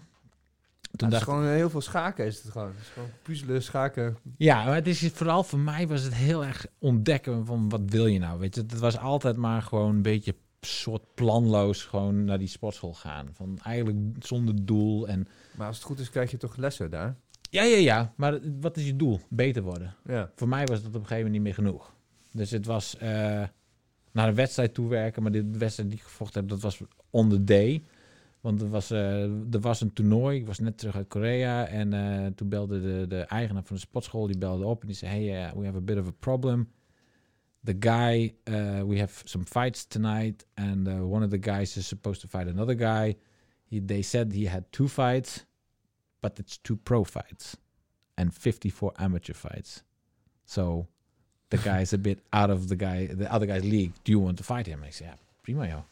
Speaker 1: Toen dacht... is gewoon heel veel schaken is het gewoon. Het is gewoon puzzelen, schaken.
Speaker 2: Ja, maar het is vooral voor mij was het heel erg ontdekken van wat wil je nou, weet je. Het was altijd maar gewoon een beetje soort planloos gewoon naar die sportschool gaan. Van eigenlijk zonder doel. En...
Speaker 1: Maar als het goed is, krijg je toch lessen daar?
Speaker 2: Ja, ja, ja. Maar wat is je doel? Beter worden.
Speaker 1: Ja.
Speaker 2: Voor mij was dat op een gegeven moment niet meer genoeg. Dus het was uh, naar een wedstrijd toe werken. Maar de wedstrijd die ik gevochten heb, dat was on the day. Want er was, uh, er was een toernooi. Ik was net terug uit Korea. En uh, toen belde de, de eigenaar van de sportschool, die belde op. En die zei, hey, we have a bit of a problem the guy uh, we have some fights tonight and uh, one of the guys is supposed to fight another guy. He, they said he had two fights but it's two pro fights and 54 amateur fights. So the guy is a bit out of the guy the other guy's league. Do you want to fight him? Ik zei ja prima joh.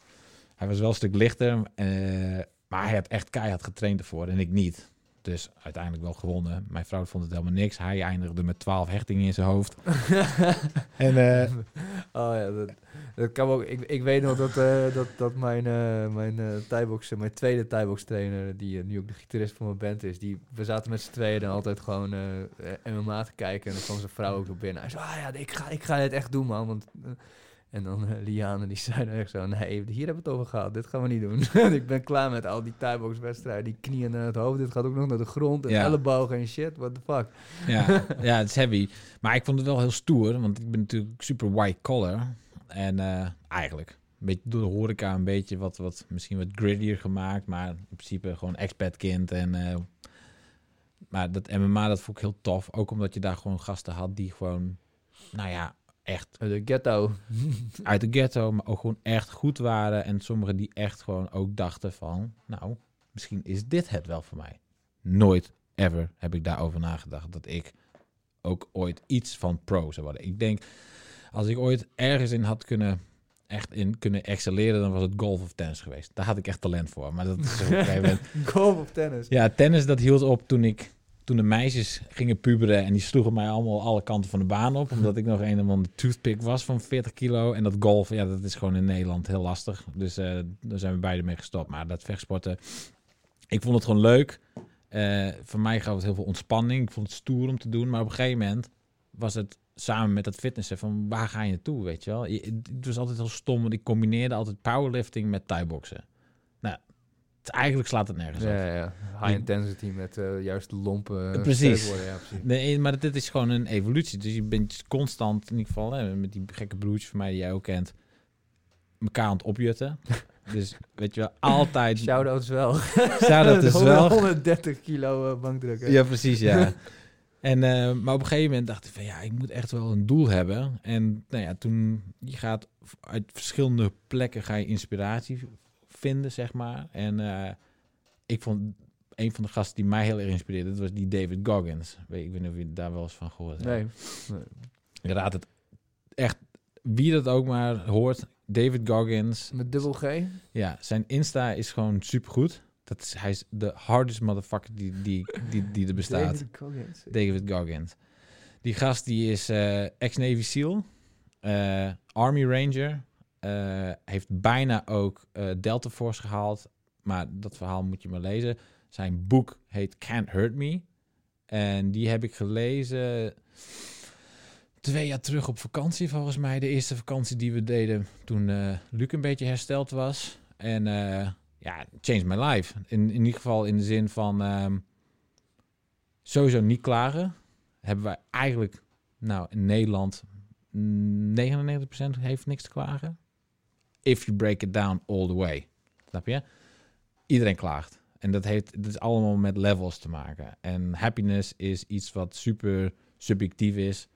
Speaker 2: Hij was wel een stuk lichter uh, maar hij had echt keihard getraind ervoor en ik niet Dus uiteindelijk wel gewonnen. Mijn vrouw vond het helemaal niks. Hij eindigde met 12 hechtingen in zijn hoofd.
Speaker 1: en, uh, oh ja, dat, dat kan ook. Ik, ik weet nog dat, uh, dat, dat mijn, uh, mijn uh, mijn tweede thai trainer, die nu ook de gitarist van mijn band is, die, we zaten met z'n tweeën dan altijd gewoon MMA te kijken. En dan kwam zijn vrouw ook nog binnen. Hij zei, ah ja, ik ga, ik ga het echt doen, man. Want en dan uh, Liane, die zei dan echt zo... Nee, hier hebben we het over gehad. Dit gaan we niet doen. ik ben klaar met al die wedstrijden Die knieën naar het hoofd. Dit gaat ook nog naar de grond. En ja. ellebogen en shit. What the fuck.
Speaker 2: Ja, ja, het is heavy. Maar ik vond het wel heel stoer. Want ik ben natuurlijk super white collar. En uh, eigenlijk... Een beetje door de horeca een beetje wat, wat misschien wat grittier gemaakt. Maar in principe gewoon expat kind. En, uh, maar dat MMA, dat vond ik heel tof. Ook omdat je daar gewoon gasten had die gewoon... Nou ja, echt...
Speaker 1: Uit de ghetto.
Speaker 2: uit de ghetto, maar ook gewoon echt goed waren. En sommigen die echt gewoon ook dachten van... Nou, misschien is dit het wel voor mij. Nooit, ever heb ik daarover nagedacht. Dat ik ook ooit iets van pro zou worden. Ik denk, als ik ooit ergens in had kunnen... Echt in kunnen excelleren, dan was het golf of tennis geweest. Daar had ik echt talent voor. Maar dat is
Speaker 1: golf of tennis?
Speaker 2: Ja, tennis dat hield op toen ik toen de meisjes gingen puberen en die sloegen mij allemaal alle kanten van de baan op. Omdat ik nog een of andere toothpick was van 40 kilo. En dat golf, ja, dat is gewoon in Nederland heel lastig. Dus uh, daar zijn we beide mee gestopt. Maar dat vechtsporten, ik vond het gewoon leuk. Uh, voor mij gaf het heel veel ontspanning. Ik vond het stoer om te doen. Maar op een gegeven moment was het samen met dat fitnessen van waar ga je naartoe, weet je wel. Het was altijd heel stom, want ik combineerde altijd powerlifting met thai-boksen eigenlijk slaat het nergens
Speaker 1: ja, op. Ja, high intensity met uh, juist lompe
Speaker 2: uh, precies. Worden, ja, precies. Nee, maar dit is gewoon een evolutie. Dus je bent constant, in ieder geval hè, met die gekke broertjes van mij die jij ook kent, elkaar aan het opjutten. dus weet je wel, altijd...
Speaker 1: Shout-outs wel.
Speaker 2: Shout-out is wel.
Speaker 1: 130 kilo uh, bankdrukken.
Speaker 2: Ja, precies, ja. en, uh, maar op een gegeven moment dacht ik van ja, ik moet echt wel een doel hebben. En nou ja, toen je gaat uit verschillende plekken ga je inspiratie vinden, zeg maar. En uh, ik vond een van de gasten die mij heel erg inspireerde, dat was die David Goggins. Weet, ik weet niet of je daar wel eens van gehoord hebt.
Speaker 1: Nee. nee.
Speaker 2: Raad het echt, wie dat ook maar hoort, David Goggins.
Speaker 1: Met dubbel G?
Speaker 2: Ja, zijn Insta is gewoon supergoed. Dat is, hij is de hardest motherfucker die, die, die, die er bestaat.
Speaker 1: David Goggins.
Speaker 2: David Goggins. Die gast die is uh, ex-Navy SEAL, uh, Army Ranger. Uh, heeft bijna ook Delta Force gehaald. Maar dat verhaal moet je maar lezen. Zijn boek heet Can't Hurt Me. En die heb ik gelezen twee jaar terug op vakantie, volgens mij. De eerste vakantie die we deden toen uh, Luc een beetje hersteld was. En ja, changed my life. In, in ieder geval in de zin van um, sowieso niet klagen. Hebben wij eigenlijk, nou in Nederland, 99% heeft niks te klagen. If you break it down all the way. Snap je? Iedereen klaagt. En dat heeft dat is allemaal met levels te maken. En happiness is iets wat super subjectief is.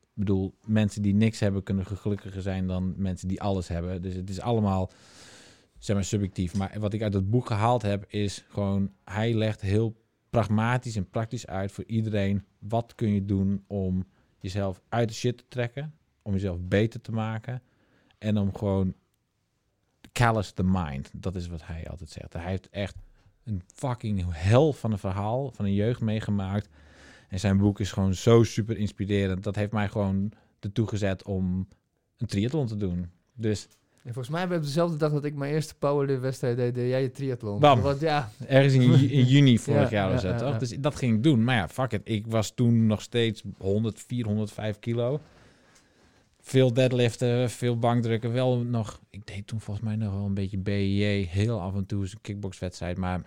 Speaker 2: Ik bedoel, mensen die niks hebben kunnen gelukkiger zijn dan mensen die alles hebben. Dus het is allemaal, zeg maar, subjectief. Maar wat ik uit het boek gehaald heb, is gewoon... Hij legt heel pragmatisch en praktisch uit voor iedereen... wat kun je doen om jezelf uit de shit te trekken. Om jezelf beter te maken. En om gewoon callous the mind. Dat is wat hij altijd zegt. Hij heeft echt een fucking hel van een verhaal van een jeugd meegemaakt. En zijn boek is gewoon zo super inspirerend. Dat heeft mij gewoon ertoe gezet om een triathlon te doen. Dus...
Speaker 1: En volgens mij hebben we dezelfde dag dat ik mijn eerste powerlift-wedstrijd deed, deed jij je triathlon.
Speaker 2: Bam.
Speaker 1: Want, ja.
Speaker 2: Ergens in, in juni vorig
Speaker 1: Ja,
Speaker 2: jaar was het,
Speaker 1: ja.
Speaker 2: Dus dat ging ik doen. Maar ja, fuck it. Ik was toen nog steeds 100, 405 kilo. Veel deadliften, veel bankdrukken. Wel nog... Ik deed toen volgens mij nog wel een beetje BJJ. Heel af en toe eens een kickboxwedstrijd. Maar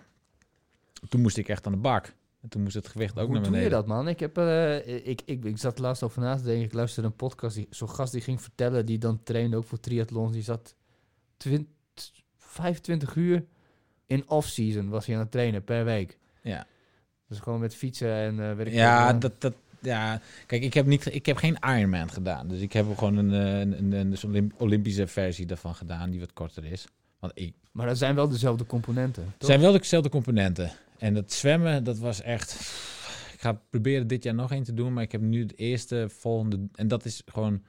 Speaker 2: toen moest ik echt aan de bak. En toen moest het gewicht ook
Speaker 1: Hoe
Speaker 2: naar
Speaker 1: doe
Speaker 2: beneden.
Speaker 1: je dat, man? Ik, heb, eh, ik, ik, ik zat laatst over na te denken. Ik luisterde een podcast. die- Zo'n gast die ging vertellen, die dan trainde ook voor triathlons. Die zat 20, 25 uur in off-season was hij aan het trainen per week.
Speaker 2: Ja.
Speaker 1: Dus gewoon met fietsen en eh weet ik
Speaker 2: Ja,
Speaker 1: veel,
Speaker 2: dat, dat, ja, kijk, ik heb, niet, ik heb geen Ironman gedaan. Dus ik heb gewoon een, eh, een, een, een, Olympische versie daarvan gedaan, die wat korter is. Want ik,
Speaker 1: Maar dat zijn wel dezelfde componenten.
Speaker 2: het zijn wel dezelfde componenten. En dat zwemmen, dat was echt... Ik ga proberen dit jaar nog één te doen, maar ik heb nu het eerste volgende... En dat is gewoon,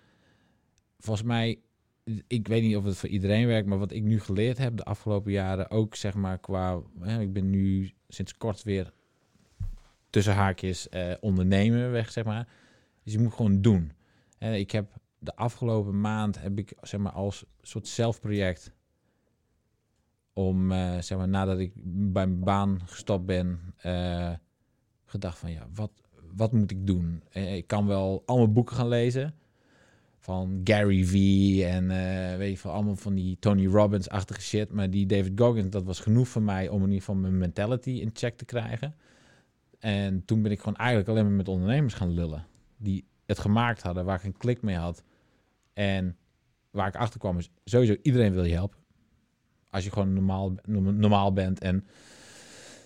Speaker 2: volgens mij... Ik weet niet of het voor iedereen werkt, maar wat ik nu geleerd heb de afgelopen jaren, ook zeg maar qua... Hè, ik ben nu sinds kort weer tussen haakjes eh, ondernemer weg, zeg maar. Dus je moet gewoon doen. En ik heb de afgelopen maand heb ik zeg maar als soort zelfproject om eh, zeg maar nadat ik bij mijn baan gestopt ben eh, gedacht van ja wat wat moet ik doen? Eh, ik kan wel allemaal boeken gaan lezen van Gary V en eh, weet je van allemaal van die Tony Robbins achtige shit, maar die David Goggins dat was genoeg voor mij om in ieder geval mijn mentality in check te krijgen. En toen ben ik gewoon eigenlijk alleen maar met ondernemers gaan lullen. Die het gemaakt hadden, waar ik een klik mee had. En waar ik achter kwam is, sowieso iedereen wil je helpen. Als je gewoon normaal, normaal bent en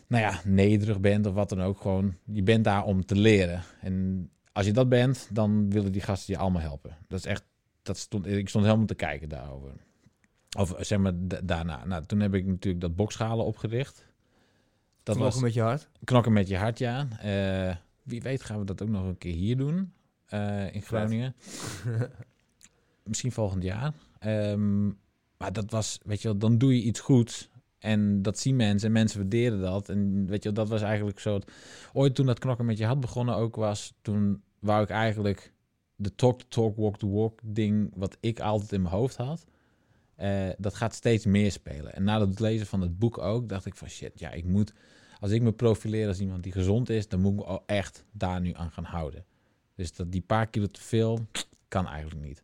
Speaker 2: nou ja, nederig bent of wat dan ook. Gewoon, je bent daar om te leren. En als je dat bent, dan willen die gasten je allemaal helpen. Dat is echt, dat stond, ik stond helemaal te kijken daarover. Of zeg maar da- daarna. Nou, toen heb ik natuurlijk dat boksschalen opgericht. Dat
Speaker 1: Knokken
Speaker 2: was
Speaker 1: met je hart.
Speaker 2: knokken met je hart, ja. Eh, wie weet gaan we dat ook nog een keer hier doen. eh, in Groningen. Misschien volgend jaar. Ehm, maar dat was, weet je wel, dan doe je iets goeds. En dat zien mensen en mensen waarderen dat. En weet je wel, dat was eigenlijk zo. het- Ooit toen dat knokken met je hart begonnen ook was, toen wou ik eigenlijk de talk the talk, walk the walk ding, wat ik altijd in mijn hoofd had. Eh, dat gaat steeds meer spelen. En na het lezen van het boek ook, dacht ik van shit, ja, ik moet, als ik me profileer als iemand die gezond is, dan moet ik me al echt daar nu aan gaan houden. Dus dat die paar kilo te veel, kan eigenlijk niet.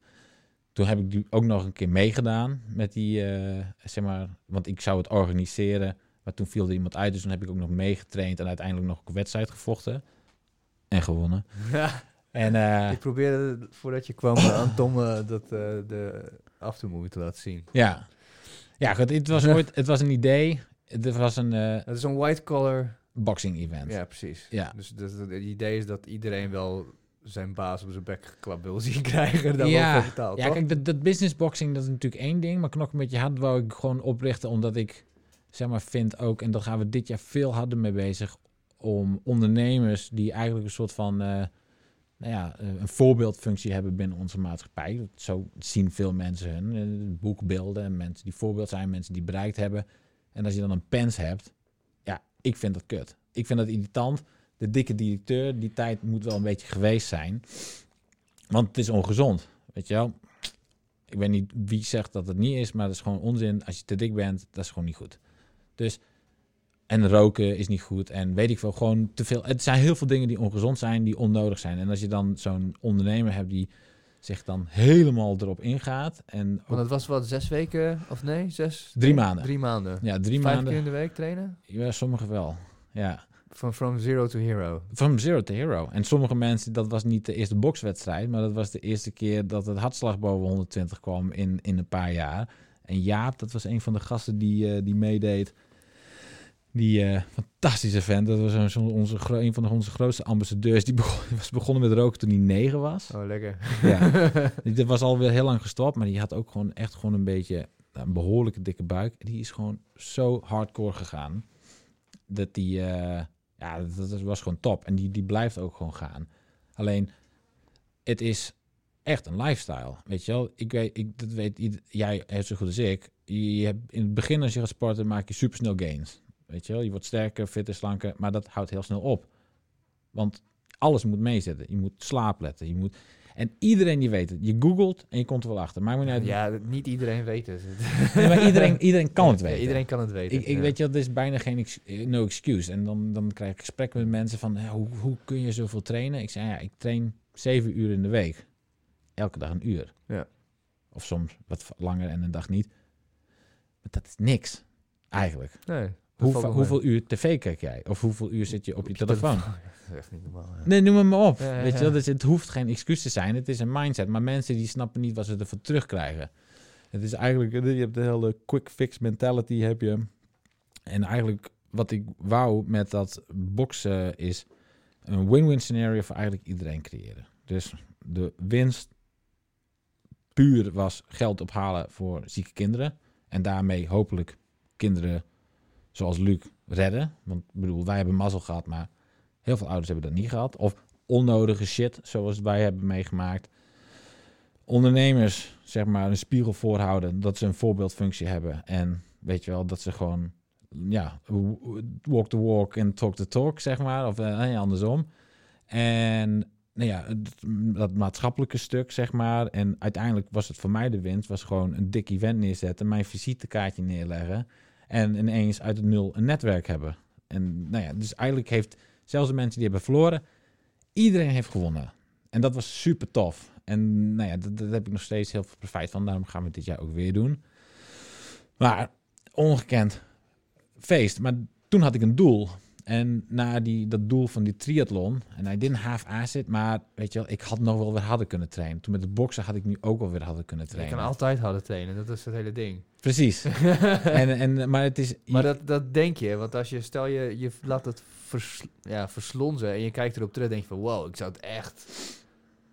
Speaker 2: Toen heb ik die ook nog een keer meegedaan met die, eh, zeg maar, want ik zou het organiseren, maar toen viel er iemand uit, dus toen heb ik ook nog meegetraind en uiteindelijk nog een wedstrijd gevochten en gewonnen. En eh,
Speaker 1: Ik probeerde voordat je kwam aan Tom dat, de af en toe moeten laten zien.
Speaker 2: Ja. Ja, goed, het was ooit, het was een idee. Het was een... Uh,
Speaker 1: het is een white collar...
Speaker 2: Boxing event.
Speaker 1: Ja, precies.
Speaker 2: Ja.
Speaker 1: Dus, dus het idee is dat iedereen wel zijn baas op zijn bek geklapt wil zien krijgen. Dan
Speaker 2: ja,
Speaker 1: betaald,
Speaker 2: ja kijk, dat, dat business boxing dat is natuurlijk één ding. Maar knok met je hart wou ik gewoon oprichten, omdat ik zeg maar vind ook, en daar gaan we dit jaar veel harder mee bezig, om ondernemers die eigenlijk een soort van, uh, nou ja, eh, een voorbeeldfunctie hebben binnen onze maatschappij. Zo zien veel mensen hun uh, boekbeelden, mensen die voorbeeld zijn, mensen die bereikt hebben. En als je dan een pens hebt, ja, ik vind dat kut. Ik vind dat irritant de dikke directeur, die tijd moet wel een beetje geweest zijn. Want het is ongezond, weet je wel. Ik weet niet wie zegt dat het niet is, maar dat is gewoon onzin. Als je te dik bent, dat is gewoon niet goed. Dus, en roken is niet goed. En weet ik veel, gewoon te veel. Het zijn heel veel dingen die ongezond zijn, die onnodig zijn. En als je dan zo'n ondernemer hebt die zich dan helemaal erop ingaat. En
Speaker 1: Want het was wat, zes weken, of nee, zes?
Speaker 2: Drie maanden.
Speaker 1: Drie maanden.
Speaker 2: Ja, drie
Speaker 1: Vijf
Speaker 2: maanden.
Speaker 1: keer in de week trainen?
Speaker 2: Ja, sommigen wel. Ja.
Speaker 1: Van from zero to hero.
Speaker 2: From zero to hero. En sommige mensen, dat was niet de eerste bokswedstrijd, maar dat was de eerste keer dat het hartslag boven 120 kwam in, in een paar jaar. En Jaap, dat was een van de gasten die, uh, die meedeed. Die uh, fantastische vent, dat was een, onze, een van de, onze grootste ambassadeurs. Die begon, was begonnen met roken toen hij negen was.
Speaker 1: Oh, lekker.
Speaker 2: Ja, die was alweer heel lang gestopt, maar die had ook gewoon echt gewoon een beetje een behoorlijke dikke buik. Die is gewoon zo hardcore gegaan dat die... Uh, ja, dat, was gewoon top. En die, die blijft ook gewoon gaan. Alleen, het is echt een lifestyle. Weet je wel? Ik weet, ik, dat weet jij zo goed als ik. Je, hebt in het begin als je gaat sporten, maak je supersnel gains. Weet je wel? Je wordt sterker, fitter, slanker. Maar dat houdt heel snel op. Want alles moet meezitten. Je moet slaap letten. Je moet... En iedereen die weet het. Je googelt en je komt er wel achter. Maakt me niet uit.
Speaker 1: Ja, niet iedereen weet het.
Speaker 2: Nee, maar iedereen, iedereen kan het weten.
Speaker 1: Ja, iedereen kan het weten.
Speaker 2: Ik, ik
Speaker 1: ja.
Speaker 2: weet je, dat is bijna geen ex no excuse. En dan, dan krijg ik gesprekken met mensen van, hoe, hoe kun je zoveel trainen? Ik zei, ja, ik train zeven uur in de week. Elke dag een uur.
Speaker 1: Ja.
Speaker 2: Of soms wat langer en een dag niet. Maar dat is niks, eigenlijk.
Speaker 1: Nee.
Speaker 2: Hoeveel, hoeveel uur tv kijk jij? Of hoeveel uur zit je op je telefoon?
Speaker 1: Dat is echt niet normaal. Ja.
Speaker 2: Nee, noem het maar op.
Speaker 1: Ja, ja,
Speaker 2: Weet je wel? Dus het hoeft geen excuus te zijn. Het is een mindset. Maar mensen die snappen niet wat ze ervoor terugkrijgen. Het is eigenlijk, je hebt de hele quick fix mentality heb je. En eigenlijk wat ik wou met dat boksen is een win-win scenario voor eigenlijk iedereen creëren. Dus de winst puur was geld ophalen voor zieke kinderen. En daarmee hopelijk kinderen zoals Luc redden. Want ik bedoel, wij hebben mazzel gehad, maar heel veel ouders hebben dat niet gehad. Of onnodige shit, zoals wij hebben meegemaakt. Ondernemers, zeg maar, een spiegel voorhouden dat ze een voorbeeldfunctie hebben. En weet je wel, dat ze gewoon, ja, walk the walk en talk the talk, zeg maar. Of nee, andersom. En nou ja, dat maatschappelijke stuk, zeg maar. En uiteindelijk was het voor mij de winst, was gewoon een dik event neerzetten, mijn visitekaartje neerleggen. En ineens uit het nul een netwerk hebben. En nou ja, dus eigenlijk heeft zelfs de mensen die hebben verloren, iedereen heeft gewonnen. En dat was super tof. En nou ja, daar heb ik nog steeds heel veel profijt van. Daarom gaan we dit jaar ook weer doen. Maar ongekend feest. Maar toen had ik een doel. En na die, dat doel van die triathlon, en hij didn't have acid, maar weet je wel, ik had nog wel weer harder kunnen trainen. Toen met het boksen had ik nu ook wel weer harder kunnen
Speaker 1: Je
Speaker 2: trainen.
Speaker 1: kan altijd harder trainen, dat is het hele ding.
Speaker 2: Precies. en, en, maar het is...
Speaker 1: Maar dat, dat denk je, want als je, stel je, je laat het vers, ja, verslonzen en je kijkt erop terug, denk je van wow, ik zou het echt...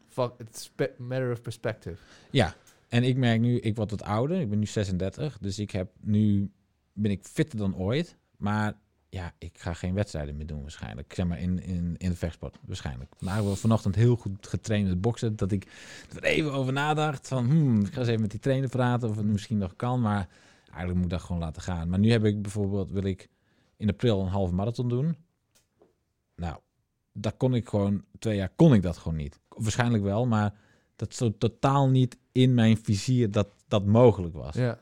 Speaker 1: Fuck, it's matter of perspective.
Speaker 2: Ja, en ik merk nu, ik word wat ouder, ik ben nu 36, dus ik heb nu, ben ik fitter dan ooit, maar ja, ik ga geen wedstrijden meer doen waarschijnlijk. Zeg maar in, in, in de vechtsport waarschijnlijk. Maar heb vanochtend heel goed getraind met boksen. Dat ik er even over nadacht van... Hmm, ik ga eens even met die trainer praten of het misschien nog kan. Maar eigenlijk moet ik dat gewoon laten gaan. Maar nu heb ik bijvoorbeeld... wil ik in april een halve marathon doen. Nou, dat kon ik gewoon... Twee jaar kon ik dat gewoon niet. Waarschijnlijk wel, maar dat zo totaal niet in mijn vizier dat dat mogelijk was.
Speaker 1: Ja.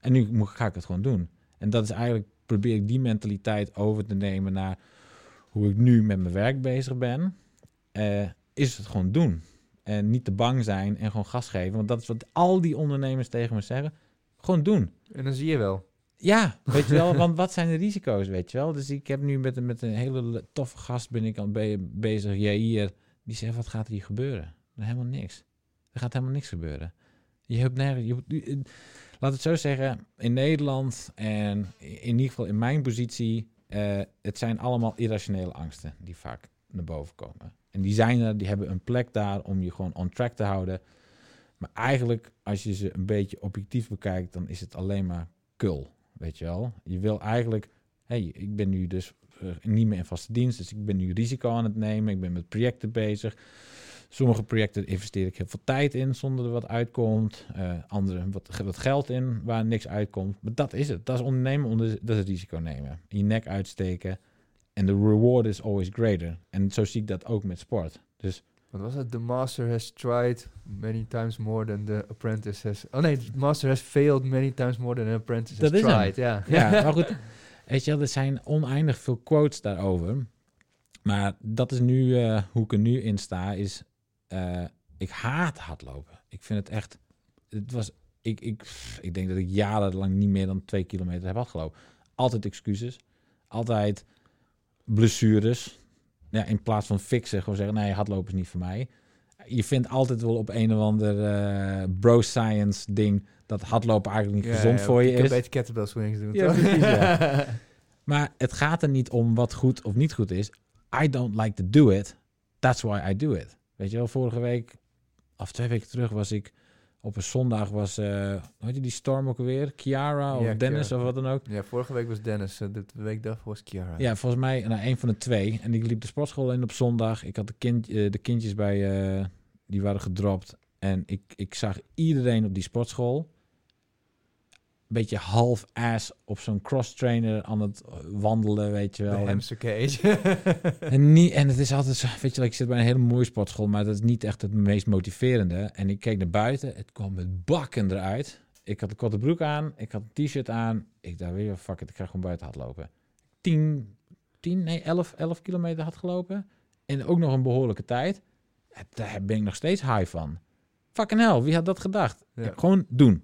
Speaker 2: En nu moet, ga ik het gewoon doen. En dat is eigenlijk probeer ik die mentaliteit over te nemen naar hoe ik nu met mijn werk bezig ben. Uh, is het gewoon doen. En niet te bang zijn en gewoon gas geven. Want dat is wat al die ondernemers tegen me zeggen. Gewoon doen.
Speaker 1: En dan zie je wel.
Speaker 2: Ja, weet je wel. want wat zijn de risico's, weet je wel. Dus ik heb nu met, met een hele toffe gast ben ik aan be bezig. Jair, die zegt, wat gaat er hier gebeuren? Helemaal niks. Er gaat helemaal niks gebeuren. Je hebt nergens... Je, je- laat het zo zeggen, in Nederland en in ieder geval in mijn positie... eh, het zijn allemaal irrationele angsten die vaak naar boven komen. En die zijn er, die hebben een plek daar om je gewoon on track te houden. Maar eigenlijk, als je ze een beetje objectief bekijkt, dan is het alleen maar kul, weet je wel. Je wil eigenlijk, hey, ik ben nu dus eh, niet meer in vaste dienst, dus ik ben nu risico aan het nemen, ik ben met projecten bezig. Sommige projecten investeer ik heel veel tijd in zonder er wat uitkomt. Eh andere wat, wat geld in waar niks uitkomt. Maar dat is het. Dat is ondernemen, onder, dat is risico nemen. Je nek uitsteken. En de reward is always greater. En zo zie ik dat ook met sport. Dus
Speaker 1: Wat was het? The master has tried many times more than the apprentice has... Oh nee, the master has failed many times more than the apprentice
Speaker 2: Dat
Speaker 1: has
Speaker 2: is hem.
Speaker 1: tried. Ja,
Speaker 2: ja, maar goed. Weet je wel, er zijn oneindig veel quotes daarover. Maar dat is nu eh, hoe ik er nu in sta. Is, eh, ik haat hardlopen. Ik vind het echt... Het was, ik, ik, ik denk dat ik jarenlang niet meer dan twee kilometer heb hardgelopen. Altijd excuses. Altijd blessures. Ja, in plaats van fixen, gewoon zeggen... Nee, hardlopen is niet voor mij. Je vindt altijd wel op een of ander eh, bro science ding... dat hardlopen eigenlijk niet
Speaker 1: Ja,
Speaker 2: gezond
Speaker 1: ja,
Speaker 2: voor je is.
Speaker 1: beter kettlebell swings doen,
Speaker 2: Ja, precies, ja. Maar het gaat er niet om wat goed of niet goed is. I don't like to do it. That's why I do it. Weet je wel, vorige week, of twee weken terug, was ik op een zondag, was, hoe heet je die storm ook alweer? Kiara of
Speaker 1: Ja,
Speaker 2: Dennis
Speaker 1: Kiara.
Speaker 2: of wat dan ook.
Speaker 1: Ja, vorige week was Dennis, eh, de week daarvoor was Kiara.
Speaker 2: Ja, volgens mij nou, een van de twee. En ik liep de sportschool in op zondag. Ik had de, kind, eh, de kindjes bij, eh, die waren gedropt. En ik, ik zag iedereen op die sportschool. Een beetje half-ass op zo'n cross-trainer aan het wandelen, weet je wel. En,
Speaker 1: hamster cage.
Speaker 2: en, niet, en het is altijd zo, weet je wel, ik zit bij een hele mooie sportschool, maar dat is niet echt het meest motiverende. En ik keek naar buiten, het kwam met bakken eruit. Ik had een korte broek aan, ik had een t-shirt aan. Ik dacht, weer fuck it, ik ga gewoon buiten hardlopen. 10, 10, nee, 11, 11 kilometer had gelopen. En ook nog een behoorlijke tijd. Daar ben ik nog steeds high van. Fucking hell, wie had dat gedacht?
Speaker 1: Ja,
Speaker 2: gewoon doen.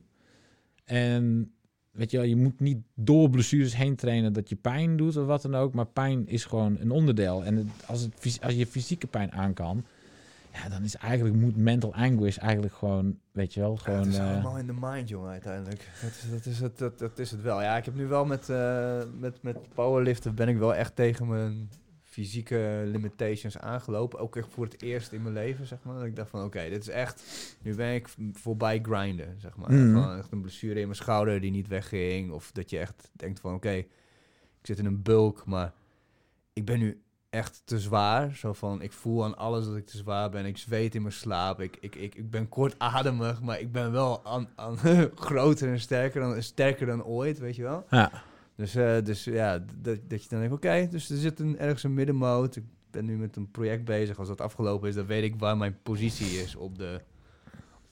Speaker 2: En weet je wel, je moet niet door blessures heen trainen dat je pijn doet of wat dan ook. Maar pijn is gewoon een onderdeel. En het- als, het, als je fysieke pijn aan kan, ja, dan is eigenlijk, moet mental anguish eigenlijk gewoon, weet je wel,
Speaker 1: Ja,
Speaker 2: gewoon...
Speaker 1: het is
Speaker 2: eh,
Speaker 1: allemaal in de mind, jongen, uiteindelijk. Dat is, dat, is het, dat, dat is het wel. Ja, ik heb nu wel met, eh, met, met powerliften ben ik wel echt tegen mijn fysieke limitations aangelopen. Ook echt voor het eerst in mijn leven, zeg maar. Dat ik dacht van, oké, dit is echt... Nu ben ik voorbij grinden, zeg maar.
Speaker 2: Mhm.
Speaker 1: Echt een blessure in mijn schouder die niet wegging. Of dat je echt denkt van, oké, ik zit in een bulk, maar ik ben nu echt te zwaar. Zo van, ik voel aan alles dat ik te zwaar ben. Ik zweet in mijn slaap. Ik, ik, ik, ik ben kortademig, maar ik ben wel aan, aan groter en sterker dan, sterker dan ooit, weet je wel.
Speaker 2: ja.
Speaker 1: Dus, eh, dus ja, dat, dat je dan denkt, oké, dus er zit een, ergens een middenmoot. Ik ben nu met een project bezig. Als dat afgelopen is, dan weet ik waar mijn positie is op de,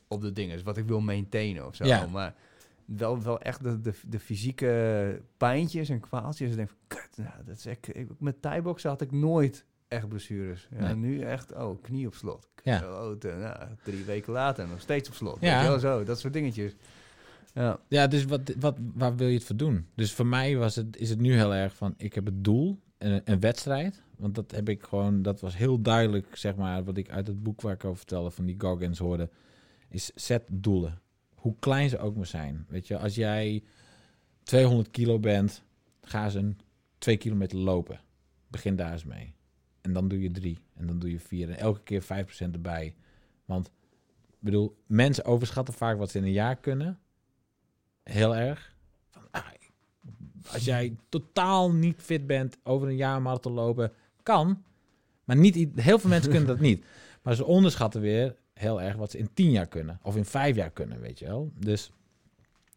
Speaker 1: op de dingen. Dus wat ik wil maintainen of zo.
Speaker 2: Ja.
Speaker 1: Maar wel, wel echt de, de, de fysieke pijntjes en kwaaltjes. Ik denk van, kut, nou, dat is echt, ik, met thaiboxen had ik nooit echt blessures. Ja,
Speaker 2: Nee.
Speaker 1: Nu echt, oh, knie op slot.
Speaker 2: Ja.
Speaker 1: Oh, nou, drie weken later nog steeds op slot.
Speaker 2: Ja.
Speaker 1: Wel, zo, dat soort dingetjes. Ja.
Speaker 2: Ja, dus wat, wat, waar wil je het voor doen? Dus voor mij was het, is het nu heel erg van, ik heb het doel, een, een wedstrijd. Want dat heb ik gewoon, dat was heel duidelijk, zeg maar, wat ik uit het boek waar ik over vertelde, van die Goggins hoorde, is zet doelen. Hoe klein ze ook maar zijn. Weet je, als jij 200 kilo bent, ga eens een 2 kilometer lopen. Begin daar eens mee. En dan doe je drie. En dan doe je vier. En elke keer 5% erbij. Want, ik bedoel, mensen overschatten vaak wat ze in een jaar kunnen heel erg. Van, ah, als jij totaal niet fit bent, over een jaar marathon lopen, kan. Maar niet, heel veel mensen kunnen dat niet. Maar ze onderschatten weer heel erg wat ze in tien jaar kunnen. Of in vijf jaar kunnen, weet je wel. Dus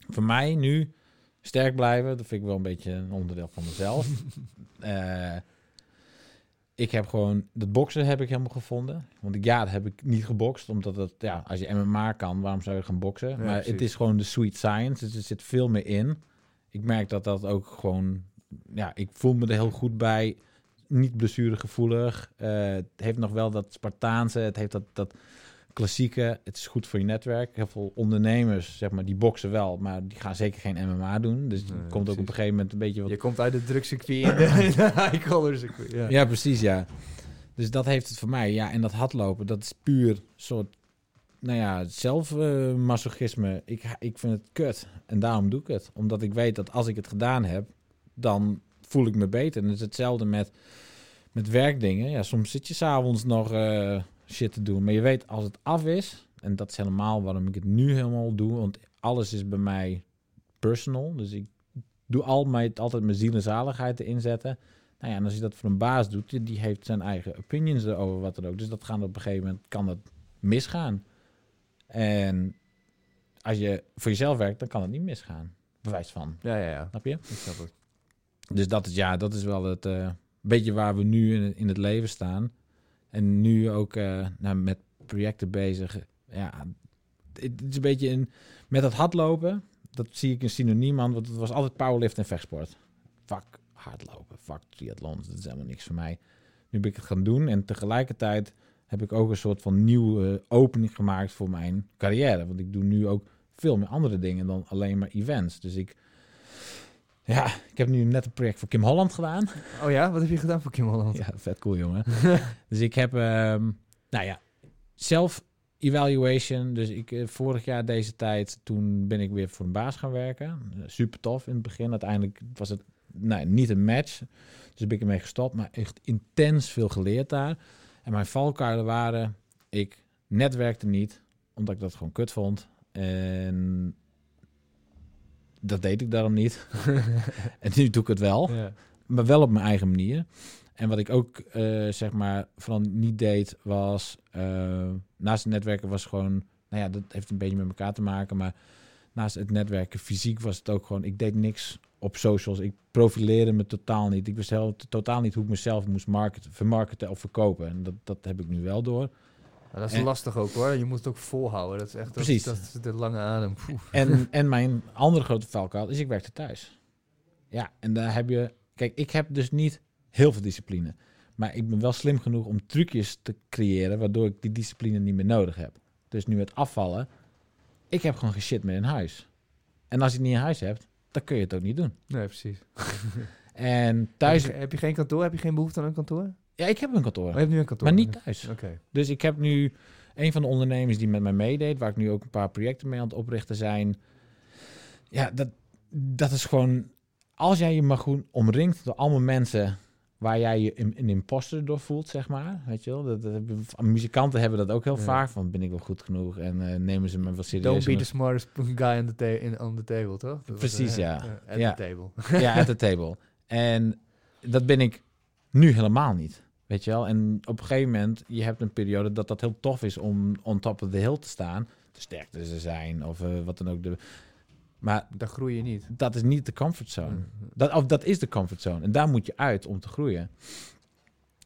Speaker 2: voor mij nu sterk blijven, dat vind ik wel een beetje een onderdeel van mezelf. Eh, ik heb gewoon, dat boksen heb ik helemaal gevonden. Want ik, ja, dat heb ik niet gebokst, omdat het, ja, als je MMA kan, waarom zou je gaan boksen? maar
Speaker 1: precies.
Speaker 2: het is gewoon de sweet science, dus er zit veel meer in. Ik merk dat dat ook gewoon, ja, ik voel me er heel goed bij. Niet blessuregevoelig. Eh het heeft nog wel dat Spartaanse, het heeft dat, dat klassieke. Het is goed voor je netwerk. Heel veel ondernemers, zeg maar, die boksen wel, maar die gaan zeker geen MMA doen. Dus
Speaker 1: Nee,
Speaker 2: komt ook op een gegeven moment een beetje wat
Speaker 1: Je komt uit het drugscircuit in de, in de high-collar circuit. Ja.
Speaker 2: ja, precies, ja. Dus dat heeft het voor mij. Ja, en dat hardlopen, dat is puur soort nou ja, zelfmasochisme. ik, ik vind het kut. En daarom doe ik het. Omdat ik weet dat als ik het gedaan heb, dan voel ik me beter. En het is hetzelfde met, met werkdingen. Ja, soms zit je s'avonds nog uh, shit te doen. Maar je weet, als het af is... En dat is helemaal waarom ik het nu helemaal doe. Want alles is bij mij personal. Dus ik doe al mijn, altijd mijn ziel en zaligheid te inzetten. Nou ja, en als je dat voor een baas doet, die heeft zijn eigen opinions erover wat er ook. Dus dat gaat op een gegeven moment, kan dat misgaan. En als je voor jezelf werkt, dan kan het niet misgaan. Bewijs van.
Speaker 1: Ja, ja, ja.
Speaker 2: Snap je?
Speaker 1: Ik snap het.
Speaker 2: Dus dat is, ja, dat is wel het uh, beetje waar we nu in, in, het leven staan. En nu ook uh, nou, met projecten bezig. Ja, het is een beetje in, met dat hardlopen. Dat zie ik een synoniem aan, want het was altijd powerlift en vechtsport. Fuck hardlopen, fuck triathlons, dat is helemaal niks voor mij. Nu ben ik het gaan doen en tegelijkertijd heb ik ook een soort van nieuwe opening gemaakt voor mijn carrière. Want ik doe nu ook veel meer andere dingen dan alleen maar events. Dus ik, ja, ik heb nu net een project voor Kim Holland gedaan.
Speaker 1: Oh ja, wat heb je gedaan voor Kim Holland?
Speaker 2: Ja, vet cool jongen. dus ik heb, um, nou ja, zelf evaluation. Dus ik, eh, vorig jaar deze tijd, toen ben ik weer voor een baas gaan werken. Super tof in het begin. Uiteindelijk was het nou, niet een match. Dus ben ik ermee gestopt. Maar echt intens veel geleerd daar. En mijn valkuilen waren, ik netwerkte niet, omdat ik dat gewoon kut vond. En dat deed ik daarom niet. en nu doe ik het wel. Ja. Maar wel op mijn eigen manier. En wat ik ook, uh, zeg maar, vooral niet deed, was... Uh, naast het netwerken was gewoon... Nou ja, dat heeft een beetje met elkaar te maken. Maar naast het netwerken fysiek was het ook gewoon... Ik deed niks op socials. Ik profileerde me totaal niet. Ik wist heel, totaal niet hoe ik mezelf moest marketen, vermarkten of verkopen. En dat, dat heb ik nu wel door.
Speaker 1: Dat is lastig ook hoor. Je moet het ook volhouden. Dat is echt
Speaker 2: precies.
Speaker 1: Dat, is de lange adem.
Speaker 2: En, en mijn andere grote valkuil is ik werkte thuis. Ja, en daar heb je... Kijk, ik heb dus niet heel veel discipline. Maar ik ben wel slim genoeg om trucjes te creëren... waardoor ik die discipline niet meer nodig heb. Dus nu het afvallen... Ik heb gewoon shit meer in huis. En als je het niet in huis hebt dan kun je het ook niet doen.
Speaker 1: Nee, precies.
Speaker 2: en thuis...
Speaker 1: Heb je, heb je, geen kantoor? Heb je geen behoefte aan een kantoor?
Speaker 2: Ja, ik heb een kantoor. Oh,
Speaker 1: je hebt nu een kantoor?
Speaker 2: Maar niet thuis.
Speaker 1: Oké.
Speaker 2: Dus ik heb nu... Een van de ondernemers die met mij meedeed... waar ik nu ook een paar projecten mee aan het oprichten zijn... Ja, dat, dat is gewoon... Als jij je maar goed omringt door allemaal mensen waar jij je een, een imposter door voelt, zeg maar. Weet je wel? Dat, dat, muzikanten hebben dat ook heel vaak. Van ben ik wel goed genoeg en uh, nemen ze me wel serieus.
Speaker 1: Don't be the smartest guy on the, in, on the table, toch?
Speaker 2: Precies, ja.
Speaker 1: At ja. the
Speaker 2: table. ja, at the table. En dat ben ik nu helemaal niet. Weet je wel? En op een gegeven moment, je hebt een periode dat dat heel tof is om on top of the hill te staan. Te sterk te zijn of uh, wat dan ook. De, maar
Speaker 1: daar groei je niet.
Speaker 2: Dat is niet de comfortzone. Mm. Dat, of dat is de comfortzone. En daar moet je uit om te groeien.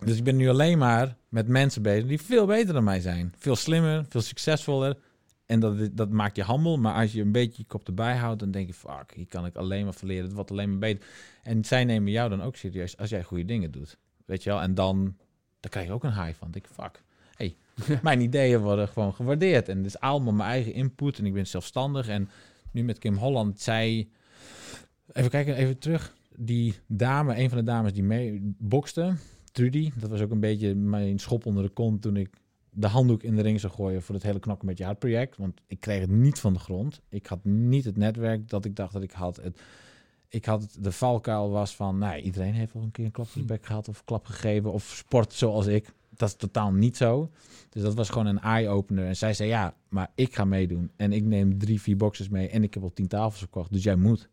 Speaker 2: Dus ik ben nu alleen maar met mensen bezig die veel beter dan mij zijn. Veel slimmer, veel succesvoller. En dat, dat maakt je handel. Maar als je een beetje je kop erbij houdt, dan denk je: fuck, hier kan ik alleen maar verleren. Het wordt alleen maar beter. En zij nemen jou dan ook serieus als jij goede dingen doet. Weet je wel? En dan, dan krijg je ook een high van. denk ik: fuck. Hey, mijn ideeën worden gewoon gewaardeerd. En het is allemaal mijn eigen input. En ik ben zelfstandig. En nu met Kim Holland, zij... Even kijken, even terug. Die dame, een van de dames die mee bokste, Trudy, dat was ook een beetje mijn schop onder de kont toen ik de handdoek in de ring zou gooien voor het hele knokken met je hart project. Want ik kreeg het niet van de grond. Ik had niet het netwerk dat ik dacht dat ik had. Het, ik had de valkuil was van, nou, iedereen heeft wel een keer een klap in de bek gehad of klap gegeven of sport zoals ik. Dat is totaal niet zo. Dus dat was gewoon een eye-opener. En zij zei, ja, maar ik ga meedoen. En ik neem drie, vier boxes mee en ik heb al tien tafels verkocht. Dus jij moet.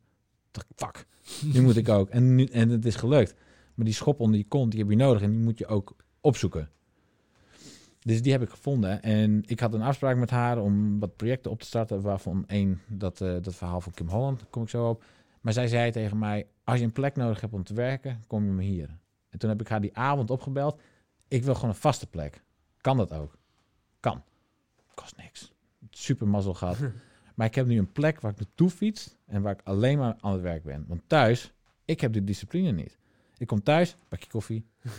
Speaker 2: Fuck, nu moet ik ook. En, nu, en het is gelukt. Maar die schop onder je kont, die heb je nodig en die moet je ook opzoeken. Dus die heb ik gevonden. En ik had een afspraak met haar om wat projecten op te starten. Waarvan één, dat, uh, dat verhaal van Kim Holland, kom ik zo op. Maar zij zei tegen mij, als je een plek nodig hebt om te werken, kom je maar hier. En toen heb ik haar die avond opgebeld. Ik wil gewoon een vaste plek. Kan dat ook? Kan. Kost niks. Super mazzel gehad. maar ik heb nu een plek waar ik naartoe fiets en waar ik alleen maar aan het werk ben. Want thuis, ik heb die discipline niet. Ik kom thuis, pak je koffie,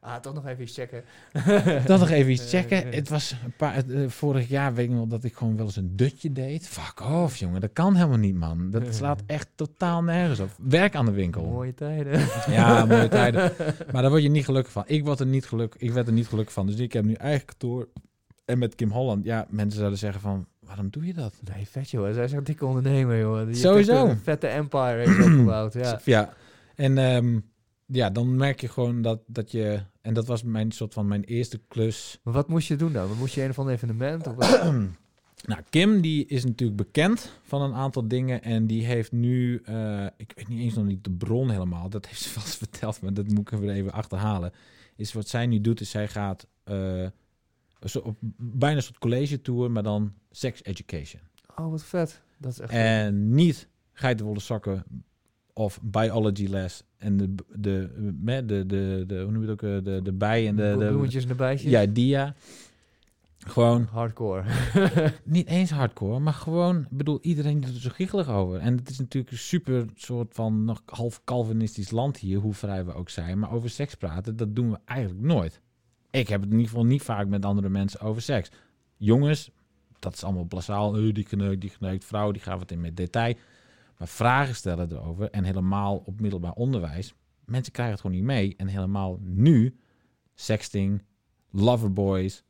Speaker 1: Ah, toch nog even iets checken.
Speaker 2: toch nog even iets checken. Het was een paar, uh, vorig jaar weet ik nog dat ik gewoon wel eens een dutje deed. Fuck off, jongen. Dat kan helemaal niet, man. Dat slaat echt totaal nergens op. Werk aan de winkel.
Speaker 1: Mooie tijden.
Speaker 2: Ja, mooie tijden. Maar daar word je niet gelukkig van. Ik, word er niet geluk, ik werd er niet gelukkig van. Dus ik heb nu eigen kantoor. En met Kim Holland, ja, mensen zouden zeggen van, waarom doe je dat?
Speaker 1: Nee, vet joh. Zij is een dikke ondernemer joh. Die
Speaker 2: Sowieso.
Speaker 1: Een vette empire heeft opgebouwd. Ja.
Speaker 2: Ja. En ehm, ja, dan merk je gewoon dat, dat je... En dat was mijn soort van mijn eerste klus.
Speaker 1: Maar wat moest je doen dan? Moest je een of ander evenement? Of wat?
Speaker 2: nou, Kim die is natuurlijk bekend van een aantal dingen. En die heeft nu... eh, ik weet niet eens nog niet de bron helemaal. Dat heeft ze vast verteld, maar dat moet ik even even achterhalen. Is wat zij nu doet, is zij gaat... zo op bijna een soort college tour, maar dan sex education.
Speaker 1: Oh, wat vet. Dat is echt
Speaker 2: En niet geitenwolle sokken of biology les en de, de, de, de, de, de hoe noem je het ook, eh, de, de bij en de, de
Speaker 1: bloemetjes en de bijtjes.
Speaker 2: ja, dia. Gewoon
Speaker 1: Hardcore.
Speaker 2: niet eens hardcore, maar gewoon, ik bedoel, iedereen doet er zo giechelig over. En het is natuurlijk een super soort van nog half Calvinistisch land hier, hoe vrij we ook zijn. Maar over seks praten, dat doen we eigenlijk nooit. Ik heb het in ieder geval niet vaak met andere mensen over seks. Jongens, dat is allemaal blasaal. eh, die geneukt, die geneukt. Vrouwen, die gaan wat in met detail. Maar vragen stellen erover, en helemaal op middelbaar onderwijs, mensen krijgen het gewoon niet mee. En helemaal nu, sexting, loverboys,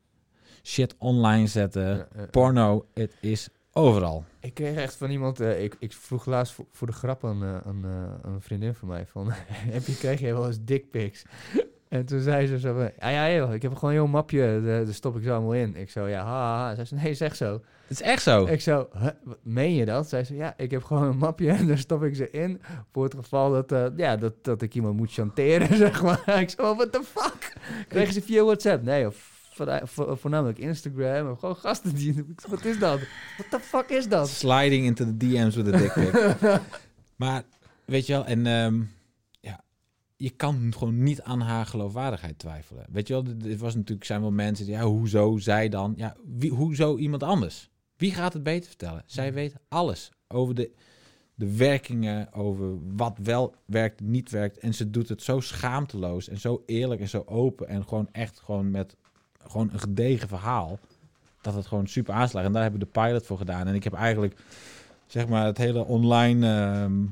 Speaker 2: shit online zetten,
Speaker 1: Ja, ja.
Speaker 2: porno, het is overal.
Speaker 1: Ik kreeg echt van iemand, eh, ik, ik vroeg laatst voor, voor de grap aan, eh, aan, eh, aan een vriendin van mij van, heb je, kreeg je wel eens dickpics? En toen zei ze zo van, ja, ja joh, ik heb gewoon een heel mapje, daar stop ik zo allemaal in. Ik zo, ja, ha, zei, nee, zeg zo.
Speaker 2: Het is echt zo.
Speaker 1: Ik zo, "Huh, wat, meen je dat? Zij zei, ja, ik heb gewoon een mapje en daar stop ik ze in. Voor het geval dat, eh, ja, dat, dat ik iemand moet chanteren, zeg maar. Ik zo, what the fuck? Kregen ze via WhatsApp? Nee, of voorna- vo- voornamelijk Instagram. Of gewoon gasten die, wat is dat? What the fuck is dat?
Speaker 2: Sliding into the DM's with a dick pic. maar, weet je wel, en ehm, ja, je kan gewoon niet aan haar geloofwaardigheid twijfelen. Weet je wel, dit- dit was natuurlijk, zijn wel mensen die, ja, hoezo zij dan? Ja, wie, hoezo iemand anders? Wie gaat het beter vertellen? Zij weet alles over de, de werkingen, over wat wel werkt, niet werkt. En ze doet het zo schaamteloos en zo eerlijk en zo open. En gewoon echt gewoon met gewoon een gedegen verhaal. Dat het gewoon super aanslaat. En daar hebben we de pilot voor gedaan. En ik heb eigenlijk zeg maar het hele online ehm,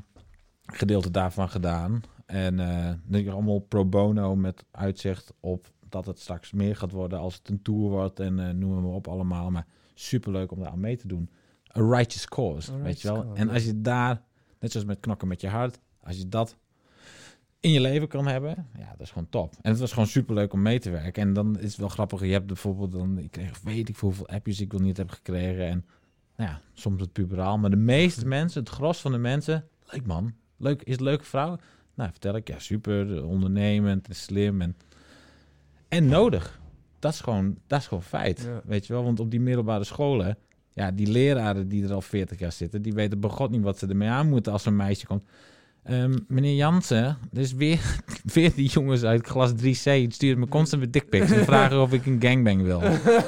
Speaker 2: gedeelte daarvan gedaan. En denk ik allemaal pro bono met uitzicht op dat het straks meer gaat worden als het een tour wordt en eh noem maar op allemaal. Maar superleuk om daar aan mee te doen. A righteous cause,
Speaker 1: A
Speaker 2: weet
Speaker 1: righteous
Speaker 2: je wel.
Speaker 1: cause,
Speaker 2: en als je daar, net zoals met knokken met je hart, als je dat in je leven kan hebben, ja, dat is gewoon top. En het was gewoon superleuk om mee te werken. En dan is het wel grappig, je hebt bijvoorbeeld dan, ik kreeg, weet ik veel hoeveel appjes ik wel niet heb gekregen. En nou ja, soms het puberaal. Maar de meeste mensen, het gros van de mensen, leuk man, leuk, is het leuke vrouw? Nou, vertel ik, ja, super, ondernemend, slim en, en nodig. Dat is gewoon, dat is gewoon feit,
Speaker 1: Ja.
Speaker 2: weet je wel. Want op die middelbare scholen, ja, die leraren die er al 40 jaar zitten, die weten bij god niet wat ze ermee aan moeten als een meisje komt. Ehm, meneer Jansen, er is weer, weer die jongens uit klas 3C. Die sturen me constant met dickpics en vragen of ik een gangbang wil.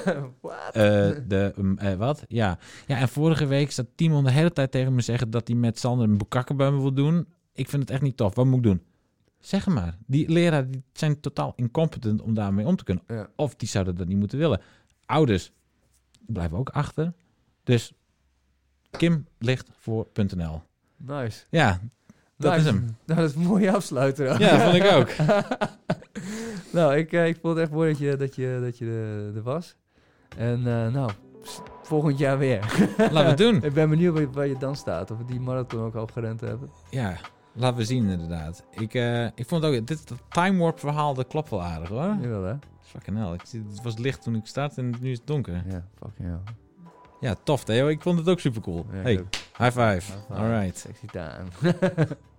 Speaker 1: What?
Speaker 2: Eh, de, um, eh, wat? Ja. ja, en vorige week zat Timon de hele tijd tegen me zeggen dat hij met Sander een bij me wil doen. Ik vind het echt niet tof. Wat moet ik doen? Zeg maar. Die leraren die zijn totaal incompetent om daarmee om te kunnen.
Speaker 1: Ja.
Speaker 2: Of die zouden dat niet moeten willen. Ouders blijven ook achter. Dus Kim ligt voor.nl.
Speaker 1: Nice.
Speaker 2: Ja, dat
Speaker 1: Nice.
Speaker 2: is hem.
Speaker 1: Nou, dat is een mooie afsluiter. ook.
Speaker 2: Ja, vond ik ook.
Speaker 1: nou, ik, eh, ik vond het echt mooi dat je, dat je, dat je er, was. En eh, nou, volgend jaar weer.
Speaker 2: Laten we het doen.
Speaker 1: ik ben benieuwd waar je, waar je dan staat. Of we die marathon ook al gerend hebben.
Speaker 2: Ja, laten we zien inderdaad. Ik, eh, ik vond ook... Dit dat time warp verhaal, dat klopt wel aardig hoor.
Speaker 1: Jawel, hè?
Speaker 2: Fucking hell. Ik, het was licht toen ik startte en nu is het donker.
Speaker 1: Ja, fucking hell.
Speaker 2: Ja, tof Theo. Ik vond het ook super cool.
Speaker 1: Ja,
Speaker 2: hey, high five.
Speaker 1: High five.
Speaker 2: All right.
Speaker 1: Sexy time.